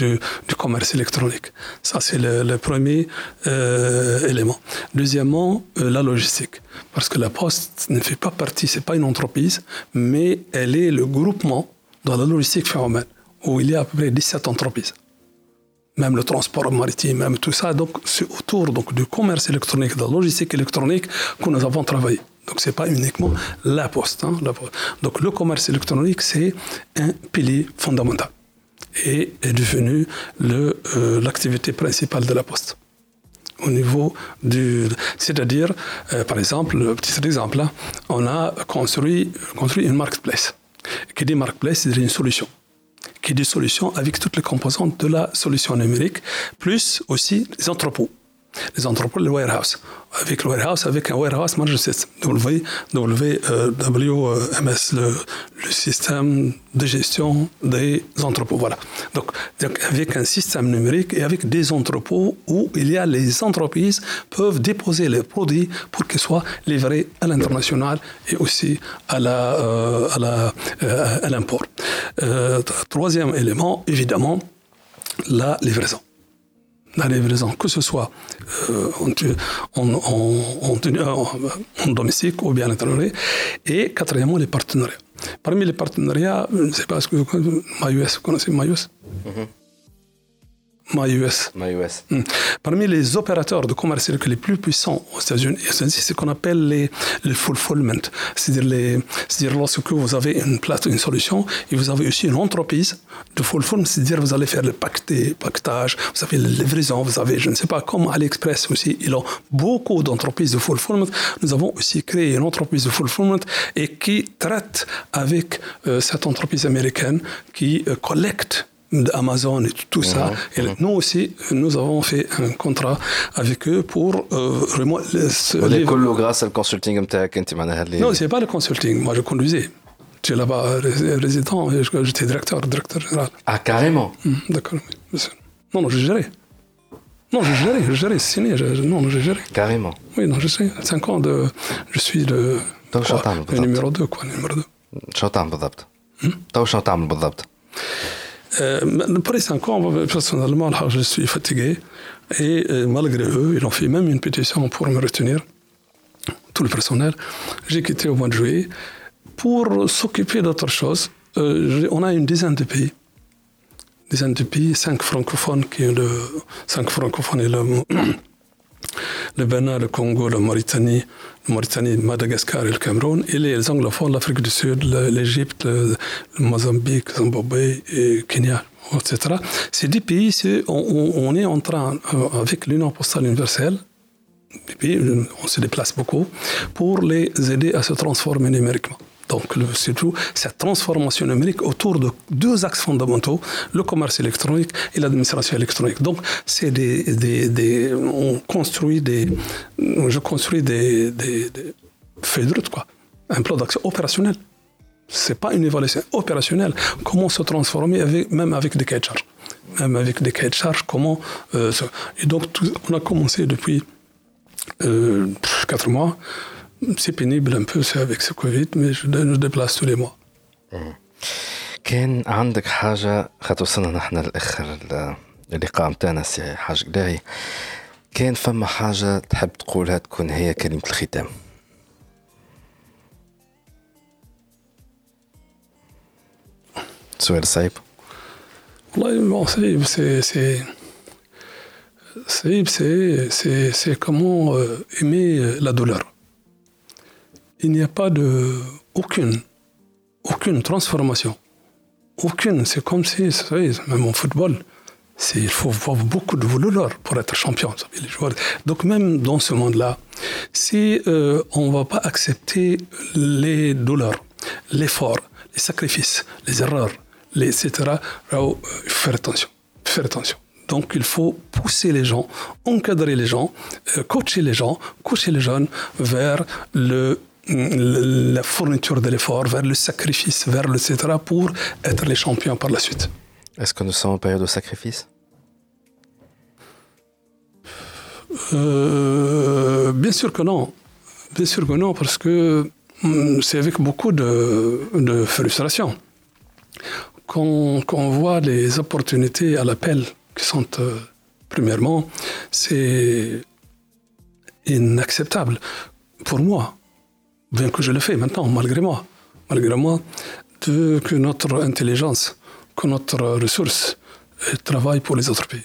commerce électronique. Ça, c'est le, le, premier euh, élément. Deuxièmement, euh, la logistique. Parce que la Poste ne fait pas partie, c'est pas une entreprise, mais elle est le groupement dans la logistique phénomène, où il y a à peu près 17 entreprises. Même le transport maritime, même tout ça. Donc, c'est autour donc, du commerce électronique, de la logistique électronique que nous avons travaillé. Donc, ce n'est pas uniquement la poste, hein, la poste. Donc, le commerce électronique, c'est un pilier fondamental et est devenu euh, l'activité principale de la poste au niveau du... C'est-à-dire, euh, par exemple, petit exemple, hein, on a construit, construit une marketplace. Qui dit marketplace, c'est une solution. Qui dit solution avec toutes les composantes de la solution numérique, plus aussi les entrepôts les entrepôts, le warehouse. Avec le warehouse, avec un warehouse management system, WMS, le, le, système de gestion des entrepôts. Voilà. Donc, avec un système numérique et avec des entrepôts où il y a les entreprises peuvent déposer leurs produits pour qu'ils soient livrés à l'international et aussi à la, euh, à la, euh, à l'import. Euh, troisième élément, évidemment, la livraison la livraison, que ce soit euh, en, en, en, domestique ou bien à l'étranger. Et quatrièmement, les partenariats. Parmi les partenariats, je ne sais pas ce que vous connaissez, mm-hmm. MyUS. MyUS. Hmm. Parmi les opérateurs de commerce les plus puissants aux États-Unis, c'est ce qu'on appelle les, les fulfillment. C'est-à-dire, c'est-à-dire lorsque vous avez une plate, une solution, et vous avez aussi une entreprise de fulfillment, c'est-à-dire vous allez faire le pactage, vous avez la livraison, vous avez, je ne sais pas, comme AliExpress aussi, ils ont beaucoup d'entreprises de fulfillment. Nous avons aussi créé une entreprise de fulfillment et qui traite avec euh, cette entreprise américaine qui euh, collecte d'Amazon et tout ça. Mhm, et mhm. nous aussi, nous avons fait un contrat avec eux pour euh, vraiment. Les grâce au consulting Non, c'est pas le consulting. Moi, je conduisais. J'étais là-bas résident, j'étais directeur, directeur général. Ah, carrément hmm, D'accord, Non, non, je gérais. Non, j'ai géré, j'ai géré, c'est signé. non, j'ai géré. Carrément. Oui, non, j'ai géré. 5 ans de. Je suis le. تو شو تعمل بالضبط؟ numéro 2 quoi, numéro 2. شو تعمل بالضبط؟ تو شو تعمل بالضبط؟ après 5 ans, personnellement, je suis fatigué. Et euh, malgré eux, ils ont fait même une pétition pour me retenir, tout le personnel. J'ai quitté au mois de juillet pour s'occuper d'autre chose. Euh, on a une dizaine de pays. Dizaine de pays, cinq francophones, qui est le, cinq francophones et le, le Bénin, le Congo, la Mauritanie, Mauritanie, Madagascar et le Cameroun, et les anglophones, l'Afrique du Sud, l'Égypte, le, Mozambique, Zimbabwe et Kenya, etc. Ces dix pays, on, on, est en train, euh, avec l'Union postale universelle, on se déplace beaucoup, pour les aider à se transformer numériquement. Donc, c'est tout cette transformation numérique autour de deux axes fondamentaux, le commerce électronique et l'administration électronique. Donc, c'est des, on construit des, je construis des, des, feuilles de route, quoi. Un plan d'action opérationnel. C'est pas une évaluation opérationnelle. Comment se transformer avec, même avec des cahiers de charges? Même avec des cahiers de charges, comment. Euh, et donc, on a commencé depuis euh, quatre mois c'est pénible un peu avec ce Covid, mais je, je déplace tous les mois. كان عندك حاجة خاطر نحن لآخر اللقاء متاعنا سي حاج قلاعي كان فما حاجة تحب تقولها تكون هي كلمة الختام سؤال صعيب والله صعيب سي سي صعيب سي سي سي كومون ايمي لا دولور il n'y a pas de aucune, aucune transformation. Aucune. C'est comme si, savez, même en football, il faut avoir beaucoup de voleurs pour être champion. les joueurs. Donc même dans ce monde-là, si euh, on ne va pas accepter les douleurs, l'effort, les sacrifices, les erreurs, les, etc., il faut faire attention. Faire attention. Donc il faut pousser les gens, encadrer les gens, euh, coacher les gens, coacher les jeunes vers le la fourniture de l'effort, vers le sacrifice, vers le etc. pour être les champions par la suite. Est-ce que nous sommes en période de sacrifice? Euh, Bien sûr que non. Bien sûr que non, parce que hum, c'est avec beaucoup de, frustration qu'on voit les opportunités à l'appel qui sont, euh, premièrement, c'est inacceptable pour moi bien que je le fais maintenant, malgré moi, malgré moi, que notre intelligence, que notre ressource euh, travaille pour les autres pays.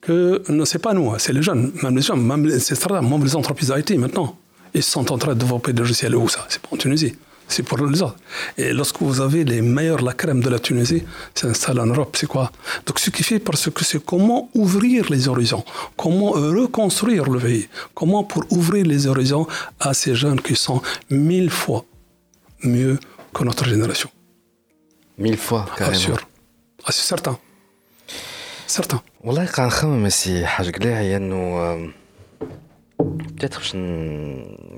Que ce n'est pas nous, hein, c'est les jeunes, même les jeunes, même, même les entreprises IT maintenant, ils sont en train de développer des logiciels où ça. C'est pas en Tunisie c'est pour les autres. Et lorsque vous avez les meilleurs, la crème de la Tunisie, s'installe en Europe, c'est quoi Donc ce qui fait, parce que c'est comment ouvrir les horizons, comment reconstruire le pays, comment pour ouvrir les horizons à ces jeunes qui sont mille fois mieux que notre génération. Mille fois, carrément. Assure. Ah, c'est certain. Certain. والله قاعد نخمم سي حاج قلاعي انه Peut-être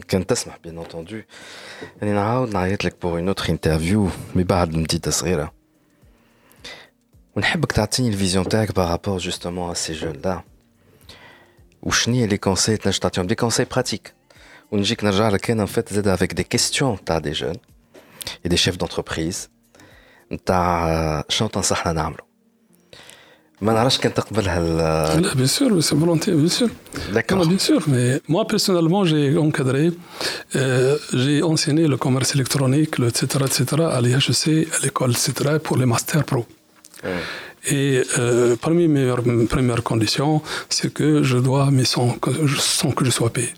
كان تسمح bien entendu يعني نعاود نعيط لك pour une autre interview mais بعد مديدة صغيرة ونحبك تعطيني الفيزيون تاعك بارابور جوستومون ا سي جون لا وشنو هي لي كونساي تنجم تعطيهم دي كونساي براتيك ونجيك نرجع لك انا فات زاد افيك دي كيستيون تاع دي جون et des chefs d'entreprise نتاع شنو تنصحنا نعملو ما نعرفش كان تقبلها لا بيان سور سي فولونتي بيان سور D'accord. bien sûr, mais moi personnellement, j'ai encadré, euh, j'ai enseigné le commerce électronique, le etc., etc., à l'IHEC, à l'école, etc., pour les masters pro. Et euh, parmi mes premières conditions, c'est que je dois, mais sans, sans que je sois payé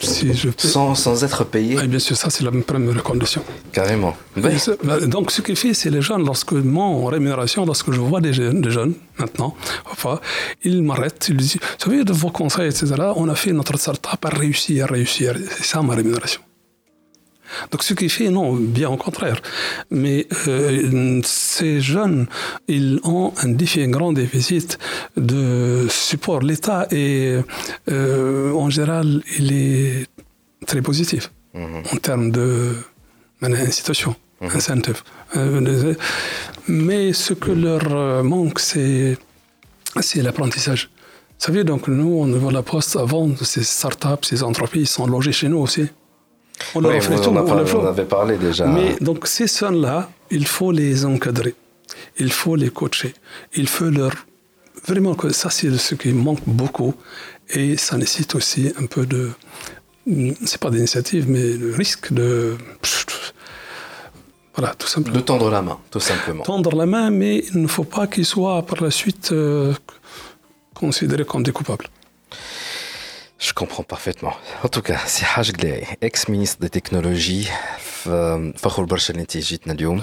si je sans, sans, être payé oui, Bien sûr, ça c'est la première condition. Carrément. Ben. Donc ce qui fait, c'est les jeunes, lorsque mon rémunération, lorsque je vois des jeunes, des jeunes maintenant, enfin, ils m'arrêtent, ils disent, vous savez, de vos conseils, etc., on a fait notre start-up à réussir, à réussir. C'est ça ma rémunération. Donc ce qui fait, non, bien au contraire. Mais euh, ces jeunes, ils ont un défi, un grand déficit de support. L'État est, euh, en général, il est très positif mhm. en termes de incitation, mmh. incentive. Euh, mais ce que leur manque, c'est c'est l'apprentissage. Vous savez, donc nous, au niveau de la Poste, avant, ces startups, ces entreprises sont logées chez nous aussi. On, oui, on, tout, on, avait parlé déjà. Mais donc ces zones-là, il faut les encadrer, il faut les coacher, il faut leur... Vraiment, ça c'est ce qui manque beaucoup et ça nécessite aussi un peu de... C'est pas d'initiative, mais le risque de... Voilà, tout simplement. De tendre la main, tout simplement. Tendre la main, mais il ne faut pas qu'ils soient par la suite euh, considérés comme des coupables. Je comprends parfaitement. En tout cas, c'est Haj ex-ministre des technologies فخور برشا اللي انت جيتنا اليوم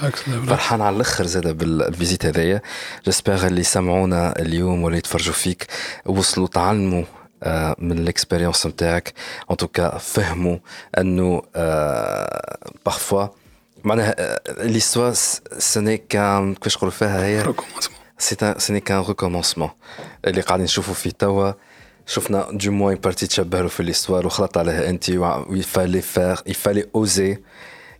فرحان على الآخر زاد بال visite هذايا j'espère اللي سمعونا اليوم ولا يتفرجوا فيك وصلوا تعلموا من ال expérience نتاعك en tout cas فهموا انه parfois معناها l'histoire سني كان كيفاش نقولوا فيها هي سي كان ريكومونسمون اللي قاعدين نشوفوا فيه توا شفنا دو موان بارتي تشبه له في ليستوار وخلط عليها انت يفالي فير يفالي اوزي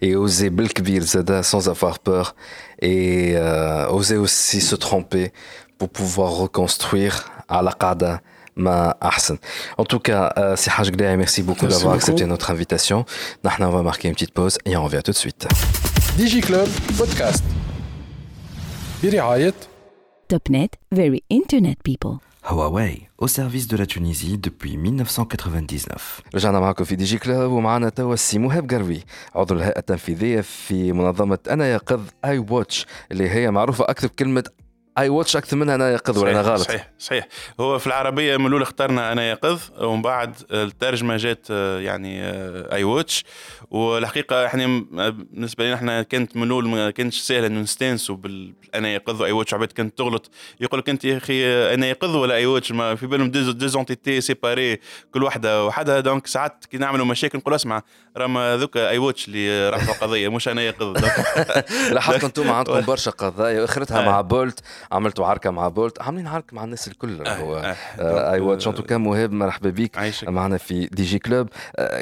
et oser بالكبير زادا sans avoir peur et euh, oser aussi se tromper pour pouvoir reconstruire على قاعدة ما أحسن. En tout cas, euh, c'est Haj Gdei, merci beaucoup d'avoir accepté notre invitation. Nous, on va marquer une petite pause et on revient tout de suite. DigiClub Podcast. برعاية Topnet, very internet people. Huawei, au service de la Tunisie depuis 1999. رجعنا معكم في DigiClub ومعنا توا السي مهاب قروي. عضو الهيئة التنفيذية في منظمة أنا يقظ I Watch اللي هي معروفة أكثر بكلمة I Watch أكثر منها أنا يقظ ولا أنا غلط؟ صحيح صحيح. هو في العربية من الأول اخترنا أنا يقظ ومن بعد الترجمة جات يعني I Watch والحقيقة إحنا بالنسبة لنا إحنا كانت من الأول ما كانش سهل إنه نستانسوا بالانا يقظ و I Watch عباد كانت تغلط. يقول لك أنت يا أخي أنا يقظ ولا I Watch ما في بالهم des entités séparées كل واحدة وحدها donc ساعات كي نعملوا مشاكل نقول اسمع راما ذوك I Watch اللي رفعوا قضية مش أنا يقظ لاحظت أنتم عندكم برشا قضايا اخرتها مع Bolt عملتوا عركة مع Bolt عاملين عركة مع الناس الكل هو I Watch. en tout cas مهاب مرحبا بك. معنا في Digi Club.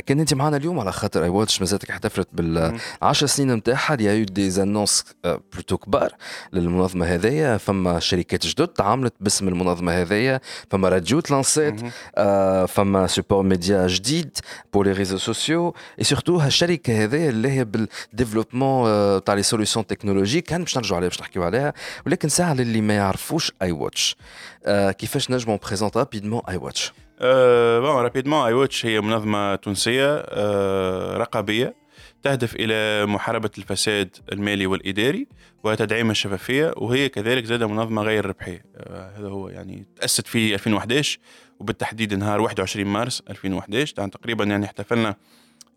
كان أنت معنا اليوم على خاطر I Watch؟ مازالت كي احتفلت بالعشر سنين نتاعها il y a eu des annonces plutôt كبار للمنظمة هذيا. فما شركات جدد تعاملت باسم المنظمة هذيا. فما راديو تلانسيت فما support média جديد pour les réseaux sociaux et surtout هالشركه هذيا اللي هي بال développement تاع les solutions technologiques كان باش نرجعوا عليها باش نحكيو عليها. ولكن ساعة للي ما يعرفوش I Watch كيفاش نجموا présenter rapidement I Watch bon rapidement I Watch هي منظمة تونسية أه رقابية تهدف إلى محاربة الفساد المالي والإداري وتدعيم الشفافية وهي كذلك زاد منظمة غير ربحية. أه هذا هو يعني تأسست في 2011 وبالتحديد نهار 21 مارس 2011 يعني تقريبا يعني احتفلنا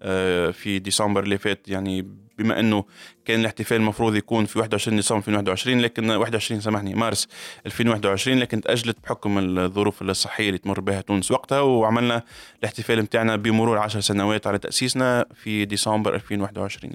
أه في ديسمبر اللي فات يعني بما إنه كان الاحتفال المفروض يكون في 21 ديسمبر 2021 لكن 21 سامحني مارس 2021 لكن تأجلت بحكم الظروف الصحية اللي تمر بها تونس وقتها وعملنا الاحتفال نتاعنا بمرور 10 سنوات على تأسيسنا في ديسمبر 2021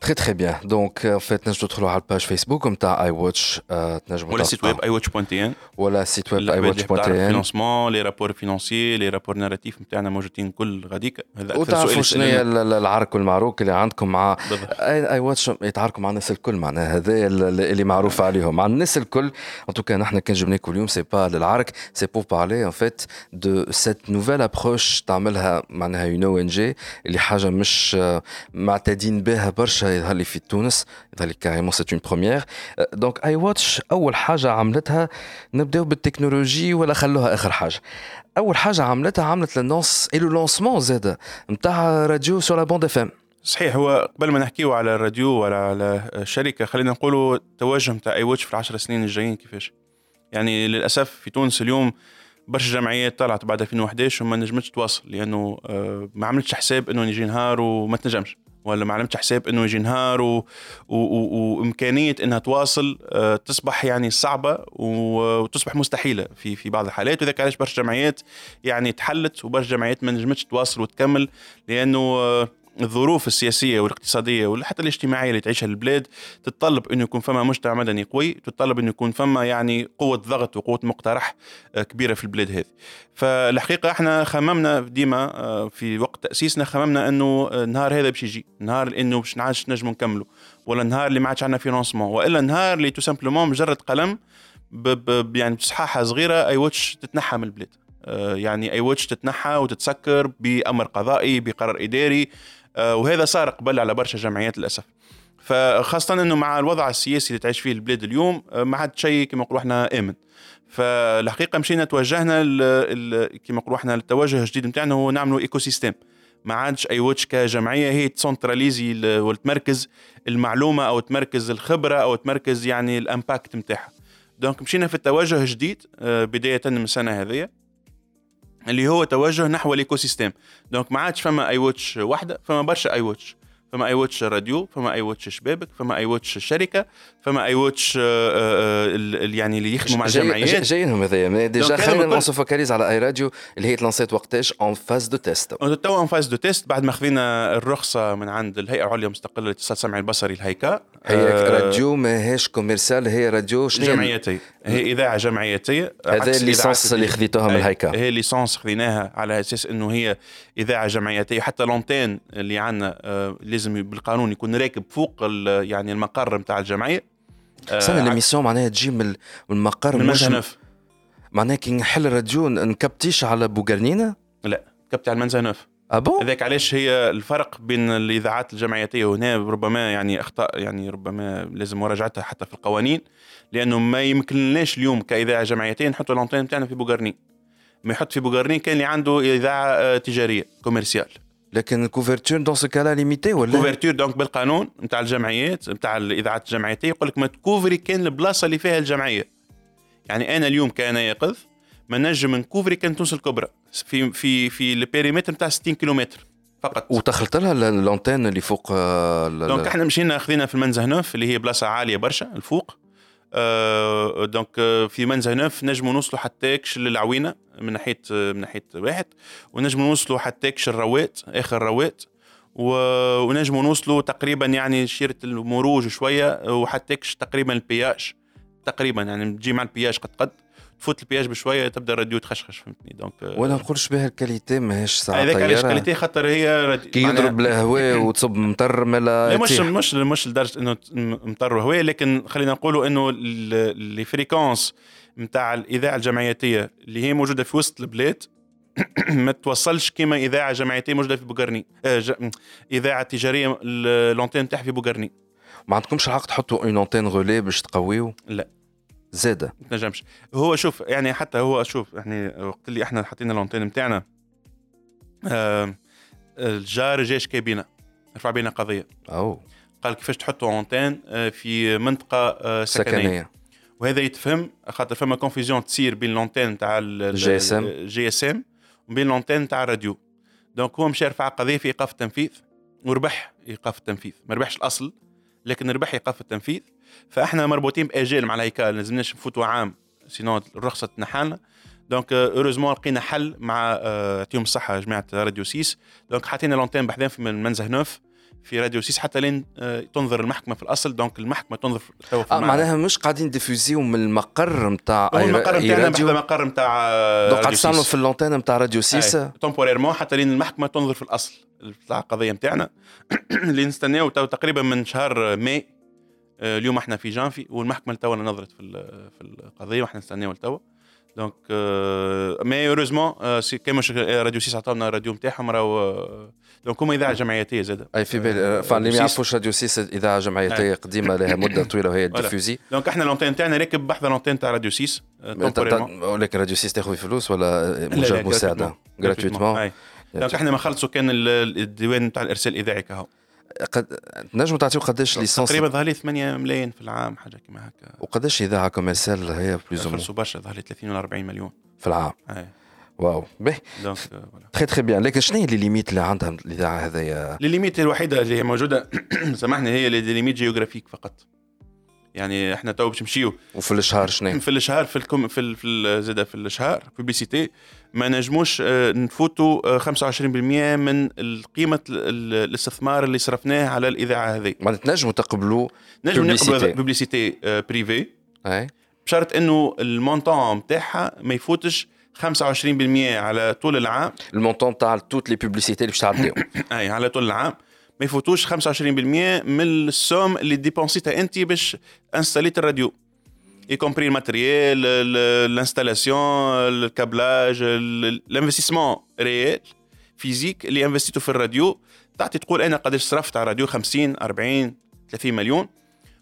très très bien donc فات نجموا تدخلوا على ال page Facebook نتاع I Watch تنجموا ولا site web I Watch point TN ولا site web I Watch point TN financement les rapports financiers les rapports narratifs نتاعنا موجودين كل غاديك هذا وتعرفوا شنو هي العرك والمعروك اللي عندكم مع I, I Watch يتعاركوا مع الناس الكل معناها. هذا اللي معروف عليهم. مع الناس الكل. en tout cas نحن كان جبناكم اليوم c'est pas للعرك c'est pour parler en fait de cette nouvelle approche تعملها معناها une ONG اللي حاجة مش معتادين بها برشا يظهر لي في تونس. يظهر لي carrément c'est une première donc I Watch أول حاجة عملتها نبدأو بالتكنولوجي ولا خلوها آخر حاجة. أول حاجة عملتها عملت للنص اي le lancement زاد نتاع راديو sur la bande FM صحيح هو قبل ما نحكيو على الراديو ولا على الشركة خلينا نقولوا التوجه نتاع I في العشر سنين الجايين كيفاش؟ يعني للأسف في تونس اليوم برشا جمعيات طلعت بعد 2011 وما نجمتش تواصل لأنه ما عملتش حساب إنه يجي نهار وما تنجمش ولا ما عملتش حساب إنه يجي نهار و... و... و... وإمكانية إنها تواصل تصبح يعني صعبة وتصبح مستحيلة في في بعض الحالات وذاك علاش برشا جمعيات يعني تحلت وبرشا جمعيات ما نجمتش تواصل وتكمل لأنه الظروف السياسية والاقتصادية وحتى الاجتماعية اللي تعيشها البلاد تتطلب إنه يكون فما مجتمع مدني قوي تتطلب إنه يكون فما يعني قوة ضغط وقوة مقترح كبيرة في البلاد هذه. فالحقيقة إحنا خممنا ديما في وقت تأسيسنا خممنا إنه النهار هذا باش يجي نهار إنه باش ما عادش نجموا نكملوا ولا النهار اللي ما عادش عندنا financement وإلا النهار اللي tout simplement مجرد قلم ب يعني بصحاحة صغيرة I Watch تتنحى من البلاد. آه، يعني I Watch تتنحى وتتسكر بأمر قضائي بقرار إداري آه، وهذا صار قبل على برشا جمعيات للأسف. فخاصة إنه مع الوضع السياسي اللي تعيش فيه البلاد اليوم آه، ما عاد شيء كما نقولوا إحنا آمن. فالحقيقة مشينا توجهنا كما نقولوا إحنا التوجه الجديد نتاعنا هو نعملوا écosystème ما عادش I Watch كجمعية هي ت centraliser وتمركز المعلومة أو تمركز الخبرة أو تمركز يعني ال impact نتاعها donc مشينا في التوجه جديد آه، بداية من السنة هذه. اللي هو توجه نحو ال écosystème donc ما عادش فما I Watch واحدة فما برشا I Watch. فما I Watch راديو فما I Watch شبابك فما I Watch شركة فما I Watch آه، آه، يعني اللي يخدموا مع الجمعيات جايينهم هذايا ديجا خلينا نلونسو focalise على I راديو اللي هي تلانسيت وقتاش en phase de test تو en phase de test بعد ما خذينا الرخصة من عند الهيئة العليا المستقلة للاتصال السمعي البصري الهيكا هي آه راديو ماهيش commerciale هي راديو شنو؟ جمعيتيه هي إذاعة جمعيتيه هذا ال licence اللي خذيتوها من الهيكا هي licence خذيناها على أساس إنه هي إذاعة جمعيتيه حتى l'antenne اللي عندنا آه لازم بالقانون يكون راكب فوق يعني المقر نتاع الجمعية. sinon l'émission معناها تجي من المقر من منزه neuf. معناها كي نحل الراديو نكبتيش على بوقرنين؟ لا كبتي على المنزه neuf ابو هذاك علاش هي الفرق بين الإذاعات الجمعياتيه هنا ربما يعني أخطاء يعني ربما لازم مراجعتها حتى في القوانين لأنه ما يمكنناش اليوم كإذاعة جمعياتيه نحطوا ال antenne بتاعنا في بوقرنين. ما يحط في بوقرنين كان اللي عنده إذاعة آه، تجارية commerciale. لكن ال couverture dans ce cas-là limitée ولا؟ couverture donc بالقانون نتاع الجمعيات نتاع الاذاعات الجمعياتيه يقول لك ما ت couvrir كان البلاصة اللي فيها الجمعية. يعني أنا اليوم كأنا يقظ ما نجم ن couvrir كان تونس الكبرى في في في ال périmètre نتاع 60 كيلومتر فقط. ودخلت لها ال antenne اللي فوق آه، donc إحنا مشينا خذينا في المنزه neuf اللي هي بلاصة عالية برشا الفوق. آه donc آه، في منزه neuf نجموا نوصلوا حتى للعوينه من ناحية من ناحية واحد ونجموا نوصلوا حتى كش الرواد آخر رواد ونجموا نوصلوا تقريبا يعني شيرة المروج شوية وحتى تقريبا ال péage تقريبا يعني تجي مع ال péage قد قد تفوت ال péage بشوية تبدأ الراديو تخشخش فهمتني؟ donc ولا نقولش بها ال qualité ماهيش ساعة هذاك علاش ال qualité؟ خاطر هي كي يضرب الهواء وتصب مطر ملا مش مش مش لدرجة إنه مطر وهواء لكن خلينا نقولوا إنه les fréquences نتاع الإذاعة الجمعياتيه اللي هي موجودة في وسط البلاد. ما توصلش كما إذاعة جمعياتيه موجودة في بوغرني. آه إذاعة تجارية l'antenne تاعها في بوغرني. ما عندكمش الحق تحطوا une antenne relais باش تقويو؟ لا. زادة. ما تنجمش. هو شوف يعني حتى هو شوف يعني وقت اللي إحنا حطينا ال antenne نتاعنا آه الجار جيش كابينه رفع بينا قضية. أو. قال كيفاش تحطوا antenne آه، في منطقة آه، سكنية, سكنية. وهذا يتفهم خاطر فما confusion تصير بين l'antenne تاع ال GSM. GSM وبين l'antenne تاع الراديو. donc هو مشى رفع قضية في إيقاف التنفيذ وربح إيقاف التنفيذ. ما ربحش الأصل لكن ربح إيقاف التنفيذ. فإحنا مربوطين باجال مع الهيكا لازمناش نفوتوا عام sinon الرخصه تنحالنا donc heureusement لقينا حل مع آه، يعطيهم الصحة جماعة راديو سيس. donc حطينا l'antenne بحذاهم في المنزه neuf. في راديو سيس حتى لين آه، تنظر المحكمة في الأصل. donc المحكمة تنظر تو آه معناها مش قاعدين ديفوزيو من المقر نتاع اي المقر نتاعنا بحذا مقر نتاع donc قاعد تستعملوا في ال l'antenne نتاع راديو سيس. temporairement حتى لين المحكمة تنظر في الأصل تاع القضية نتاعنا اللي نستناو تقريبا من شهر ماي آه، اليوم إحنا في جانفي والمحكمة تو نظرت في في القضية وإحنا نستناو لتوا. donc mais heureusement كيما راديو سيس عطاونا الراديو نتاعهم راهو donc هما اذاعه جمعياتيه زاد اي في بالي فاللي ما يعرفوش راديو سيس اذاعه جمعياتيه قديمه لها مده طويله وهي ديفوزي donc إحنا l'antenne تاعنا راكب بحذا l'antenne تاع راديو سيس ولكن راديو سيس تاخذ فلوس ولا مجرد مساعده gratuitement donc إحنا ما خلصوا كان الديوان تاع الارسال الاذاعي كهو قد نجموا تعطيو قداش licence تقريبا ظهر لي 8 ملايين في العام حاجة كما هكا. وقداش اذاعه commerciale هي plus خلصوا برشا ظهر لي 30 ولا 40 مليون. في العام. أي. واو. باهي. donc très très bien لكن شنو هي les limites اللي عندها الاذاعه هذايا؟ les limite الوحيدة اللي هي موجودة؟ سامحني هي les limites géographiques فقط. يعني إحنا تو باش نمشيو. وفي الإشهار شنو؟ في الإشهار في الكم في, في زاد في الإشهار publicité ما نجموش آه، نفوتوا 25% آه، من قيمه الاستثمار اللي صرفناه على الإذاعة هذه. ما تنجموا تقبلوا نجموا نقبلوا publicité privée أي. بشرط إنه ال montant نتاعها ما يفوتش 25% على طول العام. ال montant تاع toutes les publicités اللي باش تعديو أي على طول العام. ما يفوتوش 25% من السوم اللي ديبونسيتها انت باش انستاليت الراديو. Le matériel, l'installation, le câblage, l'investissement réel, physique اللي انفستيته في الراديو تعطي تقول أنا قداش صرفت على الراديو 50 40 30 مليون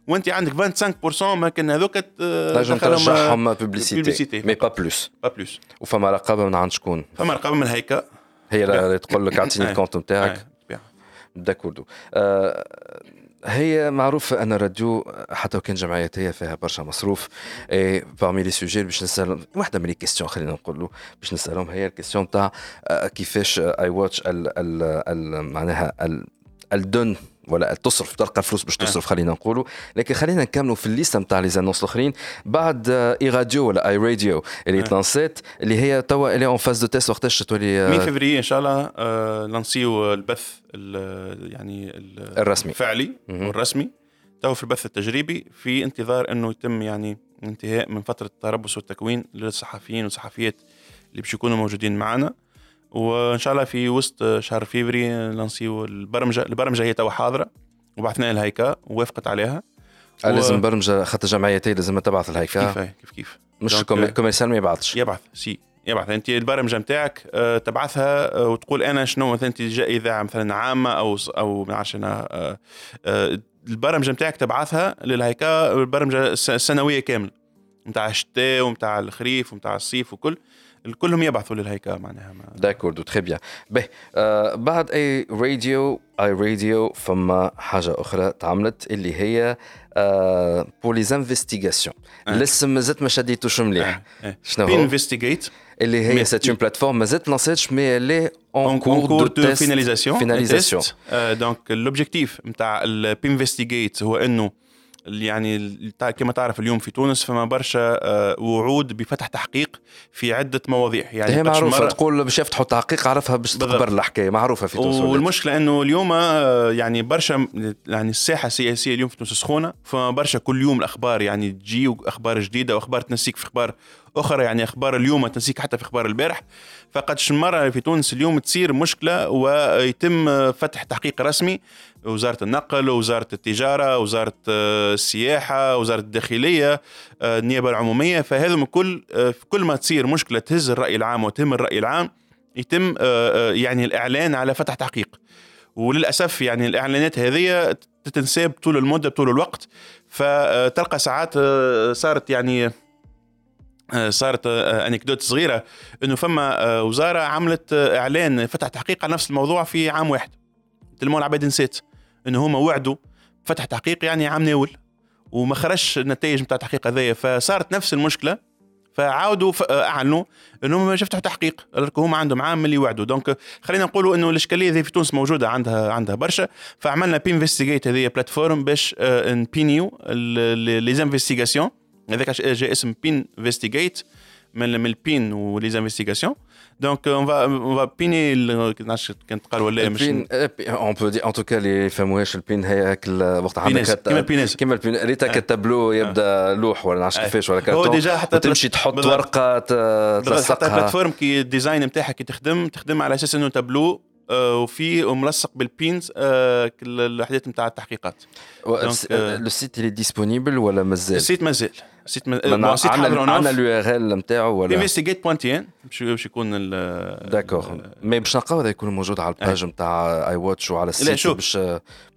وانت عندك 25% ما كان هذوك تنجم ترجعهم publicité mais pas plus pas plus وفما رقابه من عند شكون؟ فما رقابه من الهيكا هي اللي تقول لك اعطيني ال compte نتاعك d'accord آه هي معروفة أن الراديو حتى وكان جمعياتية فيها برشا مصروف. اي parmi les sujets باش نسأل واحدة من les questions خلينا نقولوا باش نسألهم هي ال question تاع كيفاش I Watch معناها ال dons ولا تصرف تلقى الفلوس باش تصرف خلينا نقولوا. لكن خلينا نكملوا في الليسته نتاع les annonces الأخرين. بعد I Radio ولا I Radio اللي تلانسيت اللي هي توا اللي en phase de test وقتاش تولي 100 فبراير إن شاء الله لانسيو البث يعني الرسمي. الفعلي والرسمي. تو في البث التجريبي في انتظار إنه يتم يعني انتهاء من فترة التربص والتكوين للصحفيين والصحفيات اللي باش يكونوا موجودين معنا. وإن شاء الله في وسط شهر فيفري لانسيو البرمجه البرمجة هي تو حاضرة وبعثنا لها هيكا ووافقت عليها. و... لازم برمجه خاطر جمعيتي لازم تبعث الهيكا. كيف كيف كيف مش commerciale ما يبعثش. يبعث si يبعث. أنت البرمجة نتاعك تبعثها وتقول أنا شنو؟ مثلا أنت جاي إذاعة مثلا عامة أو أو ما نعرفش أنا البرمجة نتاعك تبعثها للهيكا البرمجة السنويه كاملة. نتاع الشتاء ونتاع الخريف ونتاع الصيف وكل. كلهم يبعثوا للهيكا معناها d'accord très bien به آه بعد I Radio I Radio فما حاجة أخرى تعملت اللي هي آه pour les investigations الاسم مازالت ما شديتوش مليح. شنو هو؟ انفستيغيت اللي هي c'est une plateforme مازالت لانسيتش mais اللي en cours de finalisation finalisation donc l'objectif نتاع البينفستيغيت هو إنه يعني كما تعرف اليوم في تونس فما برشا وعود بفتح تحقيق في عدة مواضيع. يعني هي معروفة مرة تقول باش يفتحوا تحقيق عرفها باش تكبر الحكاية معروفة في تونس والمشكلة إنه اليوم يعني برشا يعني الساحة السياسية اليوم في تونس سخونة فما برشا كل يوم الأخبار يعني تجي وأخبار جديدة وأخبار تنسيك في أخبار أخرى يعني أخبار اليوم تنسيك حتى في أخبار البارح. فقد مرة في تونس اليوم تصير مشكلة ويتم فتح تحقيق رسمي. وزارة النقل وزارة التجارة وزارة السياحة وزارة الداخلية النيابة العمومية. فهذا كل كل ما تصير مشكلة تهز الرأي العام وتهم الرأي العام يتم يعني الإعلان على فتح تحقيق. وللأسف يعني الإعلانات هذه تتنساب طول المدة طول الوقت. فتلقى ساعات صارت يعني صارت انكدوت صغيرة إنه فما وزارة عملت إعلان فتح تحقيق على نفس الموضوع في عام واحد. تلمون العباد نسيت إنه هما وعدوا فتح تحقيق يعني عام ناول وما خرجش النتائج نتاع التحقيق هذايا. فصارت نفس المشكلة فعاودوا أعلنوا انهم ما يفتحوا تحقيق هما عندهم عام اللي وعدوا. donc خلينا نقولوا إنه الإشكالية هذه في تونس موجودة عندها عندها برشا. فعملنا بي انفستيجيت هذه plateforme باش نبينيو les investigations هذاك جاء اسم بين انفستيجيت من من البين و les investigations donc on va on va بيني نعرفش كانت قال ولا مش البين on peut dire en tout cas اللي يفهموهاش البين هي وقت عندك كيما ال punaise كيما البين ريتك التابلو يبدا لوح ولا نعرفش كيفاش ولا كارتون هو déjà حتى تمشي تحط ورقه تلصقها حتى ال plateforme كي ال design نتاعها كي تخدم تخدم على أساس انه تابلو وفي ملصق بال pins الاحداث نتاع التحقيقات لو site اللي disponible ولا مازال ال site مازال ال site مازال عندنا ال URL نتاعو ولا؟ Investigate pointant باش يكون d'accord mais باش نلقاو هذا يكون موجود على ال page نتاع I Watch وعلى ال site باش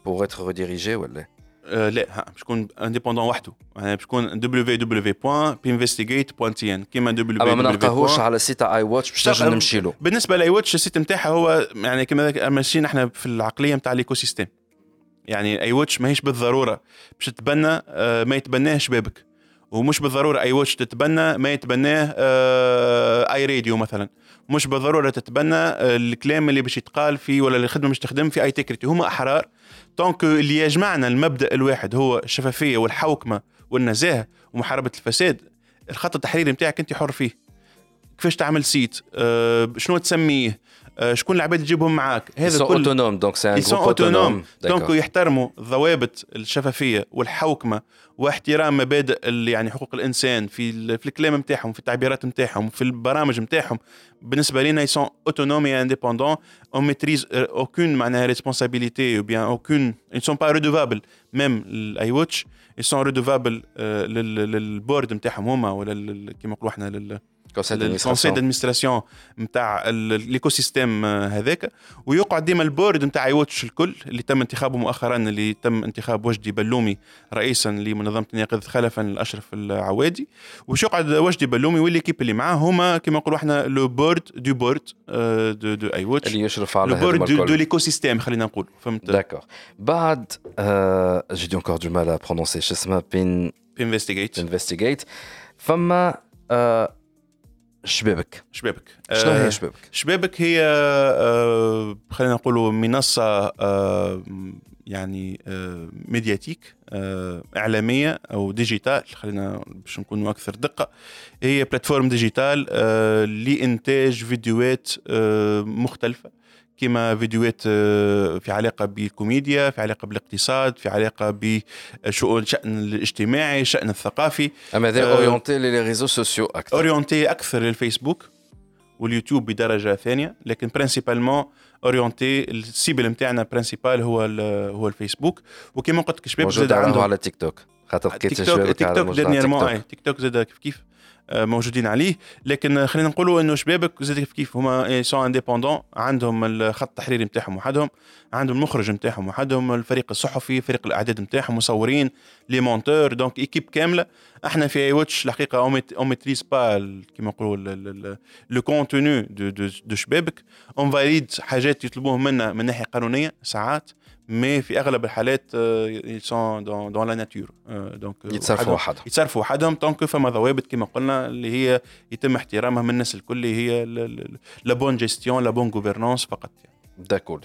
pour être redirigé ولا لا؟ باش يكون indépendant وحده. يعني باش يكون www.pinvestigate.tn كيما www أما ما نلقاهوش على تاع I Watch باش نجم نمشي له. بالنسبة ل I Watch ال site نتاعها هو يعني كما ماشيين إحنا في العقلية نتاع ال écosystème يعني I Watch ماهيش بالضرورة باش تتبنى ما يتبناه شبابك ومش بالضرورة I Watch تتبنى ما يتبناه أي راديو مثلا. مش بالضرورة تتبنى الكلام اللي باش يتقال فيه ولا الخدمة باش تخدم في أي تكريتي. هما أحرار. donc اللي يجمعنا المبدأ الواحد هو الشفافية والحوكمة والنزاهة ومحاربة الفساد الخط التحريري نتاعك أنت حر فيه. كيفاش تعمل site؟ آه، شنو تسميه؟ آه، شكون العباد تجيبهم معاك؟ هذا كل autonome donc c'est un autonome donc يحترموا ضوابط الشفافية والحوكمة واحترام مبادئ يعني حقوق الإنسان في في الكلام نتاعهم في التعبيرات نتاعهم في البرامج نتاعهم بالنسبة لنا ils sont autonomes et indépendants on maîtrise aucune معناها responsabilité ou bien aucun ils sont pas redevables. même ال I Watch ils sont redevables لل board نتاعهم هما ولا كيما نقولوا إحنا ال conseil d'administration نتاع ال écosystème هذاك. ويقعد ديما ال board نتاع I Watch الكل اللي تم انتخابه مؤخرا اللي تم انتخاب وجدي بلومي رئيسا لمنظمة أنا يقظ خلفا لأشرف العوادي. وش يقعد وجدي بلومي و l'équipe اللي معاه هما كما نقولوا إحنا le board de board de, de I Watch اللي يشرف على le board de, de l'écosystème خلينا نقول. فهمت؟ d'accord بعد j'ai des encore du mal à prononcer شو اسمها بين بين فما شبابك. شبابك. شنو هي شبابك؟ شبابك هي آه خلينا نقولوا منصة آه يعني آه médiatique آه إعلامية أو digitale خلينا باش نكونوا أكثر دقة. هي plateforme digitale آه لإنتاج فيديوهات آه مختلفة. كما فيديوهات آه، في علاقة بالكوميديا في علاقة بالاقتصاد في علاقة بشؤون الشأن الاجتماعي الشأن الثقافي. أما هذا orienté les réseaux sociaux أكثر. orienté أكثر للفيسبوك واليوتيوب بدرجة ثانية لكن principalement orienté ال cible نتاعنا principale هو هو الفيسبوك. وكما قلت لك شباب زاد عندهم على تيك توك خاطر تيك توك تيك توك تيك توك زاد كيف كيف؟ موجودين عليه. لكن خلينا نقولوا إنه شبابك زاد كيف كيف هما sont indépendants عندهم الخط التحريري نتاعهم وحدهم عندهم المخرج نتاعهم وحدهم الفريق الصحفي فريق الإعداد نتاعهم مصورين les monteurs donc équipe كاملة. إحنا في I Watch الحقيقة on maîtrise pas كيما نقولوا le contenu de de شبابك. on valide حاجات يطلبوهم منا من ناحية قانونية ساعات. mais في أغلب الحالات sont dans la nature donc يتصرفوا وحدهم. يتصرفوا وحدهم donc فما ضوابط كما قلنا اللي هي يتم احترامها من الناس الكل هي la bonne gestion la bonne gouvernance فقط. يعني. d'accord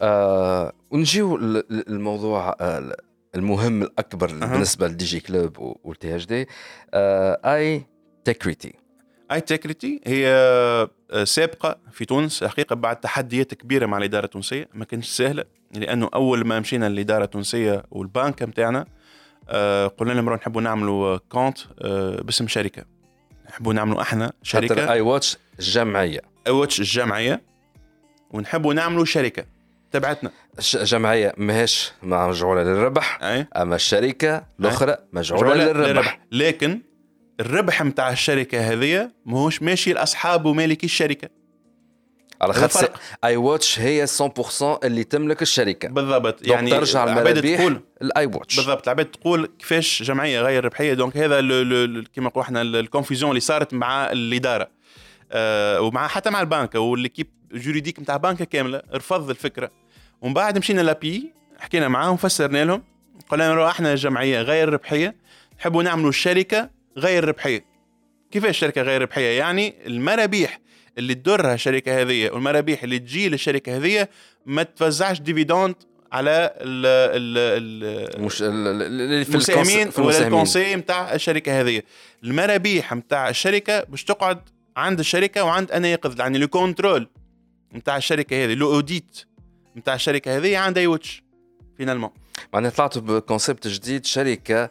آه ونجيو الموضوع آه المهم الأكبر أه. بالنسبة ل Digi Club والتي إتش دي. اي تكريتي اي تكريتي هي آه، سابقة في تونس حقيقة بعد تحديات كبيرة مع الإدارة التونسية. ما كانش سهلة لأنه أول ما مشينا للإدارة التونسية والبنك نتاعنا آه قلنا لهم نحبوا نعملوا compte آه باسم شركة. نحبوا نعملوا أحنا شركة. I Watch الجمعيه I Watch الجمعيه ونحبوا نعملوا شركة تبعتنا. جمعية ماهيش مجعولة للربح. أي. أما الشركة الأخرى مجعولة للربح. للربح. لكن الربح نتاع الشركة هذه ماهوش ماشي لاصحاب ومالكي الشركة على خاطر I Watch هي 100% اللي تملك الشركة. بالضبط يعني ترجع المرابح تقول ل I Watch بالضبط العباد تقول كيفاش جمعية غير ربحية. donc هذا كما نقولوا إحنا ال confusion اللي صارت مع الإدارة. آه ومع حتى مع البنك و l'équipe juridique نتاع بنكة كاملة رفض الفكرة. ومن بعد مشينا لابي حكينا معاهم فسرنا لهم قلنا إحنا جمعية غير ربحية نحبوا نعملوا شركه غير ربحية. كيفاش الشركة غير ربحية؟ يعني المرابيح اللي تدرها الشركة هذه والمرابيح اللي تجي للشركة هذه ما توزعش dividendes على ال ال مش المساهمين ولا ال conseil نتاع الشركة هذه. المرابيح نتاع الشركة باش تقعد عند الشركة وعند أنا يقظ يعني le contrôle نتاع الشركة هذه l'audit نتاع الشركة هذه عند I Watch finalement معناها طلعتوا ب concept جديد شركة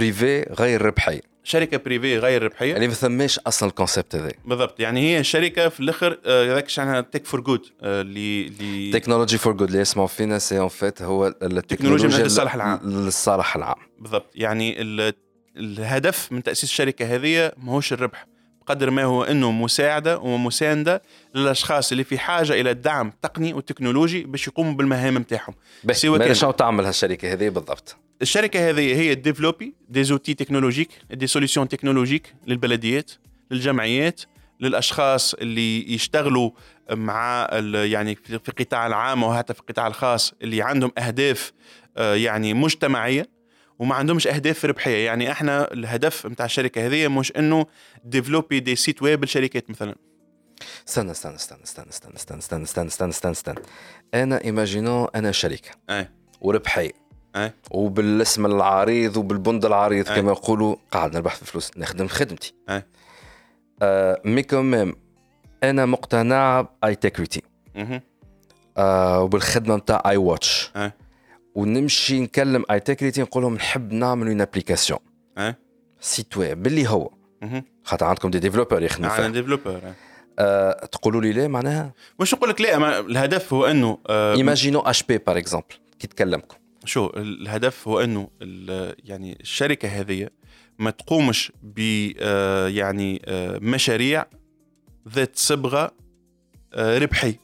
privée غير ربحية. شركة بريفي غير ربحية؟ اللي ما ثماش أصلا ال concept هذا. بالضبط يعني هي شركة في الآخر هذاك شانها tech for good اللي technology for good اللي يسمعوا فينا c'est en fait هو التكنولوجيا للصالح العام. للصالح العام. بالضبط يعني الهدف من تأسيس الشركة هذه ماهوش الربح بقدر ما هو إنه مساعدة ومساندة للأشخاص اللي في حاجة إلى الدعم التقني والتكنولوجي باش يقوموا بالمهام نتاعهم. بس شنو تعمل هالشركة هذه بالضبط. الشركة هذه هي développer des outils technologiques des solutions technologiques للبلديات للجمعيات للاشخاص اللي يشتغلوا مع يعني في القطاع العام وحتى في القطاع الخاص اللي عندهم اهداف آه، يعني مجتمعيه وما عندهمش اهداف ربحيه يعني إحنا الهدف نتاع الشركة هذه مش انه développer des sites web للشركات مثلا استنى استنى استنى استنى استنى استنى استنى استنى استنى استنى استنى أنا imaginons أنا شركه وربحيه أي. وبالاسم العريض وبالبند العريض أي. كما يقولوا قاعد نربح في فلوس نخدم خدمتي. أي. mais quand même أنا مقتنع ب I-Tegrity. وبالخدمة نتاع I WATCH. ونمشي نكلم I-Tegrity نقول لهم نحب نعمل une application site web باللي هو. خاطر عندكم des développeurs يخدموا فيها. développeurs أه تقولوا لي لا معناها؟ مش نقول لك لا الهدف هو أنه imaginons HP par exemple كي تكلمكم شو الهدف هو إنه يعني الشركة هذه ما تقومش ب يعني مشاريع ذات صبغة ربحية.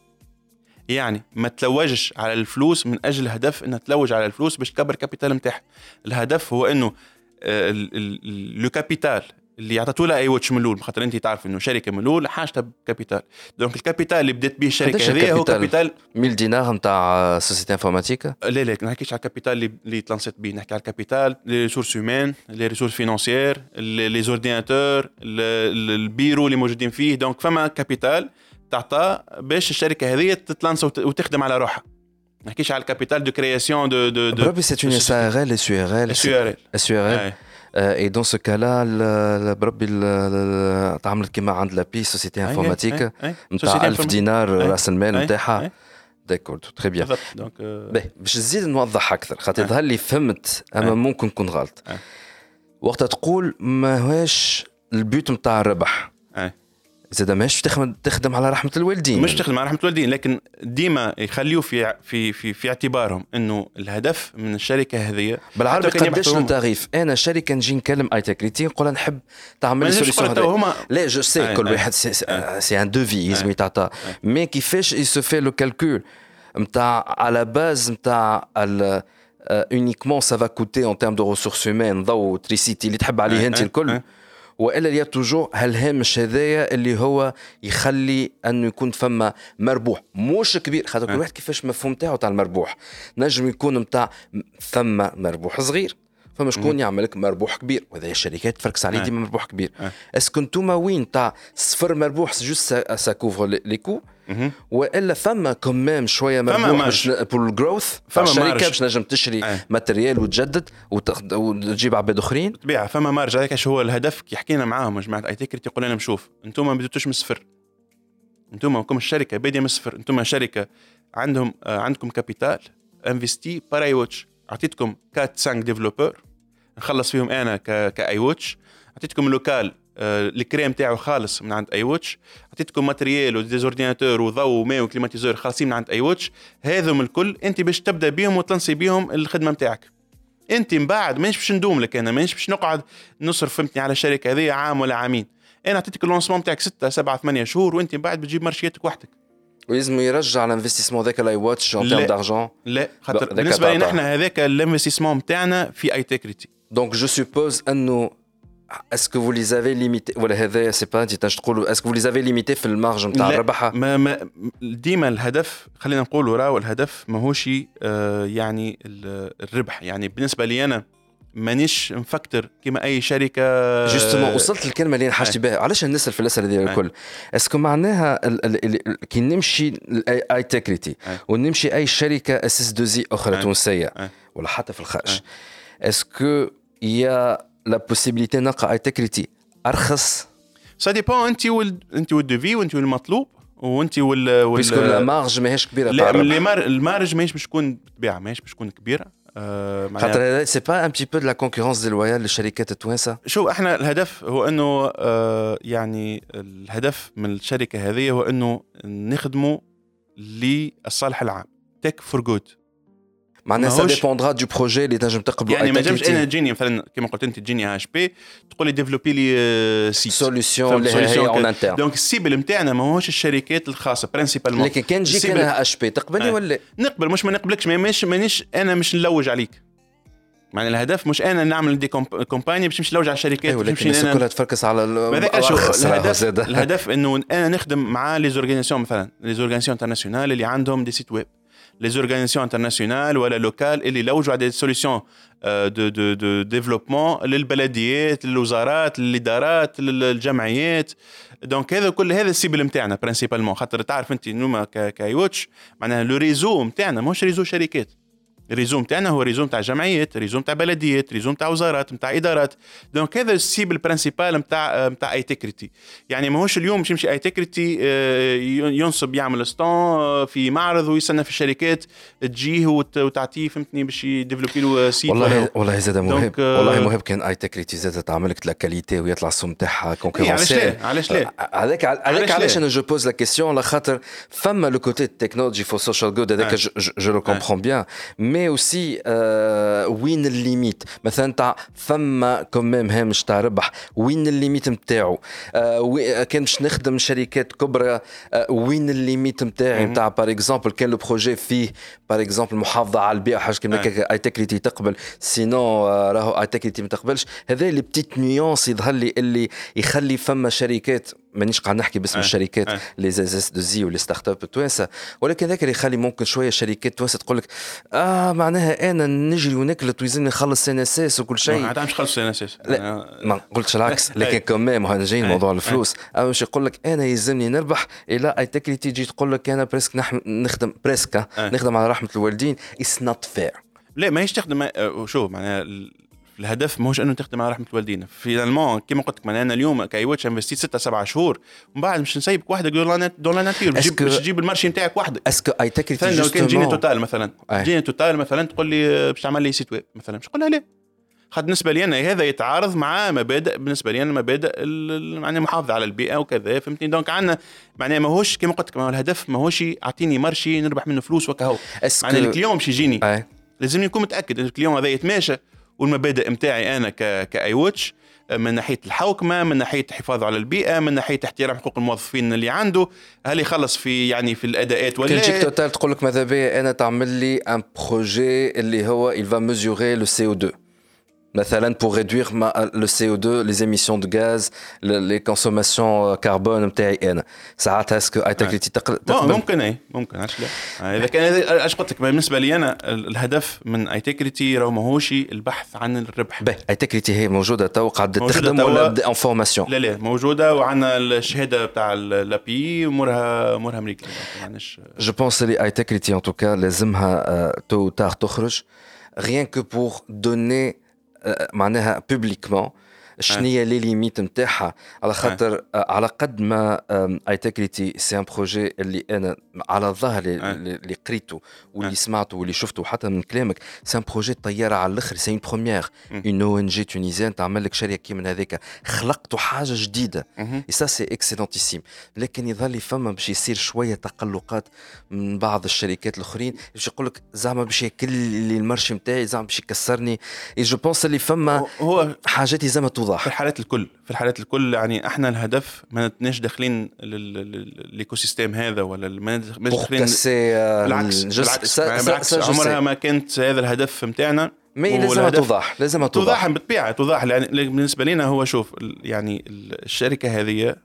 يعني ما تلوجش على الفلوس من أجل هدف إنها تلوج على الفلوس باش تكبر ال capital نتاعها الهدف هو إنه le capital اللي عطاتو لها I WATCH ملول خاطر انت تعرف إنه شركة ملول حاجتها ب capital. donc ال capital اللي بدات به الشركة هذه هو capital 1000 دينار نتاع société informatique لا لا ما نحكيش على ال capital اللي اللي تلانسيت به نحكي على ال capital les ressources humaines les ressources financières les ordinateurs ال bureau اللي موجودين فيه. donc فما capital تعطى باش الشركة هذه تتلانس وتخدم على روحها. ما نحكيش على الكابيتال دو كرياسيون دو دو دو بربي سي اون اس ار ال اس ار ال اس ار ال اي دون سو كالا بربي تعملت كيما عند لابي سوسيتي انفورماتيك نتاع 1000 دينار راس المال نتاعها داكورد تري بيان باش نزيد نوضح أكثر خاطر يظهر لي فهمت اما ممكن نكون غلط وقتها تقول ماهوش البيوت نتاع الربح زاد ماهيش تخدم تخدم على رحمة الوالدين. مش تخدم على رحمة الوالدين لكن ديما يخليوا في في في, في اعتبارهم إنه الهدف من الشركة هذه. بالعربي قداش التعريف أنا شركة نجي نكلم آي تكريتي نقول نحب تعمل لي سوليسيون هما لا جو سي كل واحد سي ان دوفي لازم يتعطى مي كيفاش يسو في لو كالكول نتاع على باز نتاع اونيكمون سا فا كوتي اون تيرم دو ريسورس هيومان ضوء تريسيتي اللي تحب عليه أنت الكل. وإلا il y a toujours هالهامش هذايا اللي هو يخلي أنه يكون فما مربوح. مش كبير خاطر كل واحد كيفاش مفهوم تاعو تاع المربوح. نجم يكون نتاع ثم مربوح صغير. فما شكون يعمل لك مربوح كبير؟ وهذا الشركات تفركس عليه ديما مربوح كبير. est-ce que انتوما وين تاع صفر مربوح juste ça couvre les coûts وإلا فما quand même شوية مربوح باش ال growth فما الشركة باش نجم تشري matériel وتجدد وتجيب عباد أخرين. طبيعة فما marge. هذاك هو الهدف؟ كي حكينا معاهم جماعة I-Tegrity يقول لنا شوف أنتم ما بديتوش من الصفر أنتم كم الشركة؟ بادية من الصفر أنتم شركة عندهم عندكم capital investi par I WATCH أعطيتكم 4 5 développeurs نخلص فيهم أنا ك I WATCH أعطيتكم local الكراء تاعو خالص من عند I WATCH عطيتكم matériel و des ordinateurs وضوء وماء و climatiseur خالصين من عند I WATCH هذم الكل أنت باش تبدأ بيهم وتلنسي بيهم الخدمة نتاعك أنت من بعد مانيش باش ندوم لك أنا مانيش باش نقعد نصرف فهمتني على الشركة هذه عام ولا عامين. أنا عطيتك ال lancement نتاعك 6 7 8 شهور وأنت من بعد بتجيب مارشياتك وحدك. ولازم يرجع ال investissement ذاك ل I WATCH en termes d'argent لا خاطر بالنسبة لنا إحنا هذاك ال investissement نتاعنا في I-Tegrity donc je suppose أنه est-ce que vous les avez limités? ولا هذا c'est pas انت تقولوا que vous les avez limités في ال marge نتاع الربح؟ ما, ما ديما الهدف خلينا نقولوا راهو الهدف ماهوش آه يعني الربح. يعني بالنسبة لي أنا مانيش مفكر كما أي شركة. justement وصلت الكلمة اللي انحشت بها. علاش نسال في الأسئلة دي الكل؟ est-ce que معناها كي نمشي I-Tegrity ونمشي أي شركة SS2I زي أخرى تونسية ولا حتى في الخارج est-ce que il y a la possibilité نلقى I-Tegrity ارخص ça dépend انت وال... انت وال devis وانت والمطلوب وانت وال وال puisque ال marge ماهيش كبيره لا ال marge ماهيش باش تكون بالطبيعه ماهيش باش تكون كبيره خاطر c'est pas un petit peu de la concurrence déloyale للشركات التوانسه شو إحنا الهدف هو انه آه يعني الهدف من الشركة هذه هو انه نخدموا للصالح العام tech for good معناها ça dépendra du projet اللي تنجم تقبلوا يعني ما نجمش أنا تجيني مثلا كما قلت أنت تجيني HP تقول لي développer لي cette solution اللي هي en interne donc ال cible نتاعنا ماهوش الشركات الخاصة principalement لكن كان تجيك أنا HP تقبلني ولا؟ نقبل مش ما نقبلكش مانيش مانيش أنا مش نلوج عليك. معنى الهدف مش أنا نعمل des compagnies باش نمشي نلوج على الشركات أيوة لكن الناس كلها تفركس على الهدف الهدف إنه أنا نخدم مع les organisations مثلا les organisations internationales اللي عندهم des sites web les organisations internationales ولا locales اللي يلوجوا على des solutions de de de développement للبلديات للوزارات للادارات للجمعيات donc هذا كل هذا ال cible نتاعنا principalement خاطر تعرف أنت نوما ك I Watch معناها le réseau نتاعنا ماهوش réseau شركات. ال réseau متاعنا هو réseau متاع جمعيات réseau متاع بلديات réseau متاع وزارات نتاع إدارات. donc هذا ال cible ال principale نتاع نتاع I Tegrity يعني ماهوش اليوم باش يمشي I Tegrity ينصب يعمل stand آه، في معرض ويستنى في الشركات تجيه وتعطيه فهمتني باش ي développer له site والله والله زاد مهم. والله مهم كان I Tegrity زاد تعمل لك la qualité ويطلع السوم تاعها concurrentiel علاش لا؟ علاش لا؟ هذاك هذاك علاش أنا je pose la question على خاطر فما le côté technology for social good هذاك je le comprends bien mais aussi وين ال limite؟ مثلا تاع فما quand même هامش تاع ربح وين ال limite نتاعو آه كان باش نخدم شركات كبرى آه وين ال limite نتاعي نتاع par exemple كان le projet فيه par exemple محافظة على البيئة حاجة كيما هكا I Tegrity تقبل. sinon راهو I Tegrity ما تقبلش. هذا لي petite nuance يظهر لي اللي يخلي فما شركات مانيش قاعد نحكي باسم الشركات les SS2I و les start-up التوانسة. ولكن ذاك اللي يخلي ممكن شوية شركات توانسة تقول لك آه معناها أنا نجري ونكلت ويلزمني نخلص CNSS وكل شيء. ما مش خلص CNSS. لا ما قلتش العكس. لكن كمان هنا جايين موضوع الفلوس. اما مش يقول لك أنا يلزمني نربح إلى I Tegrity تيجي تقول لك أنا presque نخدم presque نخدم على رحمة الوالدين. it's not fair لا ماهيش تخدم شو معناها الهدف ماهوش أنه تخدم على رحمة الوالدين finalement كيما قلت لك أنا اليوم ك I Watch investit 6 7 شهور ومن بعد مش نسيبك. وحدك dans la nature باش تجيب ال marché نتاعك وحدك. est-ce que اي لو كان جيني Total مثلا. جيني Total مثلا تقول لي باش تعمل لي site web مثلا. باش نقول لها لا خاطر بالنسبة لي أنا هذا يتعارض مع مبادئ بالنسبة لي أنا مبادئ يعني المحافظه على البيئة وكذا فهمتني؟ donc عندنا معناها ماهوش كما قلت لك الهدف ماهوش اعطيني marché نربح منه فلوس وكهو. معناها ال client باش يجيني. لازم يكون متأكد إن ال client هذا يتماشى. والمبادئ متاعي أنا ك I Watch من ناحية الحوكمة من ناحية الحفاظ على البيئة من ناحية احترام حقوق الموظفين اللي عنده. هل يخلص في يعني في الأداءات ولا تجيك Total تقول لك ماذا بيا أنا تعمل لي un projet اللي هو il va mesurer le CO2 مثلا pour réduire ma, le CO2 les émissions de gaz les consommations carbone نتاعي انا ساعتها اسكو اي تكليتي تقبل ممكن اي ممكن علاش لا اذا كان اش قلت لك بالنسبه لي انا الهدف من اي تكريتي راهو ماهوش البحث عن الربح باهي اي تكريتي هي موجوده تو قاعده تخدم ولا ان فورماسيون لا لا موجوده وعندنا الشهاده بتاع لابي امورها امورها امريكيه جو بونس لي اي تكريتي ان توكا لازمها تو تار تخرج rien que pour donner معناها publiquement شنو هي les limites نتاعها. على خاطر على قد ما I Tegrity c'est un projet اللي أنا على الظاهر اللي قريته واللي سمعته واللي شفته حتى من كلامك c'est un projet طيارة على الأخر c'est une première une ONG tunisienne تعمل لك شركه كيما هذاك خلقتوا حاجة جديدة. et ça c'est excellentissime لكن يظل فما باش يصير شوية تقلقات من بعض الشركات الأخرين. باش يقول لك زعما باش ياكل لي ال marché نتاعي زعما باش يكسرني. et je pense اللي فما هو حاجات لازم توضح. في الحالات الكل في الحالات الكل يعني إحنا الهدف ما نتناش داخلين ال écosystème هذا ولا ما داخلين بالعكس بالعكس, بالعكس عمرها ما كانت هذا الهدف نتاعنا mais لازم توضح لازم توضح. توضح بالطبيعه توضح. يعني بالنسبة لنا هو شوف يعني الشركة هذه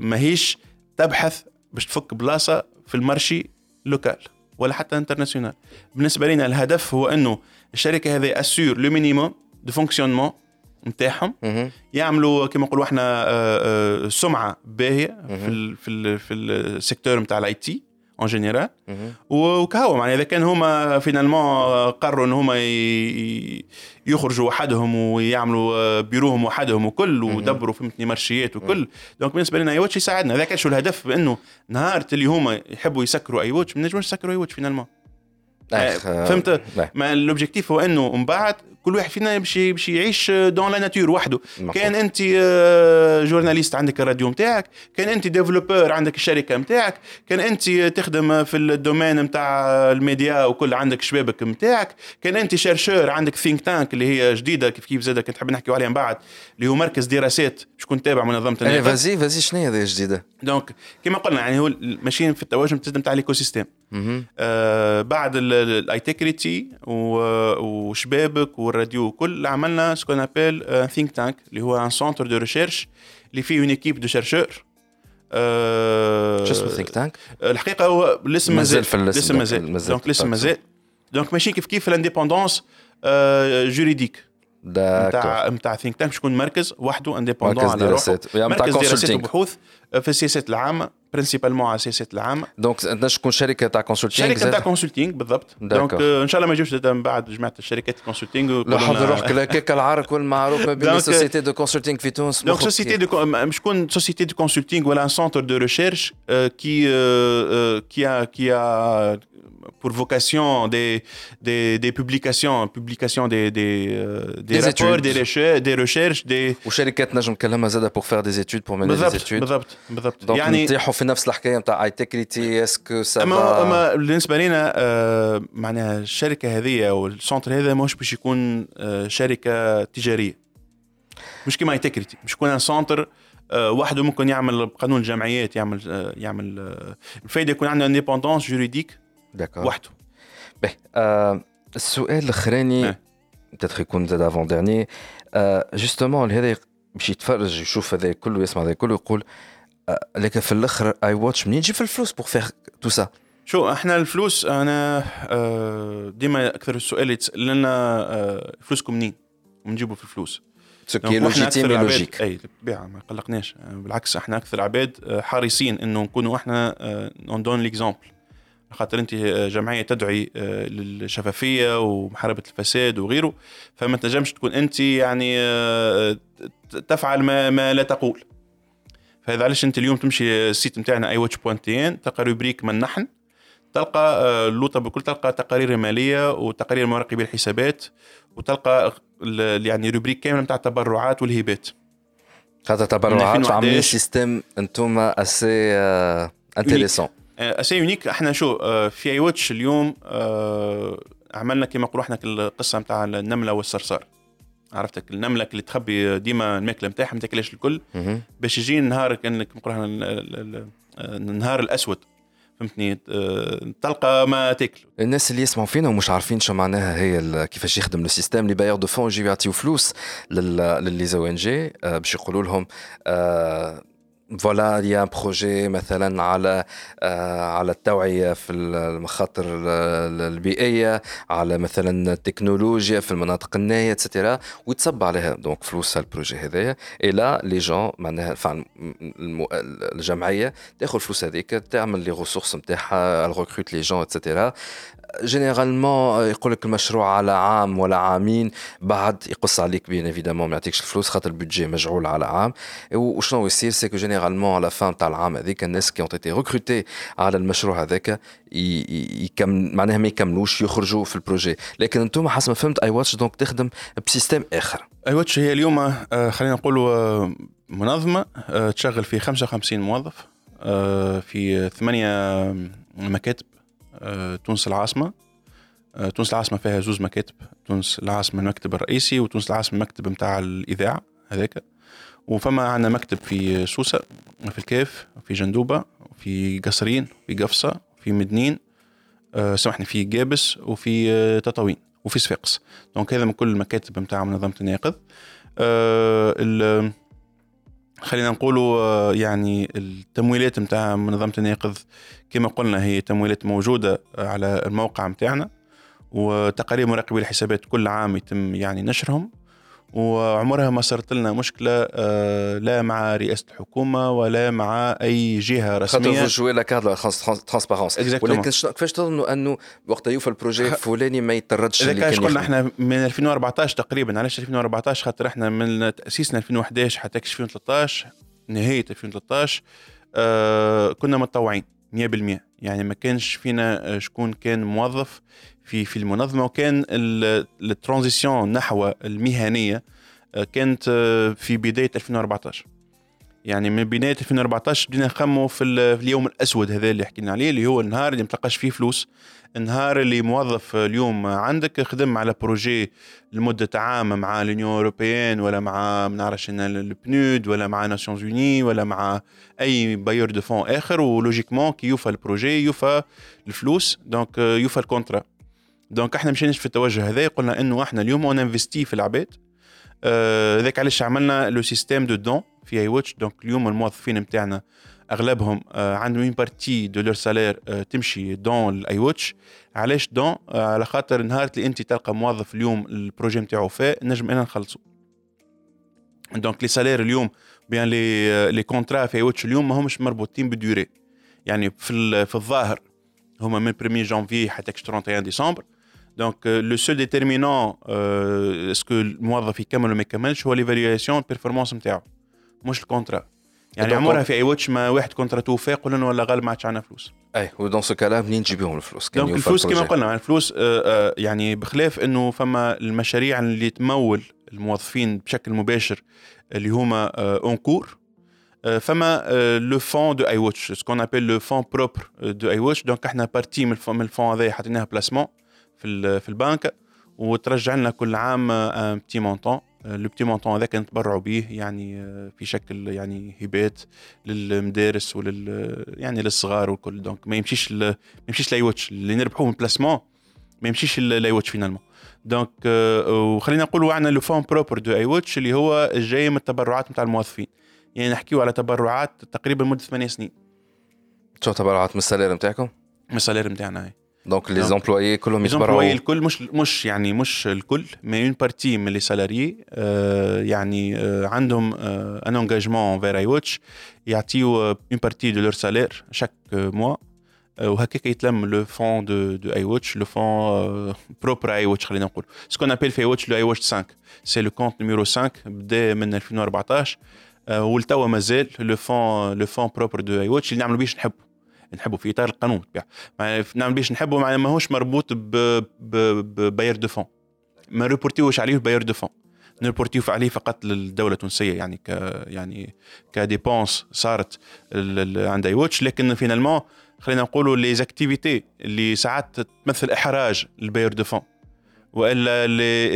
ماهيش تبحث باش تفك بلاصة في ال marché local ولا حتى international. بالنسبة لنا الهدف هو إنه الشركة هذه assure le minimum de fonctionnement نتاعهم. يعملوا كما نقولوا إحنا سمعة باهية في ال في ال في ال secteur نتاع ال IT en général وكهو معناها إذا كان هما finalement قرروا إن هما يخرجوا وحدهم ويعملوا بيروهم وحدهم وكل ودبروا فهمتني مارشيات وكل. donc بالنسبة لنا I Watch يساعدنا. هذا كان شو الهدف؟ بأنه نهار اللي هما يحبوا يسكروا I Watch ما نجموش نسكروا I Watch finalement فهمت؟ ما ال objectif هو إنه من بعد كل واحد فينا باش باش يعيش dans la nature وحده. كان أنت journaliste عندك الراديو نتاعك كان أنت développeur عندك الشركة نتاعك كان أنت تخدم في ال domaine نتاع الميديا وكل عندك شبابك نتاعك كان أنت chercheur عندك think tank اللي هي جديدة كيف كيف زاد كنت نحب نحكيو عليها من بعد اللي هو مركز دراسات شكون تابع منظمة النقد فازي فازي شنو هي جديدة؟ donc كما قلنا يعني هو ماشيين في التواجد نتاع ال écosystème آه بعد ال I Tegrity وشبابك والراديو وكل عملنا ce qu'on appelle think tank اللي هو un centre de recherche اللي فيه une équipe de chercheurs شو اسمه think tank؟ الحقيقة هو لسه مازال لسه مازال. donc لسه مازال donc ماشي كيف كيف ال indépendance juridique نتاع نتاع think tank باش يكون مركز وحده indépendant على روحه. مركز دراسات وبحوث في السياسات العامه principalement على سياسات العامه donc أنت تكون شركة تاع consulting شركة تاع consulting بالضبط. donc إن شاء الله ما يجوش من بعد جماعة الشركات ال consulting لا حضر روحك هكاك العرق والمعروف ما بين ال société de consulting في تونس. donc société de مش تكون société de consulting ولا un centre de recherche كي كي كي pour vocation des, des, des publications, publication des, des, euh, des, des rapports, études. des recherches, des recherches, des وشركات نجم نكلمها زاده pour faire des études pour mener بالضبط des études بالضبط بالضبط دونك يعني نطيحوا في نفس الحكايه نتاع اي تكريتي اسكو سا اما اما بالنسبه لنا آه معناها الشركه هذه او السونتر هذا مش باش يكون آه شركه تجاريه مش كيما اي تكريتي مش يكون سونتر آه وحده ممكن يعمل قانون الجمعيات يعمل آه يعمل آه الفايده يكون عنده انديبوندونس جوريديك داكور وحده. باهي السؤال الأخراني peut-être يكون زاد avant-dernier justement هذا باش يتفرج يشوف هذا كله يسمع هذا كله يقول آه لكن في الأخر I Watch منين؟ تجيب الفلوس pour faire tout ça شو إحنا الفلوس أنا آه ديما أكثر السؤال يتسال لنا آه فلوسكم منين؟ ونجيبوا في الفلوس. ce qui est légitime logique et بالطبيعة ما قلقناش. بالعكس إحنا أكثر عباد حريصين إنه نكونوا إحنا on donne l'exemple خاطر انت جمعية تدعي للشفافية ومحاربة الفساد وغيره فما تنجمش تكون انت يعني تفعل ما, ما لا تقول. فهذا علاش انت اليوم تمشي ال site نتاعنا I Watch point tn تلقى rubrique من نحن تلقى اللوطة بكل تلقى تقارير مالية وتقارير مراقبي الحسابات وتلقى يعني rubrique كامل نتاع التبرعات والهبات. خاطر تبرعات عاملين système أنتم assez intéressant assez unique إحنا شو في I Watch اليوم عملنا كما نقولوا إحنا القصة نتاع النملة والصرصار. عرفتك؟ النملة اللي تخبي ديما الماكلة نتاعها ما تاكلهاش الكل. باش يجي النهار كانك نقولوا النهار الأسود. فهمتني؟ تلقى ما تاكل. الناس اللي يسمعوا فينا ومش عارفين شو معناها هي كيفاش يخدم ال système les bailleurs de fonds يجيو يعطيو فلوس ل les ONG باش يقولوا لهم voilà y a projet مثلا على آه على التوعية في المخاطر البيئية على مثلا التكنولوجيا في المناطق النائيه et cetera ويتصب عليها donc فلوس ال projet هذايا. إلى les gens معناها الجمعية تاخذ الفلوس هذيك تعمل les ressources نتاعها ال recrute les gens et cetera généralement يقول لك المشروع على عام ولا عامين بعد يقص عليك bien évidemment ما يعطيكش الفلوس خاطر ال budget مجعول على عام وشنو يصير c'est que généralement à la fin تاع العام هذيك الناس qui ont été recrutés على المشروع هذاك يكمل معناها ما يكملوش يخرجوا في ال projet لكن أنتم حسب ما فهمت I Watch donc تخدم ب système اخر I Watch هي اليوم خلينا نقولوا منظمة تشغل في 55 موظف في ثمانية مكاتب. تونس العاصمة. تونس العاصمة فيها زوز مكاتب. تونس العاصمة المكتب الرئيسي وتونس العاصمة المكتب نتاع الإذاعة هذاك. وفما عندنا مكتب في سوسة في الكاف في جندوبة في قصرين في قفصة في مدنين. أه سامحني في جابس وفي تطاوين وفي صفاقس. donc هذا من كل المكاتب نتاع منظمة أنا يقظ أه خلينا نقولوا يعني التمويلات نتاع منظمة أنا يقظ كما قلنا هي تمويلات موجودة على الموقع نتاعنا وتقارير مراقبي الحسابات كل عام يتم يعني نشرهم وعمرها ما صارت لنا مشكلة لا مع رئاسة الحكومة ولا مع أي جهة رسمية. خاطر jouez la carte transparence ولكن كيفاش تظنوا أنه وقت يوفى ال projet الفلاني ما يتردش اللي كان قلنا إحنا من 2014 تقريبا علاش 2014 خاطر إحنا من تأسيسنا 2011 حتى 2013 نهاية 2013 آه كنا متطوعين. 100% يعني ما كانش فينا شكون كان موظف في في المنظمة. وكان ال transition نحو المهنية كانت في بداية 2014 يعني من بداية 2014 بدينا نخمو في اليوم الأسود هذا اللي حكينا عليه اللي هو النهار اللي ما فيه فلوس. النهار اللي موظف اليوم عندك خدم على projet لمدة عام مع l'Union européenne ولا مع ما نعرفش ال PNUD ولا مع Nations unies ولا مع أي bailleur de fonds آخر و logiquement كي يوفى ال projet يوفى الفلوس donc يوفى ال contrat. donc إحنا مشيناش في التوجه هذا قلنا إنه إحنا اليوم on investit في العباد. هذاك آه علاش عملنا le système de dons في I Watch donc اليوم الموظفين نتاعنا أغلبهم آه عندهم une partie de leur salaire تمشي don ل I Watch. علاش donc آه على خاطر نهار اللي انت تلقى موظف اليوم ال projet نتاعو وفى نجم أنا نخلصو. donc les salaires اليوم bien les les contrats في I Watch اليوم ماهمش مربوطين ب durée. يعني في في الظاهر هما من 1 جانفي حتى 31 ديسمبر donc le seul déterminant est-ce que الموظف يكمل ولا ما يكملش هو l'évaluation performance نتاعو مش ال contrat يعني عمرها في I Watch ما واحد contrat توفى يقول لنا الله غالب ما عادش عندنا فلوس. et dans ce cas-là منين تجيبهم الفلوس؟ donc الفلوس كما قلنا الفلوس يعني بخلاف إنه فما المشاريع اللي تمول الموظفين بشكل مباشر اللي هما en cours فما le fonds de I Watch ce qu'on appelle le fonds propre de I Watch donc إحنا partie من ال fonds هذا حطيناها placement في في البنك وترجع لنا كل عام un petit montant le petit montant هذاك نتبرعوا به يعني في شكل يعني هبات للمدارس ولل يعني للصغار والكل. donc ما يمشيش ما يمشيش ل I Watch. اللي نربحوه من ال placement ما يمشيش لأي واتش فينالمون دونك وخلينا نقولوا عندنا لو فون بروبر دو اي واتش اللي هو جاي من التبرعات نتاع الموظفين. يعني نحكيو على تبرعات تقريبا مده ثمانية سنين. شو تبرعات من السالير نتاعكم؟ من السالير نتاعنا دونك لي زومبلويي كلهم يتبرعوا لي الكل مش مش يعني مش الكل مي اون بارتي من لي سالاريي آه يعني آه عندهم آه ان انجاجمون فير اي واتش يعطيو اون بارتي دو لور سالير شاك موا وهكاك يتلم لو فون دو دو اي واتش لو فون بروبر اي واتش خلينا نقول سكون ابيل في اي واتش لو اي واتش 5 سي لو كونت نيميرو 5 بدا من 2014 ولتوا مازال لو فون لو فون بروبر دو اي واتش اللي نعملوا بيش نحبوا نحبوا في إطار القانون. نعمل نعم بيش نحبوا ماهوش مربوط بباير دو فون. ما ريبورتيوش عليه باير دو فون. نربورتيو عليه فقط للدولة التونسية يعني ك يعني ك dépenses صارت عند I Watch. لكن finalement خلينا نقولوا les activités اللي ساعات تمثل إحراج لل bailleur de fonds. وإلا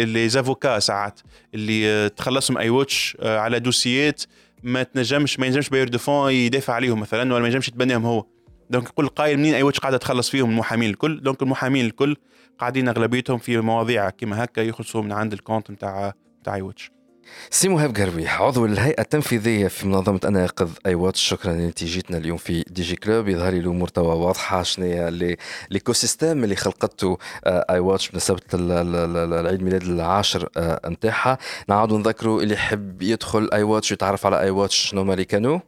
les avocats ساعات اللي تخلصهم I Watch على دوسيات ما تنجمش ما ينجمش bailleur de fonds يدافع عليهم مثلا ولا ما ينجمش يتبناهم هو. donc كل قايل منين؟ I Watch قاعدة تخلص فيهم المحامين الكل. donc المحامين الكل قاعدين أغلبيتهم في مواضيع كما هكا يخلصوا من عند ال compte نتاع نتاع I Watch سي مهاب قرويح عضو الهيئة التنفيذية في منظمة أنا يقظ I Watch شكرا لأنك جيتنا اليوم في DJ Club. يظهر لي الأمور توا واضحة شنو هي l'écosystème اللي خلقته I Watch بمناسبة العيد ميلاد العاشر نتاعها. نعاودوا نذكروا اللي يحب يدخل I Watch ويتعرف على I Watch شنو هما اللي كانوا؟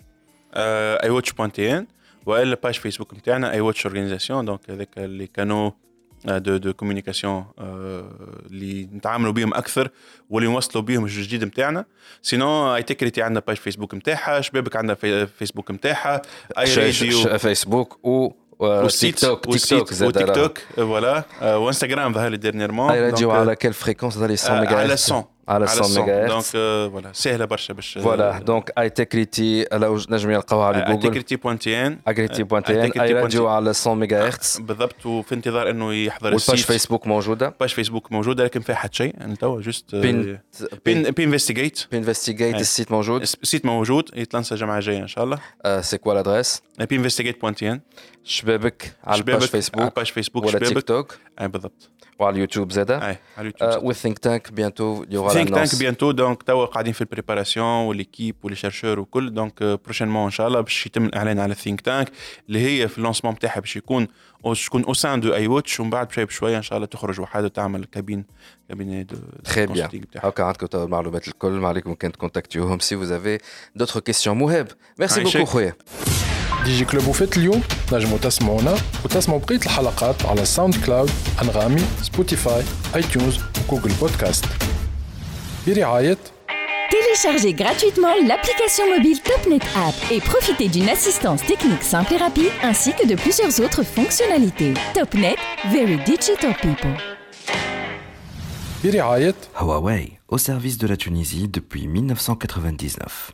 I Watch point tn والا page Facebook نتاعنا I Watch Organisation donc هذاك اللي كانوا دو دو كوميونيكاسيون اللي نتعاملوا بهم أكثر واللي نوصلوا بهم الجديد نتاعنا سينو أي تكريتي عندنا باج فيسبوك نتاعها شبابك عندها فيسبوك نتاعها أي راديو فيسبوك و وتيك توك تيك توك وتيك توك فوالا وانستغرام ظهر لي ديرنييرمون أي راديو على كل فريكونس ظهر لي 100 ميجا على 100 على 100 ميجا دونك فوالا سهلة برشا باش فوالا دونك اي تكريتي لو نجم يلقاوها على جوجل. تكريتي بوانتيان اكريتي بوانتيان اي راديو على 100 ميجا هرتز بالضبط. وفي انتظار إنه يحضر السيت. والباج فيسبوك موجودة. باج فيسبوك موجودة لكن فيها حتى شيء. توا جوست بين بين انفستيجيت بين انفستيجيت السيت موجود. السيت موجود. يتلانسى الجمعه الجايه إن شاء الله. سي كوا لادريس بين انفستيجيت بوانتيان شبابك على الباج فيسبوك على الباج فيسبوك ولا تيك توك اي بالضبط. وعلى اليوتيوب زاده اي على اليوتيوب والثينك تانك بيانتو يوغا ثينك تانك بيانتو دونك توا قاعدين في البريباراسيون والليكيب ولي شيرشور وكل دونك بروشينمون ان شاء الله باش يتم الاعلان على الثينك تانك اللي هي في ال lancement بتاعها باش يكون باش تكون au sein de I Watch ومن بعد بشويه بشويه ان شاء الله تخرج وحده تعمل كابين كابين دو très bien هاكا عندكم توا المعلومات الكل ما عليكم كان تكونتاكتيوهم si vous avez d'autres questions مهاب merci beaucoup خويا دي جي كلوب وفات اليوم نجموا تسمعونا وتسمعوا بقيه الحلقات على ساوند كلاود انغامي سبوتيفاي اي تيونز وجوجل بودكاست برعايه Téléchargez gratuitement l'application mobile TopNet App et profitez d'une assistance technique simple et rapide ainsi que de plusieurs autres fonctionnalités. TopNet, very digital people. برعاية Huawei, au service de la Tunisie depuis 1999.